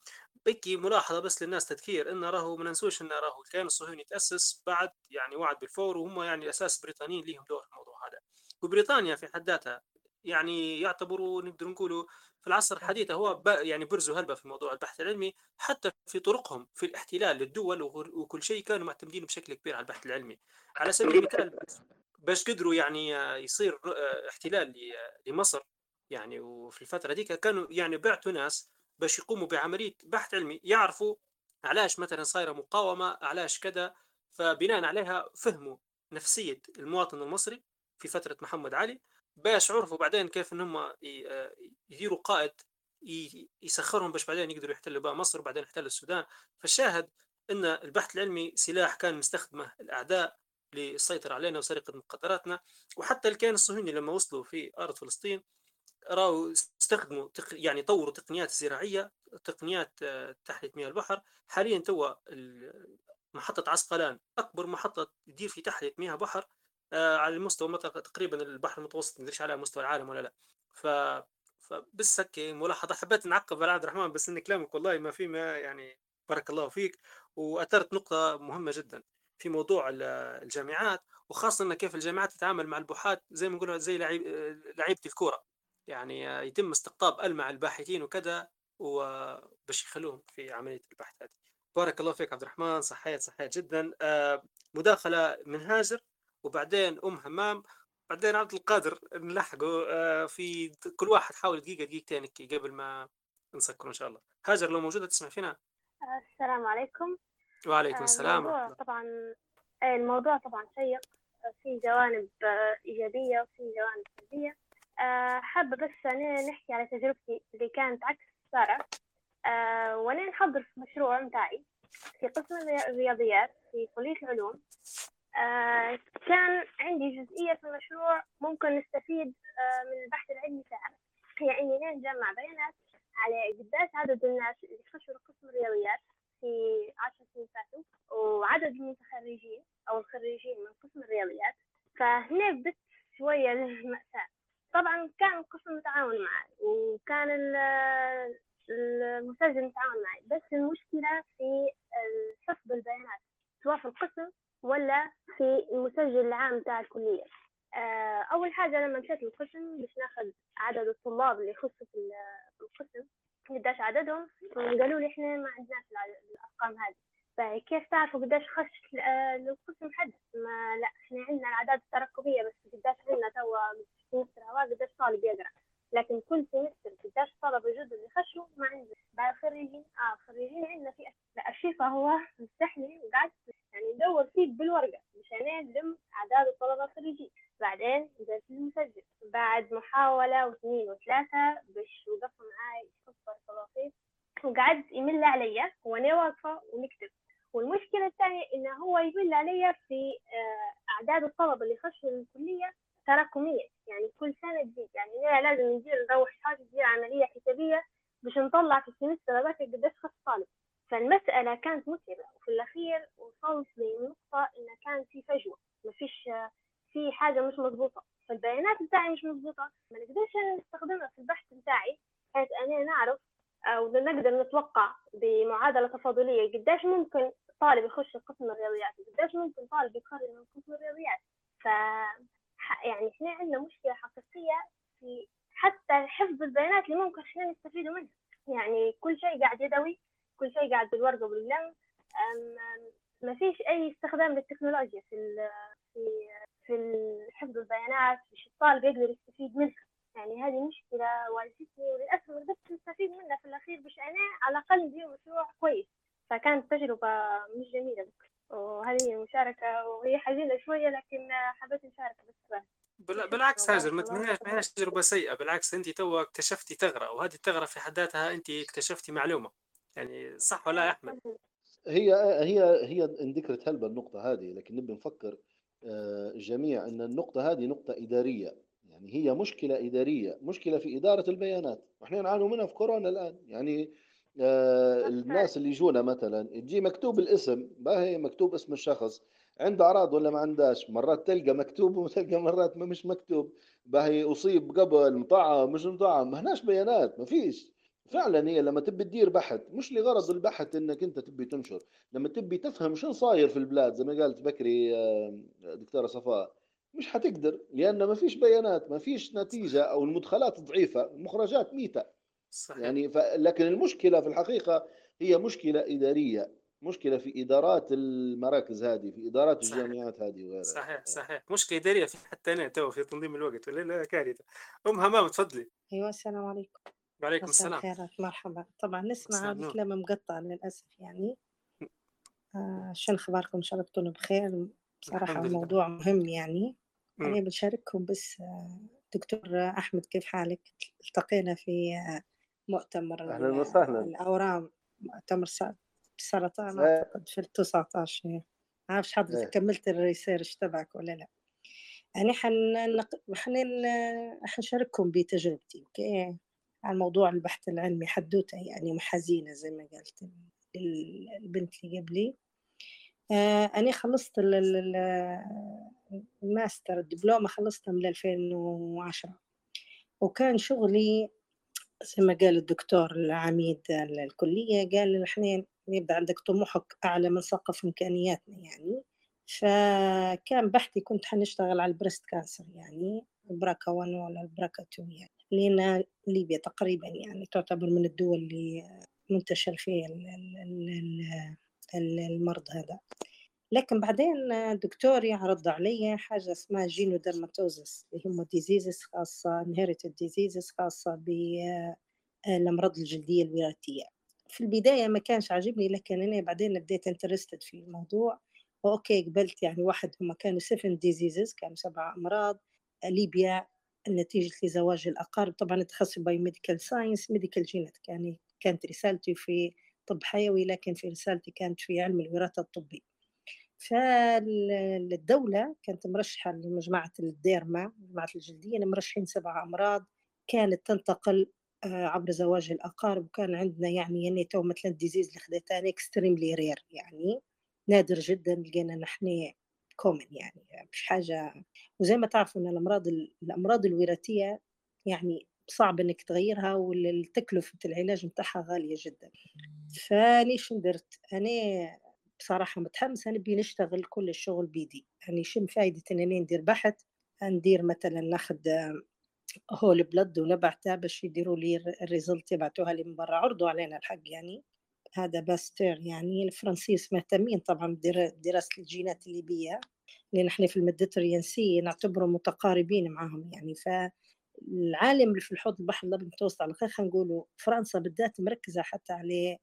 بكي ملاحظة بس للناس تذكير انه راهو ما ننسوش انه راهو الكيان الصهيوني تأسس بعد يعني وعد بالفور وهم يعني أساس بريطانيين ليهم دور في الموضوع هذا. وبريطانيا في حد ذاتها يعني يعتبروا نقدر نقولوا في العصر الحديث هو يعني برزوا هلبة في موضوع البحث العلمي حتى في طرقهم في الاحتلال للدول وكل شيء كانوا معتمدين بشكل كبير على البحث العلمي. على سبيل المثال باش قدروا يعني يصير احتلال لمصر يعني وفي الفترة دي كانوا يعني بعتوا ناس باش يقوموا بعملية بحث علمي يعرفوا علاش مثلا صايرة مقاومة علاش كذا فبناء عليها فهموا نفسية المواطن المصري في فترة محمد علي باش عرفوا بعدين كيف انهم يديروا قائد يسخرهم باش بعدين يقدروا يحتلوا بقى مصر وبعدين يحتلوا السودان. فالشاهد إن البحث العلمي سلاح كان مستخدمه الأعداء للسيطرة علينا وسرقة مقدراتنا. وحتى الكيان الصهيوني لما وصلوا في أرض فلسطين راوا استخدموا تق... يعني طوروا تقنيات زراعية تقنيات آه، تحلية مياه البحر. حاليا توا محطة عسقلان أكبر محطة تدير في تحلية مياه بحر. على المستوى تقريبا البحر المتوسط ما على مستوى العالم ولا لا. ف فبس هيك ملاحظة. حبيت نعقب على عبد الرحمن بس إن كلامك والله ما في ما يعني بارك الله فيك. وأثرت نقطة مهمة جدا في موضوع الجامعات وخاصة أن كيف الجامعات تتعامل مع البحاث زي ما نقول زي لعيبة الكورة. يعني يتم استقطاب ألمع الباحثين وكذا وباش يخلوهم في عملية البحث هذه. بارك الله فيك عبد الرحمن صحيت صحيت جدا. آه، مداخلة من هاجر وبعدين أم همام بعدين عبد القادر نلحقه آه، في كل واحد حاول دقيقة دقيقتين قبل ما نسكر إن شاء الله. هاجر لو موجودة تسمع فينا؟ السلام عليكم. وعليكم آه، السلام الموضوع طبعا آه، الموضوع طبعا شيق في جوانب إيجابية وفي جوانب سلبية. حابة بس أنا نحكي على تجربتي اللي كانت عكس سارة وأنا نحضر في مشروع متاعي في قسم الرياضيات في كلية العلوم. آه كان عندي جزئية في المشروع ممكن نستفيد آه من البحث العلمي فيها هي إني نجمع بيانات على قداش عدد الناس اللي خشوا قسم الرياضيات في عشر سنين فاتوا وعدد المتخرجين أو الخريجين من قسم الرياضيات. فهنا بدت شوية المأساة طبعا كان القسم متعاون معي وكان المسجل متعاون معي بس المشكلة في حفظ البيانات. سواء في القسم ولا في المسجل العام تاع الكلية. آه، أول حاجة لما مشيت للقسم باش ناخذ عدد الطلاب اللي يخصوا في القسم قداش عددهم قالوا لي إحنا ما عندناش الأرقام هذه. فكيف تعرفوا قداش خش آه، للقسم حد ما لا إحنا عندنا الأعداد الترقبية بس قداش عندنا توا قداش طالب يقرأ. لكن كل سمستر قداش طلبة جدد اللي خشوا ما عندنا بعد خريجين آه خريجين عندنا في الشيفة هو مستحلي وقعدت يعني ندور فيه بالورقة مشان نلم أعداد الطلبة الخريجين. بعدين نزلت المسجل بعد محاولة واثنين وثلاثة باش وقفوا معاي قصة صلاصيف وقعد يمل عليا وأنا واقفة ونكتب. والمشكلة الثانية إنه هو يمل عليا في آه، أعداد الطلبة اللي خشوا الكلية. تراكمية يعني كل سنة تزيد. يعني أنا لازم ندير نروح حاجة ندير عملية حسابية باش نطلع في السمستر هذاك قداش خص طالب. فالمسألة كانت متعبة. وفي الأخير وصلت لنقطة إن كان في فجوة. ما فيش في حاجة مش مضبوطة. فالبيانات بتاعي مش مضبوطة. ما نقدرش نستخدمها في البحث بتاعي بحيث أنا نعرف أو نقدر نتوقع بمعادلة تفاضلية. قديش ممكن طالب يخش قسم الرياضيات؟ قديش ممكن طالب يتخرج من قسم الرياضيات؟ ف يعني إحنا عندنا مشكلة حقيقية في حتى حفظ البيانات اللي ممكن إحنا نستفيد منها. يعني كل شيء قاعد يدوي كل شيء قاعد بالورقة وبالقلم. ما فيش أي استخدام للتكنولوجيا في في في حفظ البيانات مش الطالب يقدر يستفيد منها. يعني هذه مشكلة واجهتني وللأسف ما قدرتش نستفيد منها. في الأخير باش أنا على الأقل ندير مشروع كويس. فكانت تجربة مش جميلة. بك. وهذه هي المشاركة وهي حزينة شوية لكن حبيت نشارك بس بالعكس هاجر ما هيش تجربة سيئة بالعكس أنت تو اكتشفتي ثغرة وهذه الثغرة في حد ذاتها أنت اكتشفتي معلومة. يعني صح ولا يا أحمد؟ هي هي هي انذكرت هلبة النقطة هذه لكن نبي نفكر آه، جميع إن النقطة هذه نقطة إدارية. يعني هي مشكلة إدارية مشكلة في إدارة البيانات. وإحنا نعانوا منها في كورونا الآن. يعني آه، الناس اللي يجونا مثلا تجي مكتوب الاسم باهي مكتوب اسم الشخص. عنده أعراض ولا ما عندهاش؟ مرات تلقى مكتوب وتلقى مرات ما مش مكتوب. باهي أصيب قبل مطعم مش مطعم. ما هناش بيانات ما فيش. فعلا هي لما تبي تدير بحث مش لغرض البحث إنك أنت تبي تنشر. لما تبي تفهم شو صاير في البلاد زي ما قالت بكري آه، دكتورة صفاء مش حتقدر لأن ما فيش بيانات ما فيش نتيجة أو المدخلات ضعيفة المخرجات ميتة. صحيح. يعني ف... لكن المشكلة في الحقيقة هي مشكلة إدارية مشكلة في إدارات المراكز هذه في إدارات صحيح. الجامعات هذه وغيرها. صحيح صحيح. مشكلة إدارية في حتى أنا تو في تنظيم الوقت ولا لا كارثة. أم همام تفضلي. أيوة السلام عليكم. وعليكم مساء السلام. الخيرات مرحبا. طبعا نسمع الكلام مقطع للأسف يعني. آه شن أخباركم؟ إن شاء الله تكونوا بخير. لله. الموضوع مهم يعني. مم. أنا بشارككم بس آه، دكتور أحمد كيف حالك؟ التقينا في آه، مؤتمر أهلا ال- وسهلا. الأورام مؤتمر س- السرطان إيه أعتقد في التسعتاشر ما عارفش حضرتك إيه. كملت ال research تبعك ولا لا. يعني حن حن حنشارككم بتجربتي okay؟ عن موضوع البحث العلمي حدوتة يعني حزينة زي ما قالت ال- البنت اللي قبلي. آه أنا خلصت ال- ال- ال- الماستر الدبلومة خلصتها من 2010 وكان شغلي زي ما قال الدكتور العميد الكلية قال إحنا يبدأ عندك طموحك أعلى من سقف إمكانياتنا يعني. فكان بحثي كنت حنشتغل على ال breast cancer يعني ال BRCA 1 ولا ال BRCA 2 يعني. لأن ليبيا تقريبا يعني تعتبر من الدول اللي منتشر فيها ال- ال- ال- ال- المرض هذا. لكن بعدين دكتور يعرض علي حاجة اسمها genodermatosis اللي هم diseases خاصة inherited diseases خاصة بالأمراض الجلدية الوراثية. في البداية ما كانش عاجبني لكن أنا بعدين بديت interested في الموضوع. و okay قبلت يعني واحد هم كانوا seven diseases كانوا سبع أمراض. ليبيا نتيجة لزواج الأقارب. طبعا تخصص biomedical science medical جينات يعني كانت رسالتي في طب حيوي لكن في رسالتي كانت في علم الوراثة الطبي. فالدولة كانت مرشحة لمجموعة ال derma مجموعة الجلدية مرشحين سبع أمراض كانت تنتقل آه، عبر زواج الأقارب وكان عندنا يعني يعني تو مثلا disease اللي خدتها extremely rare يعني نادر جدا لقينا نحن common يعني مش حاجة. وزي ما تعرفوا إن الأمراض الأمراض الوراثية يعني صعب إنك تغيرها والتكلفة العلاج متاعها غالية جدا. فليش درت أنا بصراحة متحمسة نبي نشتغل كل الشغل بيدي. يعني شن فايدة انني ندير بحث؟ ندير مثلا ناخذ هول blood ونبعته باش يديروا لي ال result يبعتوها لي من برا. عرضوا علينا الحق يعني. هذا باستير يعني الفرنسيس مهتمين طبعا بدراسة الجينات الليبية. لأن إحنا في ال Mediterranean Sea نعتبرهم متقاربين معهم يعني. فالعالم اللي في الحوض البحر الأبيض المتوسط على خلينا نقولوا فرنسا بالذات مركزة حتى على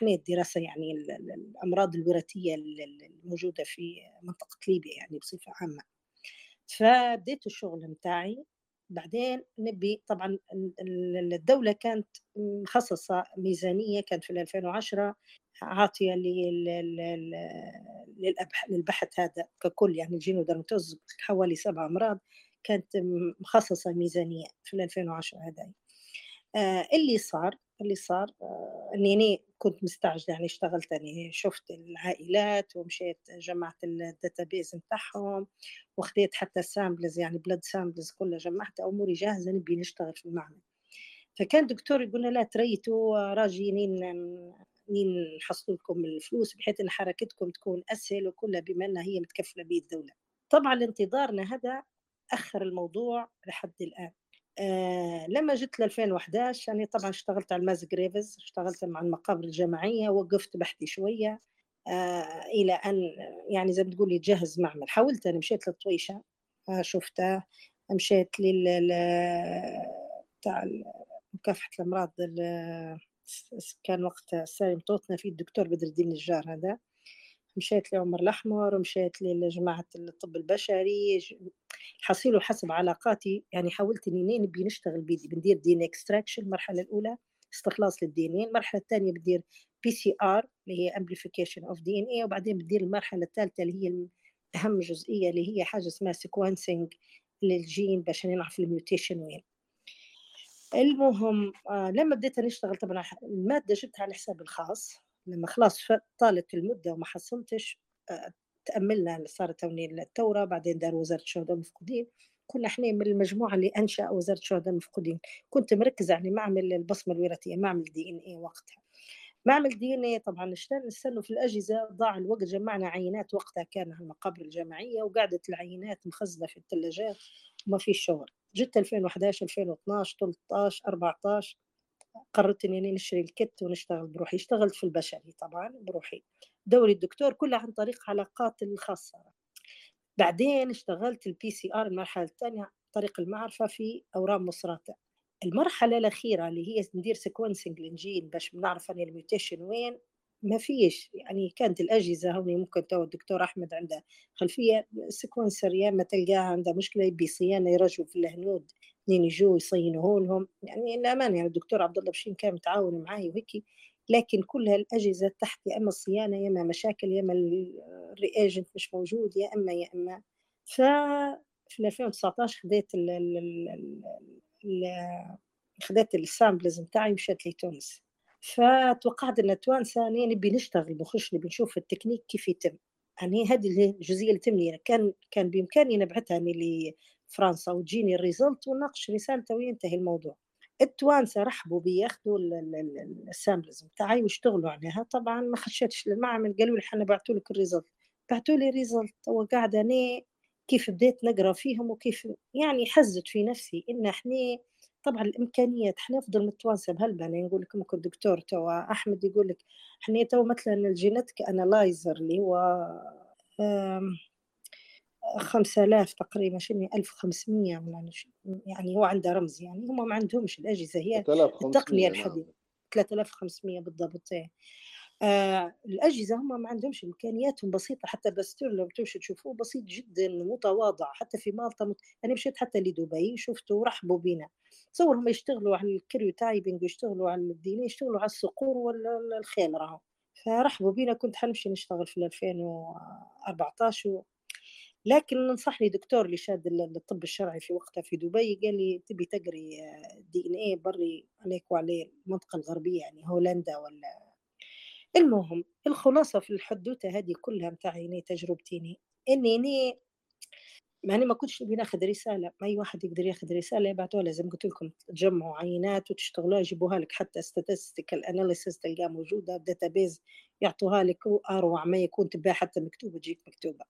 إحنا الدراسة يعني ال- ال- الأمراض الوراثية ال- ال- الموجودة في منطقة ليبيا يعني بصفة عامة. فبديت الشغل متاعي. بعدين نبي طبعا ال- ال- الدولة كانت مخصصة ميزانية كانت في 2010 عاطية للبحث هذا ككل يعني ال genodermatosis حوالي سبع أمراض كانت مخصصة ميزانية في 2010 هذا آه اللي صار اللي صار آه إني كنت مستعجلة يعني اشتغلت يعني شفت العائلات ومشيت جمعت ال database نتاعهم وخديت حتى samples يعني blood samples كلها جمعتها أموري جاهزة نبي نشتغل في المعمل. فكان دكتور يقول لا تريثوا راجي نين نين نحصل لكم الفلوس بحيث إن حركتكم تكون أسهل وكلها بما إنها هي متكفلة به الدولة. طبعا انتظارنا هذا أخر الموضوع لحد الآن. آه لما جيت ل 2011 يعني طبعا اشتغلت على ال mass graves اشتغلت مع المقابر الجماعية وقفت بحثي شوية آه إلى أن يعني زي ما تقولي تجهز معمل. حاولت أنا مشيت للطويشة آه شفتها. مشيت لل ال- مكافحة الأمراض ال- كان وقت سالم توتنا في الدكتور بدر الدين النجار هذا. مشيت لعمر الأحمر ومشيت لجماعة الطب البشري ج- حصيل وحسب علاقاتي. يعني حاولت اني نبي نشتغل بندير دي ان اكستراكشن المرحلة الأولى استخلاص لل DNA المرحلة الثانية بدير PCR اللي هي amplification of DNA وبعدين بدير المرحلة الثالثة اللي هي أهم جزئية اللي هي حاجة اسمها sequencing للجين باش نعرف ال mutation وين. المهم آه لما بديت نشتغل طبعا المادة جبتها على حسابي الخاص. لما خلاص طالت المدة وما حصلتش آه تأملنا صارت توني الثورة بعدين دار وزارة الشهداء المفقودين. كنا إحنا من المجموعة اللي أنشأ وزارة الشهداء المفقودين. كنت مركزة على معمل البصمة الوراثية معمل DNA وقتها. معمل DNA طبعا نستنوا في الأجهزة ضاع الوقت جمعنا عينات وقتها كان على المقابر الجماعية وقعدت العينات مخزنة في الثلاجات وما في شغل. جت 2011 2012 13 14 قررت إني نشري ال kit ونشتغل بروحي. اشتغلت في البشري طبعا بروحي. دوري الدكتور كلها عن طريق علاقات الخاصة. بعدين اشتغلت ال PCR المرحلة الثانية طريق المعرفة في أورام مصراتة. المرحلة الأخيرة اللي هي ندير sequencing للجين باش نعرف ان ال mutation وين ما فيش. يعني كانت الأجهزة هوني ممكن تو الدكتور أحمد عنده خلفية sequencer يا اما تلقاها عنده مشكلة يبي صيانة يرجعوا في الهنود اثنين يجوا يصينوه لهم يعني الأمان يعني الدكتور عبد الله بشين كان متعاون معي وهيك لكن كل هالأجهزة تحت يا إما الصيانه يا إما مشاكل يا إما ال reagent مش موجود يا إما يا إما. ف في 2019 خديت ال ال خديت ال samples نتاعي ومشيت لتونس فتوقعت إن توانسه نبي نشتغل نخش نبي نشوف التكنيك كيف يتم. يعني هذه الجزئية اللي تمني كان كان بإمكاني نبعثها لفرنسا وتجيني ال result ونناقش رسالته وينتهي الموضوع. التوانسه رحبوا بي ياخذوا ال samples بتاعي ويشتغلوا عليها. طبعا ما خشيتش للمعمل قالوا لي حنا بعثوا لك ال result. بعثوا لي الريزلت هو قاعدة أنا كيف بديت نقرأ فيهم وكيف يعني حزت في نفسي إن إحنا طبعا الإمكانيات إحنا افضل من التوانسه بهالبال نقول لك ممكن دكتور تو أحمد يقول لك إحنا تو مثلا الجينيتك انالايزر اللي هو خمسة آلاف تقريبا شنو ألف خمسمية يعني هو عنده رمز يعني هم ما عندهمش الأجهزة هي التقنية نعم. الحديثة 3500 بالضبط إيه. آه الأجهزة هم ما عندهمش إمكانياتهم بسيطة حتى باستور لو تمشي تشوفوه بسيط جدا متواضع حتى في مالطا مت... أنا مشيت حتى لدبي شفته ورحبوا بينا تصور هم يشتغلوا على ال karyotyping ويشتغلوا على ال DNA يشتغلوا على الصقور ولا الخيل راهو فرحبوا بينا كنت حنمشي نشتغل في 2014 و... لكن ننصحني دكتور اللي شاد الطب الشرعي في وقتها في دبي قال لي تبي تقري DNA بري عليك وعليه المنطقة الغربية يعني هولندا ولا؟ المهم الخلاصة في الحدوتة هذه كلها متاعي تجربتي إني اني ماني ما كنتش نبي ناخذ رسالة ما أي واحد يقدر ياخذ رسالة يبعثوها لازم قلت لكم تجمعوا عينات وتشتغلوها يجيبوها لك حتى statistical analysis تلقاها موجودة database يعطوها لك وأروع ما يكون تباع حتى مكتوبة تجيك مكتوبة.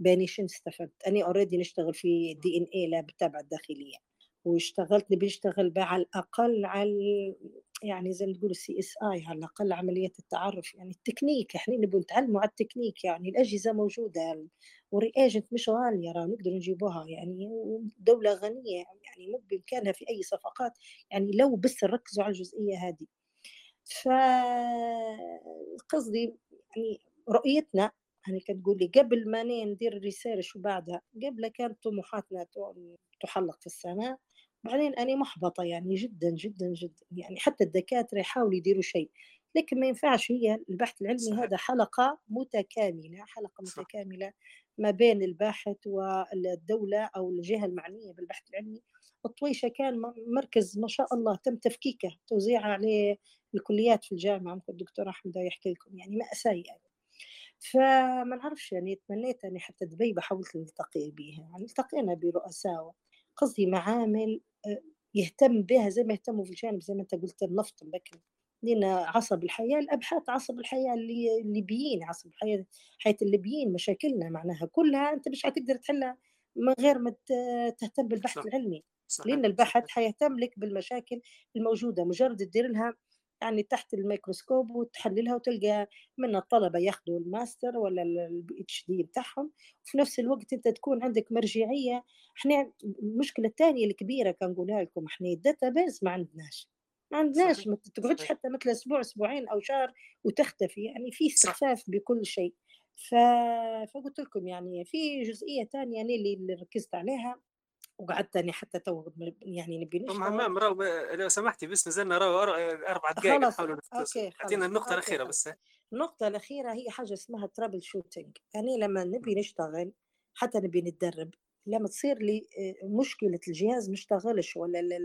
باني شنو استفدت. أنا already نشتغل في DNA lab التابعه الداخلية واشتغلت نبي نشتغل على الأقل على يعني زي ما تقول ال CSI على الأقل عملية التعرف يعني التكنيك. إحنا نبي نتعلموا على التكنيك يعني الأجهزة موجودة و reagent مش غالية راه نقدر نجيبوها يعني دولة غنية يعني مو بإمكانها في أي صفقات. يعني لو بس نركزوا على الجزئية هذه. فقصدي يعني رؤيتنا يعني كتقول لي قبل ما ندير ال research وبعدها قبل كانت طموحاتنا تحلق في السماء بعدين أنا محبطة يعني جدا جدا جدا يعني حتى الدكاترة يحاولوا يديروا شيء لكن ما ينفعش هي البحث العلمي صحيح. هذا حلقة متكاملة حلقة صح. متكاملة ما بين الباحث والدولة أو الجهة المعنية بالبحث العلمي الطويشة كان مركز ما شاء الله تم تفكيكه توزيعه عليه الكليات في الجامعة ممكن الدكتور أحمد يحكي لكم يعني مأساة يعني فما نعرفش يعني تمنيت أني حتى دبي حاولت نلتقي بها يعني التقينا برؤساء قصدي معامل آه، يهتم بها زي ما يهتموا في الجانب زي ما أنت قلت النفط بكري لأن عصب الحياة الأبحاث عصب الحياة اللي الليبيين عصب الحياة حياة الليبيين مشاكلنا معناها كلها أنت مش حتقدر تحلها من غير ما تهتم بالبحث صح. العلمي صحيح. لأن البحث حيهتم لك بالمشاكل الموجودة مجرد تدير لها يعني تحت الميكروسكوب وتحللها وتلقى من الطلبة ياخذوا الماستر ولا ال PhD بتاعهم. وفي نفس الوقت أنت تكون عندك مرجعية. إحنا المشكلة الثانية الكبيرة كنقولها لكم إحنا ال database ما عندناش. ما عندناش ما تقعدش حتى مثل أسبوع أسبوعين أو شهر وتختفي. يعني في استخفاف بكل شيء. ف... فقلت لكم يعني في جزئية ثانية اللي ركزت عليها. وقعدت إني حتى تو يعني نبي نشتغل ام عمام راهو لو سمحتي بس نزلنا راهو أربع دقائق نحاولوا أعطينا النقطة الأخيرة بس. النقطة الأخيرة هي حاجة اسمها troubleshooting يعني لما نبي نشتغل حتى نبي نتدرب لما تصير لي آه، مشكلة الجهاز مشتغلش ولا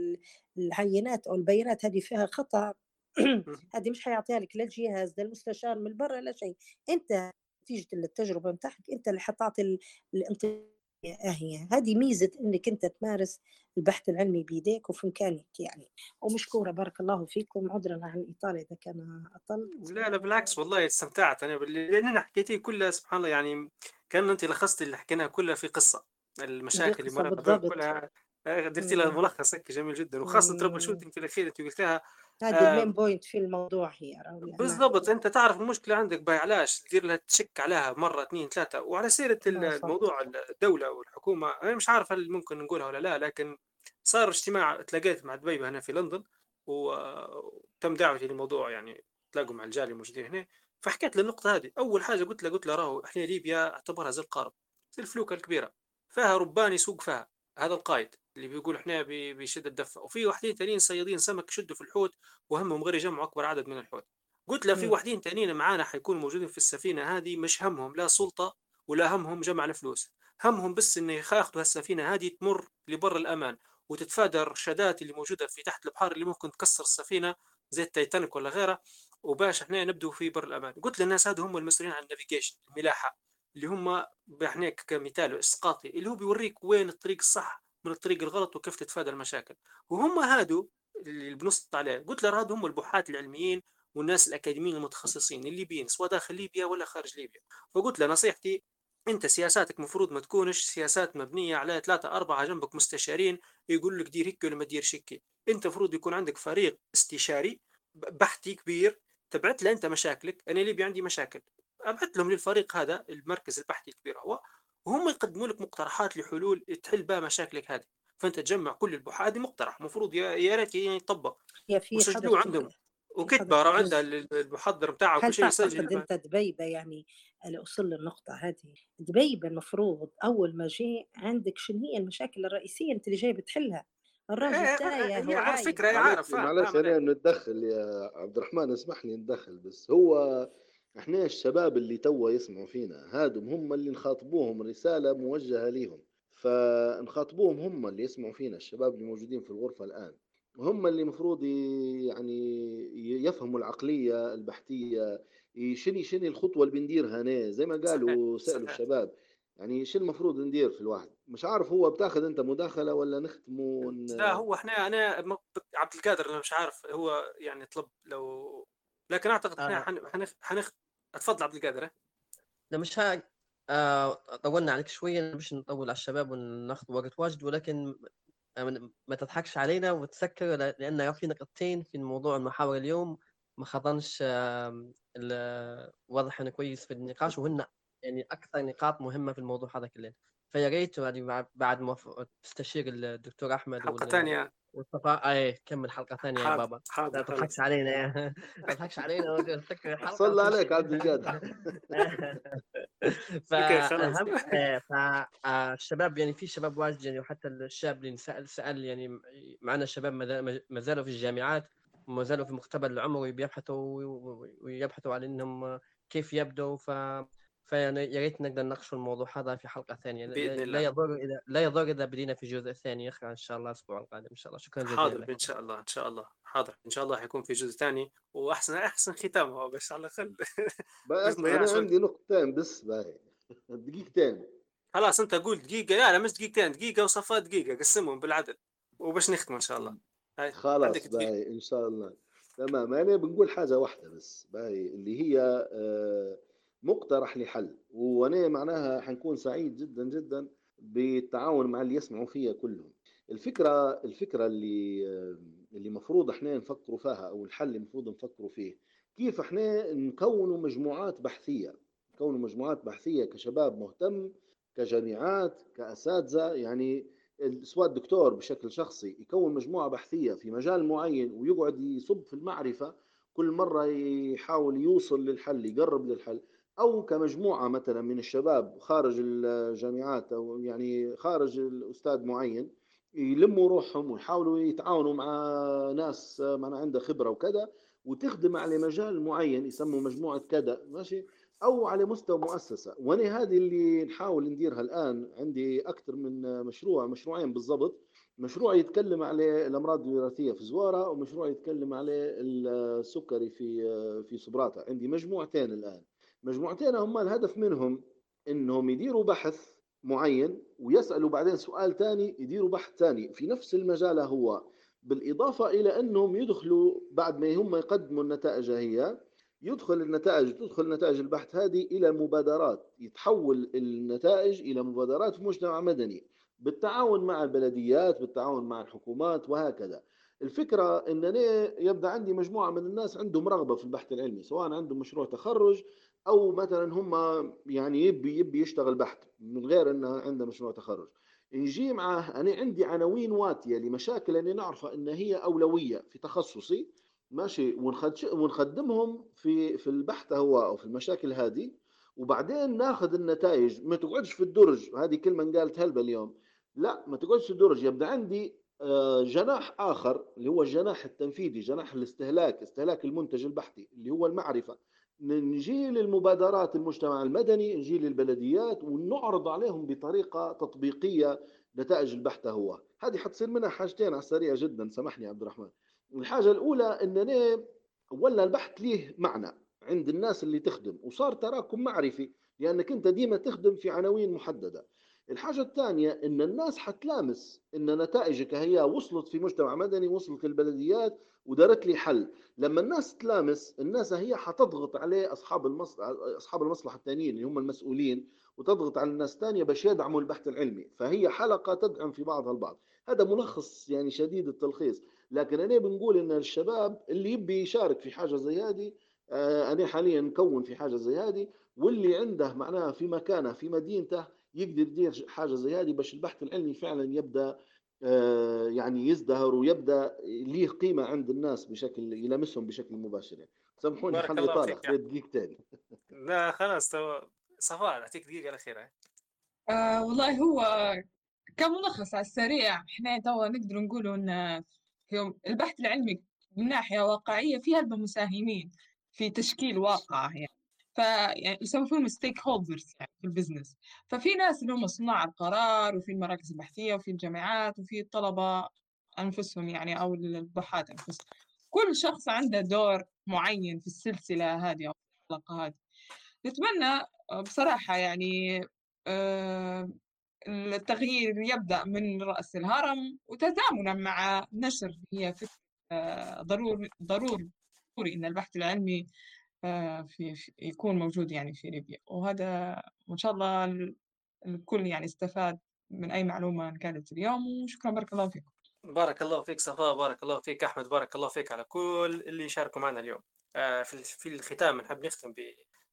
العينات أو البيانات هذه فيها خطأ هذه مش حيعطيها لك لا الجهاز لا المستشار من برا لا شيء. أنت نتيجة التجربة بتاعك أنت اللي حتعطي الانطباع هي هذه ميزة إنك أنت تمارس البحث العلمي بيديك وفي امكانك يعني ومشكورة بارك الله فيكم عذرا عن الإطالة إذا كان اطلت لا لا بالعكس والله استمتعت أنا بال- لأن أنا حكيتي كلها سبحان الله يعني كان أنت لخصت اللي حكيناها كلها في قصة المشاكل اللي قصة بالضبط. كلها درتي لها مم. ملخص هيك جميل جدا وخاصة. troubleshooting في الأخير أنت قلتها هذه آه، ال main point في الموضوع هي أنا بالضبط. أنت تعرف المشكلة عندك باي علاش تدير لها تشك عليها مرة اثنين ثلاثة؟ وعلى سيرة صح. الموضوع الدولة والحكومة أنا مش عارف هل ممكن نقولها ولا لا لكن صار اجتماع تلاقيت مع دبيبه هنا في لندن وتم دعوتي للموضوع يعني تلاقوا مع الجاليه الموجودين هنا. فحكيت له النقطة هذه. أول حاجة قلت له قلت له راهو إحنا ليبيا اعتبرها زي القارب زي الفلوكة الكبيرة فيها ربان يسوق فيها. هذا القائد اللي بيقول إحنا بي- بيشد الدفه وفي واحدين ثانيين صيادين سمك يشدوا في الحوت وهمهم غير يجمعوا أكبر عدد من الحوت. قلت له في. واحدين تانيين معانا حيكونوا موجودين في السفينة هذه مش همهم لا سلطة ولا همهم جمع الفلوس. همهم بس إنه ياخذوا هالسفينة هذه تمر لبر الأمان. وتتفادى الرشادات اللي موجودة في تحت البحر اللي ممكن تكسر السفينة زي التايتانيك ولا غيرها. وباش إحنا نبدو في بر الأمان. قلت للناس هذا هم المسؤولين عن ال navigation الملاحة. اللي هم إحنا كمثال إسقاطي اللي هو بيوريك وين الطريق الصح من الطريق الغلط وكيف تتفادى المشاكل. وهم هادو اللي بنصت عليه قلت له هادو هم البحاث العلميين والناس الأكاديميين المتخصصين الليبيين سواء داخل ليبيا ولا خارج ليبيا. فقلت له نصيحتي أنت سياساتك مفروض ما تكونش سياسات مبنية على ثلاثة أربعة جنبك مستشارين يقول لك دير هيك ولا ما تديرش هيك. أنت المفروض يكون عندك فريق استشاري بحثي كبير تبعت له أنت مشاكلك. أنا ليبيا عندي مشاكل. ابعت لهم للفريق هذا المركز البحثي الكبير. هو وهم يقدموا لك مقترحات لحلول تحل بها مشاكلك هذه. فأنت تجمع كل البحوث. هذه مقترح. المفروض يا يا ريت يعني يطبق وسجلوه عندهم. وكتبه راه عندها المحضر بتاعه هل وكل شيء يسجل. أنت دبيبة يعني لأوصل للنقطة هذه. دبيبة المفروض أول ما جاء عندك شنو هي المشاكل الرئيسية أنت اللي جاي بتحلها؟ الراجل إيه، تايه هي على فكرة هي معلش عارف معلش أنا نتدخل يا عبد الرحمن اسمح لي نتدخل بس هو إحنا الشباب اللي توا يسمعوا فينا هادم هم اللي نخاطبوهم رسالة موجهة ليهم. فنخاطبوهم هم اللي يسمعوا فينا الشباب اللي موجودين في الغرفة الآن. هم اللي مفروض ي- يعني يفهموا العقلية البحثية شني شني الخطوة اللي بنديرها هنا؟ زي ما قالوا سألوا الشباب يعني شو المفروض ندير في الواحد؟ مش عارف هو بتاخذ أنت مداخلة ولا نختموا ون... لا هو إحنا أنا عبد القادر أنا مش عارف هو يعني طلب لو لكن أعتقد إحنا. حن... حنخ... اتفضل عبد القادر؟ لا مش ها آه طولنا عليك شوية مش نطول على الشباب وناخذ وقت واجد ولكن آه، ما تضحكش علينا وتسكر ل- لأن في نقطتين في الموضوع المحاور اليوم ما خضنش واضح إنه كويس في النقاش وهن يعني أكثر نقاط مهمة في الموضوع هذا كله. فيا ريت بعد- ما تستشير الدكتور أحمد حلقة ثانية. والصفاء اي كمل حلقة ثانية يا بابا. لا حاضر تضحكش علينا ما تضحكش علينا وتسكر الحلقة صلى عليك عبد فاهم فالشباب يعني في شباب واجد يعني وحتى الشاب اللي سأل سأل يعني معنا شباب ما زال- ما زالوا في الجامعات وما زالوا في مقتبل العمر وبيبحثوا وي- ويبحثوا عن إنهم كيف يبدوا ف فيعني يا ريت نقدر نناقش الموضوع هذا في حلقة ثانية. بإذن لا لا الله يضر إذا لا يضر إذا بدينا في جزء ثاني يخرج إن شاء الله الأسبوع القادم إن شاء الله. شكرا جزيلا حاضر لك. إن شاء الله إن شاء الله. حاضر إن شاء الله حيكون في جزء ثاني وأحسن أحسن ختام هو بس على الأقل بس أنا عندي نقطتين بس باهي. دقيقتين خلاص أنت قول دقيقة. لا لا مش دقيقتين دقيقة وصفات دقيقة. قسمهم بالعدل وباش نختم إن شاء الله. هاي خلاص باهي إن شاء الله. تمام أنا بنقول حاجة واحدة بس باهي اللي هي آه، مقترح لحل وأنا معناها حنكون سعيد جدا جدا بالتعاون مع اللي يسمعوا فيها كلهم. الفكرة الفكرة اللي اللي مفروض إحنا نفكروا فيها أو الحل اللي مفروض نفكروا فيه كيف إحنا نكونوا مجموعات بحثية؟ نكونوا مجموعات بحثية كشباب مهتم كجامعات كأساتذة يعني سواء الدكتور بشكل شخصي يكون مجموعة بحثية في مجال معين ويقعد يصب في المعرفة كل مرة يحاول يوصل للحل يقرب للحل. أو كمجموعة مثلا من الشباب خارج الجامعات أو يعني خارج الأستاذ معين يلموا روحهم ويحاولوا يتعاونوا مع ناس معنا عندها خبرة وكذا وتخدم على مجال معين يسموا مجموعة كذا ماشي؟ أو على مستوى مؤسسة. وأنا هذه اللي نحاول نديرها الآن. عندي أكثر من مشروع مشروعين بالضبط. مشروع يتكلم على الأمراض الوراثية في زوارة ومشروع يتكلم على السكري في في سبراتا. عندي مجموعتين الآن. مجموعتين هم الهدف منهم إنهم يديروا بحث معين ويسألوا بعدين سؤال ثاني يديروا بحث ثاني في نفس المجال هو بالإضافة إلى أنهم يدخلوا بعد ما هم يقدموا النتائج هي يدخل النتائج تدخل نتائج البحث هذه إلى مبادرات يتحول النتائج إلى مبادرات في مجتمع مدني بالتعاون مع البلديات بالتعاون مع الحكومات وهكذا. الفكرة ان أنا يبدأ عندي مجموعة من الناس عندهم رغبة في البحث العلمي سواء عندهم مشروع تخرج أو مثلا هم يعني يبي يبي يشتغل بحث من غير انه عنده مشروع تخرج. نجي معه أنا عندي عناوين واتية لمشاكل أنا نعرفها إن هي أولوية في تخصصي ماشي ونخدمهم في في البحث هو أو في المشاكل هذه وبعدين ناخذ النتائج. ما تقعدش في الدرج هذه كلمة قالت هلبة اليوم. لا ما تقعدش في الدرج. يبدأ عندي آه، جناح آخر اللي هو الجناح التنفيذي جناح الاستهلاك استهلاك المنتج البحثي اللي هو المعرفة. نجي للمبادرات المجتمع المدني نجي للبلديات ونعرض عليهم بطريقة تطبيقية نتائج البحث هو. هذه حتصير منها حاجتين على السريع جدا سامحني عبد الرحمن. الحاجة الأولى إنني ولا البحث ليه معنى عند الناس اللي تخدم وصار تراكم معرفي لأنك أنت ديما تخدم في عناوين محددة. الحاجة الثانية إن الناس حتلامس إن نتائجك هي وصلت في مجتمع مدني وصلت للبلديات ودارت لي حل. لما الناس تلامس الناس هي حتضغط عليه أصحاب المصلحة أصحاب المصلحة الثانيين اللي هم المسؤولين وتضغط على الناس الثانية باش يدعموا البحث العلمي. فهي حلقة تدعم في بعضها البعض. هذا ملخص يعني شديد التلخيص. لكن أنا بنقول إن الشباب اللي يبي يشارك في حاجة زي هذه آه، أنا حاليا مكون في حاجة زي هذه واللي عنده معناها في مكانه في مدينته يقدر يدير حاجة زي هذه باش البحث العلمي فعلا يبدأ آه، يعني يزدهر ويبدأ ليه قيمة عند الناس بشكل يلمسهم بشكل مباشر. يعني سامحوني حلي طالع خذيت دقيقتين لا خلاص تو صفاء أعطيك دقيقة الأخيرة. آه والله هو كملخص على السريع إحنا توا نقدر نقولوا إن البحث العلمي من ناحية واقعية فيها المساهمين في تشكيل واقع يعني. فيعني يسمونهم stakeholders يعني في ال business ففي ناس اللي هم صناع القرار وفي المراكز البحثية وفي الجامعات وفي الطلبة أنفسهم يعني أو البحاث أنفسهم. كل شخص عنده دور معين في السلسلة هذه أو الحلقة هذه. نتمنى بصراحة يعني آه، التغيير يبدأ من رأس الهرم وتزامنا مع نشر هي فكرة آه، ضروري ضروري إن البحث العلمي آه، في, في يكون موجود يعني في ليبيا. وهذا وإن شاء الله الكل يعني استفاد من أي معلومة كانت اليوم. وشكرا بارك الله فيكم. بارك الله فيك صفاء بارك الله فيك أحمد بارك الله فيك على كل اللي شاركوا معنا اليوم. آه، في الختام نحب نختم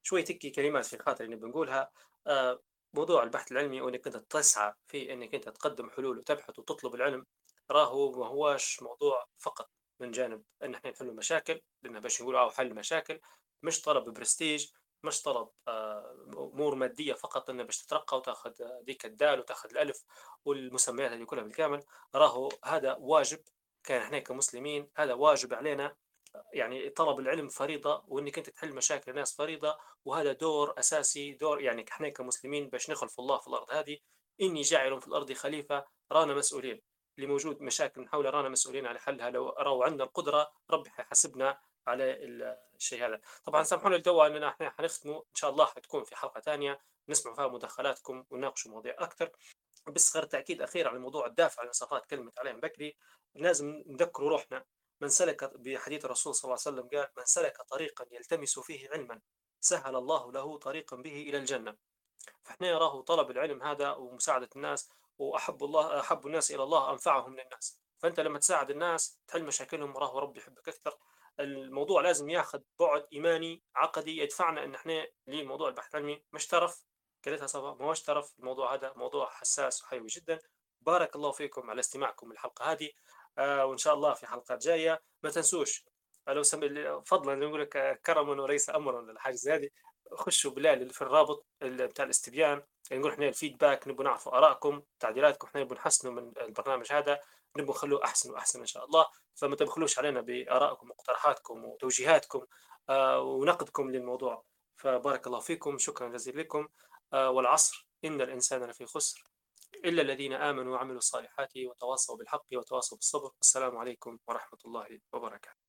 بشوية تكي كلمات في الخاطر اللي بنقولها. آه، موضوع البحث العلمي وإنك انت تسعى في إنك أنت تقدم حلول وتبحث وتطلب العلم راهو ما هواش موضوع فقط. من جانب إن إحنا نحل مشاكل لأن باش نقول أو حل مشاكل مش طلب برستيج مش طلب آه، أمور مادية فقط إنه باش تترقى وتأخذ ديك الدال وتأخذ الألف والمسميات هذه كلها بالكامل. راهو هذا واجب كان إحنا كمسلمين هذا واجب علينا يعني طلب العلم فريضة وإنك أنت تحل مشاكل الناس فريضة وهذا دور أساسي دور يعني إحنا كمسلمين باش نخلف الله في الأرض هذه. إني جاعل في الأرض خليفة رانا مسؤولين. اللي موجود مشاكل نحاول رانا مسؤولين على حلها. لو راو عندنا القدرة ربي حيحاسبنا على الشيء هذا. طبعا سامحونا لتوا اننا إحنا حنختموا إن شاء الله حتكون في حلقة ثانية نسمع فيها مداخلاتكم ونناقشوا مواضيع أكثر بس غير تاكيد اخير على موضوع الدافع المسافات كلمه عليهم بكري لازم نذكروا روحنا. من سلك بحديث الرسول صلى الله عليه وسلم قال من سلك طريقا يلتمس فيه علما سهل الله له طريقا به إلى الجنة. فإحنا نراه طلب العلم هذا ومساعدة الناس وأحب الله أحب الناس إلى الله أنفعهم للناس. فأنت لما تساعد الناس تحل مشاكلهم راه ربي يحبك أكثر. الموضوع لازم ياخذ بعد إيماني عقدي يدفعنا إن إحنا لموضوع البحث العلمي مش ترف قالتها صفا ما هوش ترف الموضوع هذا موضوع حساس وحيوي جدا. بارك الله فيكم على استماعكم للحلقة هذه. آه وإن شاء الله في حلقات جاية. ما تنسوش لو سم... فضلا نقول لك كرما وليس امرا الحاجة زي هذه. خشوا بالله في الرابط بتاع الاستبيان. نقول إحنا الفيدباك نبغى نعرفوا آرائكم تعديلاتكم. إحنا نبغى نحسنوا من البرنامج هذا. نبغى نخلوه أحسن وأحسن إن شاء الله. فما تبخلوش علينا بآرائكم ومقترحاتكم وتوجيهاتكم آه، ونقدكم للموضوع. فبارك الله فيكم شكرا جزيلا لكم. آه، والعصر إن الإنسان لفي خسر إلا الذين آمنوا وعملوا الصالحات وتواصوا بالحق وتواصوا بالصبر. السلام عليكم ورحمة الله وبركاته.